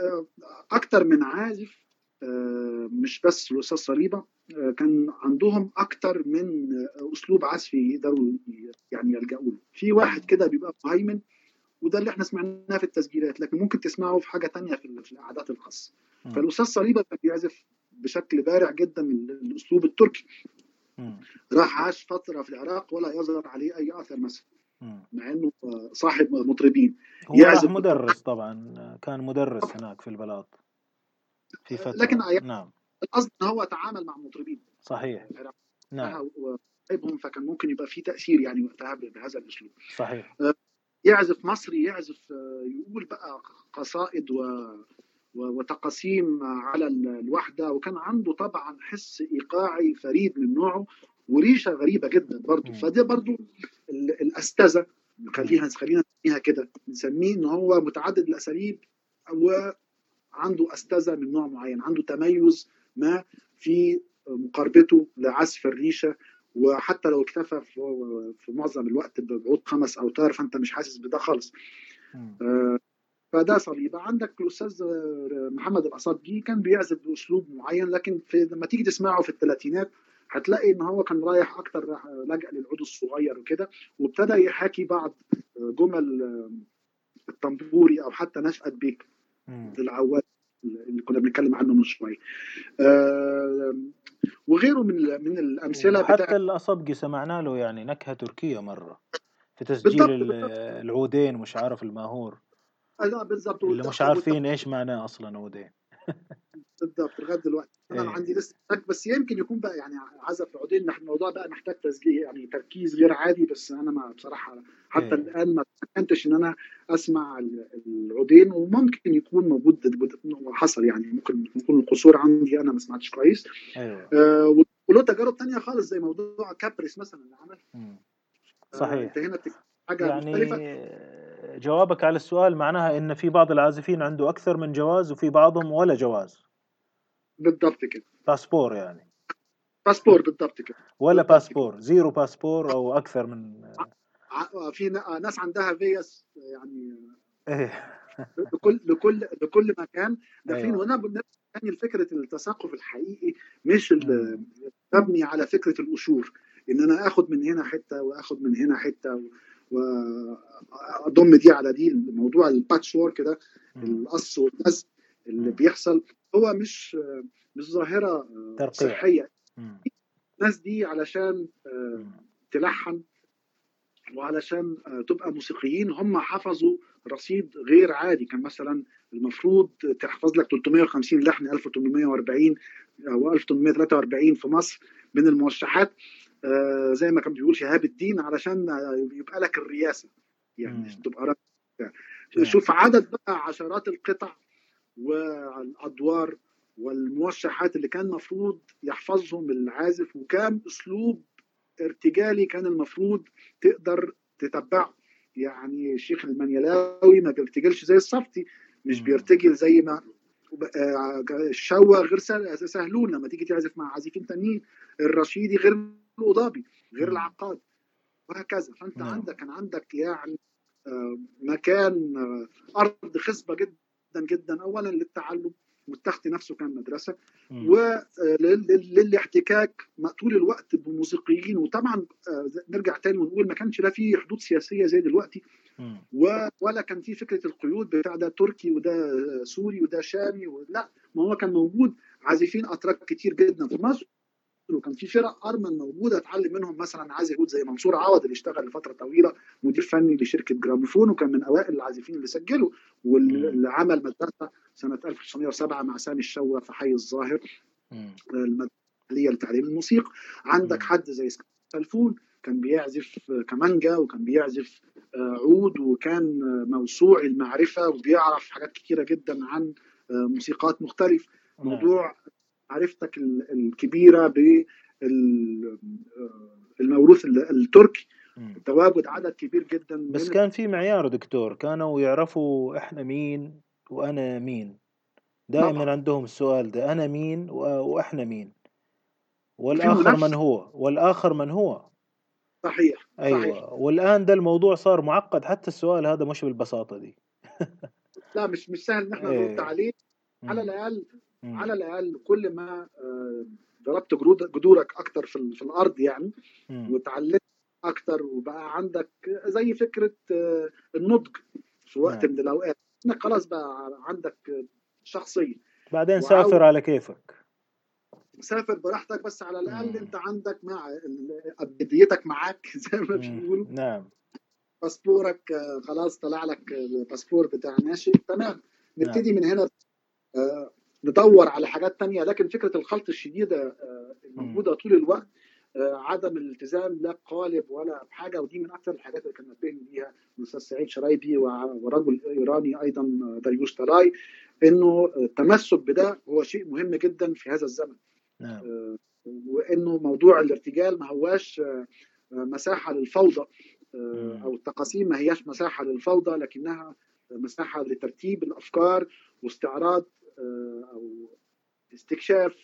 آه أكتر من عازف آه مش بس الأستاذ صليبة آه كان عندهم أكتر من أسلوب عزفي يقدروا يعني يلجأوا له. في واحد كده بيبقى مهيمن وده اللي إحنا سمعناه في التسجيلات لكن ممكن تسمعه في حاجة تانية في, في القعدات الخاصة. فالأستاذ صليبه كان بيعزف بشكل بارع جدا من الأسلوب التركي. راح عاش فترة في العراق ولا يظهر عليه أي اثر مثلا مع إنه صاحب مطربين. هو يعزف مدرس طبعا كان مدرس هناك في البلاط في فترة. لكن نعم. القصد هو تعامل مع مطربين. صحيح. نعم. وطيبهم فكان ممكن يبقى في تأثير يعني وقتها بهذا الأسلوب. صحيح. يعزف مصري يعزف يقول بقى قصائد و وتقاسيم على الوحدة وكان عنده طبعا حس إيقاعي فريد من نوعه وريشة غريبة جدا برضه فده برضه الأستاذة خليها خلينا نسميها كده نسميه إن هو متعدد الأساليب وعنده أستاذة من نوع معين عنده تميز ما في مقاربته لعزف الريشة وحتى لو اكتفى في معظم الوقت بعود خمس اوتار فأنت مش حاسس بده خالص. آه فده صليبه عندك الأستاذ محمد الاصابجي كان بيعزف بأسلوب معين لكن في لما تيجي تسمعه في الثلاثينات هتلاقي إن هو كان رايح أكتر لجأ للعود الصغير وكده وابتدى يحاكي بعض جمل الطنبوري أو حتى نشأة بيك العواد اللي كنا بنتكلم عنه من شوية آه وغيره من من الأمثلة حتى بتاع... الأصبجي سمعنا له يعني نكهة تركية مرة في تسجيل بالضبط. العودين مش عارف الماهور. لا بالضبط. اللي مش عارفين إيش معناه أصلا عودين. بالضبط لغاية دلوقتي. أنا إيه. عندي لسه بس يمكن يكون بقى يعني عزف عودين الموضوع بقى محتاج تسجيل يعني تركيز غير عادي بس أنا ما بصراحة حتى إيه. الآن ما تمكنتش إن أنا أسمع العودين وممكن يكون موجود حصل يعني ممكن يكون القصور عندي أنا ما سمعتش كويس. أيوه. آه وله تجارب تانية خالص زي موضوع كابريس مثلا اللي عمل. صحيح آه أنت هنا حاجة يعني مختلفة؟ جوابك على السؤال معناها إن في بعض العازفين عنده أكثر من جواز وفي بعضهم ولا جواز. بالضبط كده. باسبور يعني. باسبور بالضبط كده. ولا باسبور zero باسبور أو أكثر من في ناس عندها فيزا يعني إيه. لكل لكل لكل مكان. داخلين أيوة. وأنا يعني فكرة التثقف الحقيقي مش مبني على فكرة القشور. إن أنا آخد من هنا حتة وآخد من هنا حتة واضم دي على دي موضوع ال patchwork ده القص واللزق اللي بيحصل هو مش مش ظاهرة ترقيع. صحيح. الناس دي علشان تلحن وعلشان تبقى موسيقيين هم حفظوا رصيد غير عادي. كان مثلا المفروض تحفظ لك 350 لحن 1840 أو 1843 في مصر من الموشحات آه زي ما كان بيقول شهاب الدين علشان يبقى لك الرياسه يعني تبقى شوف عدد بقى عشرات القطع والأدوار والموشحات اللي كان المفروض يحفظهم العازف وكام أسلوب ارتجالي كان المفروض تقدر تتبعه يعني الشيخ المنيلاوي ما بيرتجلش زي الصفتي مش بيرتجل زي ما الشوا غير سهلون لما تيجي تعزف مع عازفين تانيين الرشيدي غير القضابي غير العقاد وهكذا. فأنت نعم. عندك كان عندك يعني مكان أرض خصبة جدا جدا اولا للتعلم والتخت نفسه كان مدرسة. وللاحتكاك طول الوقت بموسيقيين. وطبعا نرجع تاني ونقول ما كانش لا في حدود سياسية زي دلوقتي. ولا كان في فكرة القيود بتاع ده تركي وده سوري وده شامي لا ما هو كان موجود. عازفين أتراك كتير جدا في مصر. وكان في فرق أرمن موجودة اتعلم منهم مثلا عازف عود زي منصور عوض اللي اشتغل لفترة طويلة مدير فني لشركة جراموفون وكان من أوائل العازفين اللي سجلوا واللي عمل مدرسة سنة 1907 مع سامي الشوا في حي الظاهر. المدرسة لتعليم الموسيقى. عندك حد زي سلفون كان بيعزف كمانجا وكان بيعزف عود وكان موسوعي المعرفة وبيعرف حاجات كتيرة جدا عن موسيقات مختلف موضوع معرفتك الكبيرة بالموروث التركي. مم. تواجد عدد كبير جدا بس من كان في معيار دكتور كانوا يعرفوا إحنا مين وأنا مين. دائما طبعا عندهم السؤال ده أنا مين وإحنا مين. والآخر من هو؟ والآخر من هو؟ صحيح صحيح. أيوه والآن ده الموضوع صار معقد حتى السؤال هذا مش بالبساطة دي. لا مش مش سهل إن إحنا نرد إيه. عليه. على مم. على مم. الأقل كل ما آه، ضربت جذورك أكتر في في الأرض يعني مم. وتعلمت أكتر وبقى عندك زي فكرة آه، النضج في وقت نعم من الأوقات إنك خلاص بقى عندك شخصية بعدين سافر على كيفك سافر براحتك بس على الأقل مم. أنت عندك مع أبديتك معاك زي ما مم. بيقولوا نعم باسبورك آه، خلاص طلع لك الباسبور بتاع ناشئ تمام نعم نبتدي من هنا ندور على حاجات تانية لكن فكرة الخلط الشديدة آه، مم. الموجودة طول الوقت آه، عدم الالتزام لا بقالب ولا بحاجة ودي من أكثر الحاجات اللي كان نبهني بيها الأستاذ سعيد شرايبي ورجل إيراني أيضا آه، داريوش طلاي إنه التمسك بده هو شيء مهم جدا في هذا الزمن نعم وإنه موضوع الارتجال ما هواش مساحة للفوضى. أو التقاسيم ما هياش مساحة للفوضى لكنها مساحة لترتيب الأفكار واستعراض آه، أو استكشاف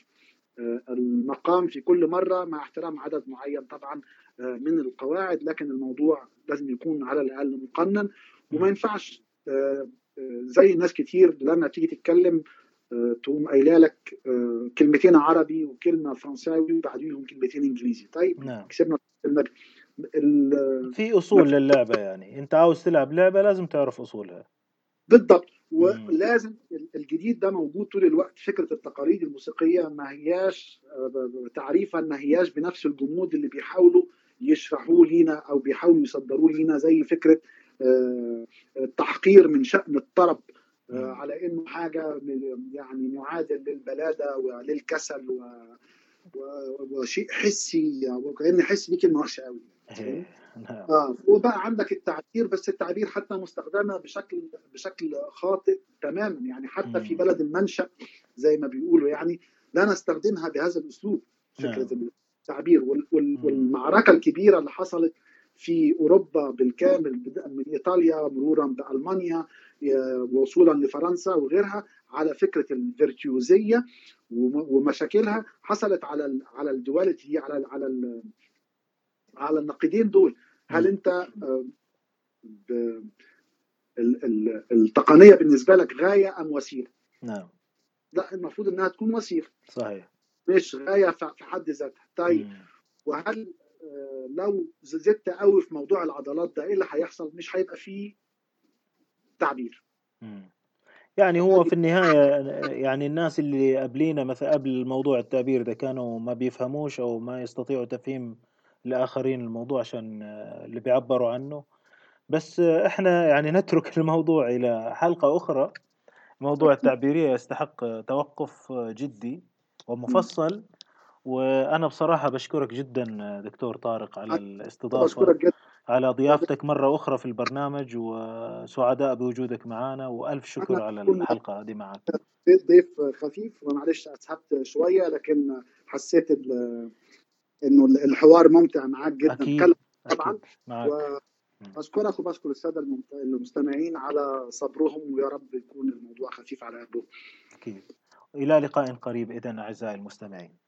آه، المقام في كل مرة مع احترام عدد معين طبعا آه، من القواعد لكن الموضوع لازم يكون على الأقل مقنن وما. ينفعش زي ناس كتير لما تيجي تتكلم تقوم قايلة لك كلمتين عربي وكلمة فرنساوي وبعديهم كلمتين إنجليزي طيب نعم كسبنا. ال- في أصول للعبة يعني أنت عاوز تلعب لعبة لازم تعرف أصولها بالضبط. ولازم الجديد ده موجود طول الوقت. فكرة التقاليد الموسيقية ما هياش آه، تعريفا ما هياش بنفس الجمود اللي بيحاولوا يشرحوه لينا أو بيحاولوا يصدروه لينا زي فكرة آه، التحقير من شأن الطرب آه،. على إنه حاجة يعني معادل للبلادة وللكسل و... وشيء حسي وكأن حسي دي كلمه وحشة قوي إيه. نعم. آه وبقى عندك التعبير بس التعبير حتى مستخدمة بشكل بشكل خاطئ تماما. يعني حتى في. بلد المنشأ زي ما بيقولوا يعني لا نستخدمها بهذا الأسلوب فكرة نعم. التعبير. وال- وال- مم. والمعركة الكبيرة اللي حصلت في أوروبا بالكامل بدءا من إيطاليا مرورا بألمانيا آه، وصولا لفرنسا وغيرها على فكرة الفيرتيوزية وم- ومشاكلها حصلت على ال- على الدواليتي على ال- على ال- على النقيضين دول. هل. أنت آه، ب- ال- ال- التقنية بالنسبة لك غاية أم وسيلة؟ نعم لا المفروض إنها تكون وسيلة صحيح مش غاية في حد ذاتها طيب مم. وهل آه، لو زدت قوي في موضوع العضلات ده إيه اللي هيحصل؟ مش هيبقى فيه تعبير مم. يعني هو في النهاية يعني الناس اللي قبلينا مثلا قبل موضوع التعبير ده كانوا ما بيفهموش أو ما يستطيعوا تفهيم الآخرين الموضوع عشان آه، اللي بيعبروا عنه. بس آه، إحنا يعني نترك الموضوع إلى حلقة أخرى. موضوع التعبيرية يستحق آه، توقف جدي ومفصل. وأنا بصراحة بشكرك جدا دكتور طارق على الاستضافة على ضيافتك مرة أخرى في البرنامج. وسعداء بوجودك معنا وألف شكر على الحلقة هذه معك. ضيف خفيف. ومعلش اسهبت شوية لكن حسيت إنه الحوار ممتع معاك جدا. أكيد طبعا أكيد. معك وأشكرك وبشكر السادة الممت- المستمعين على صبرهم ويا رب يكون الموضوع خفيف على قلبهم أكيد. إلى لقاء قريب إذن أعزائي المستمعين.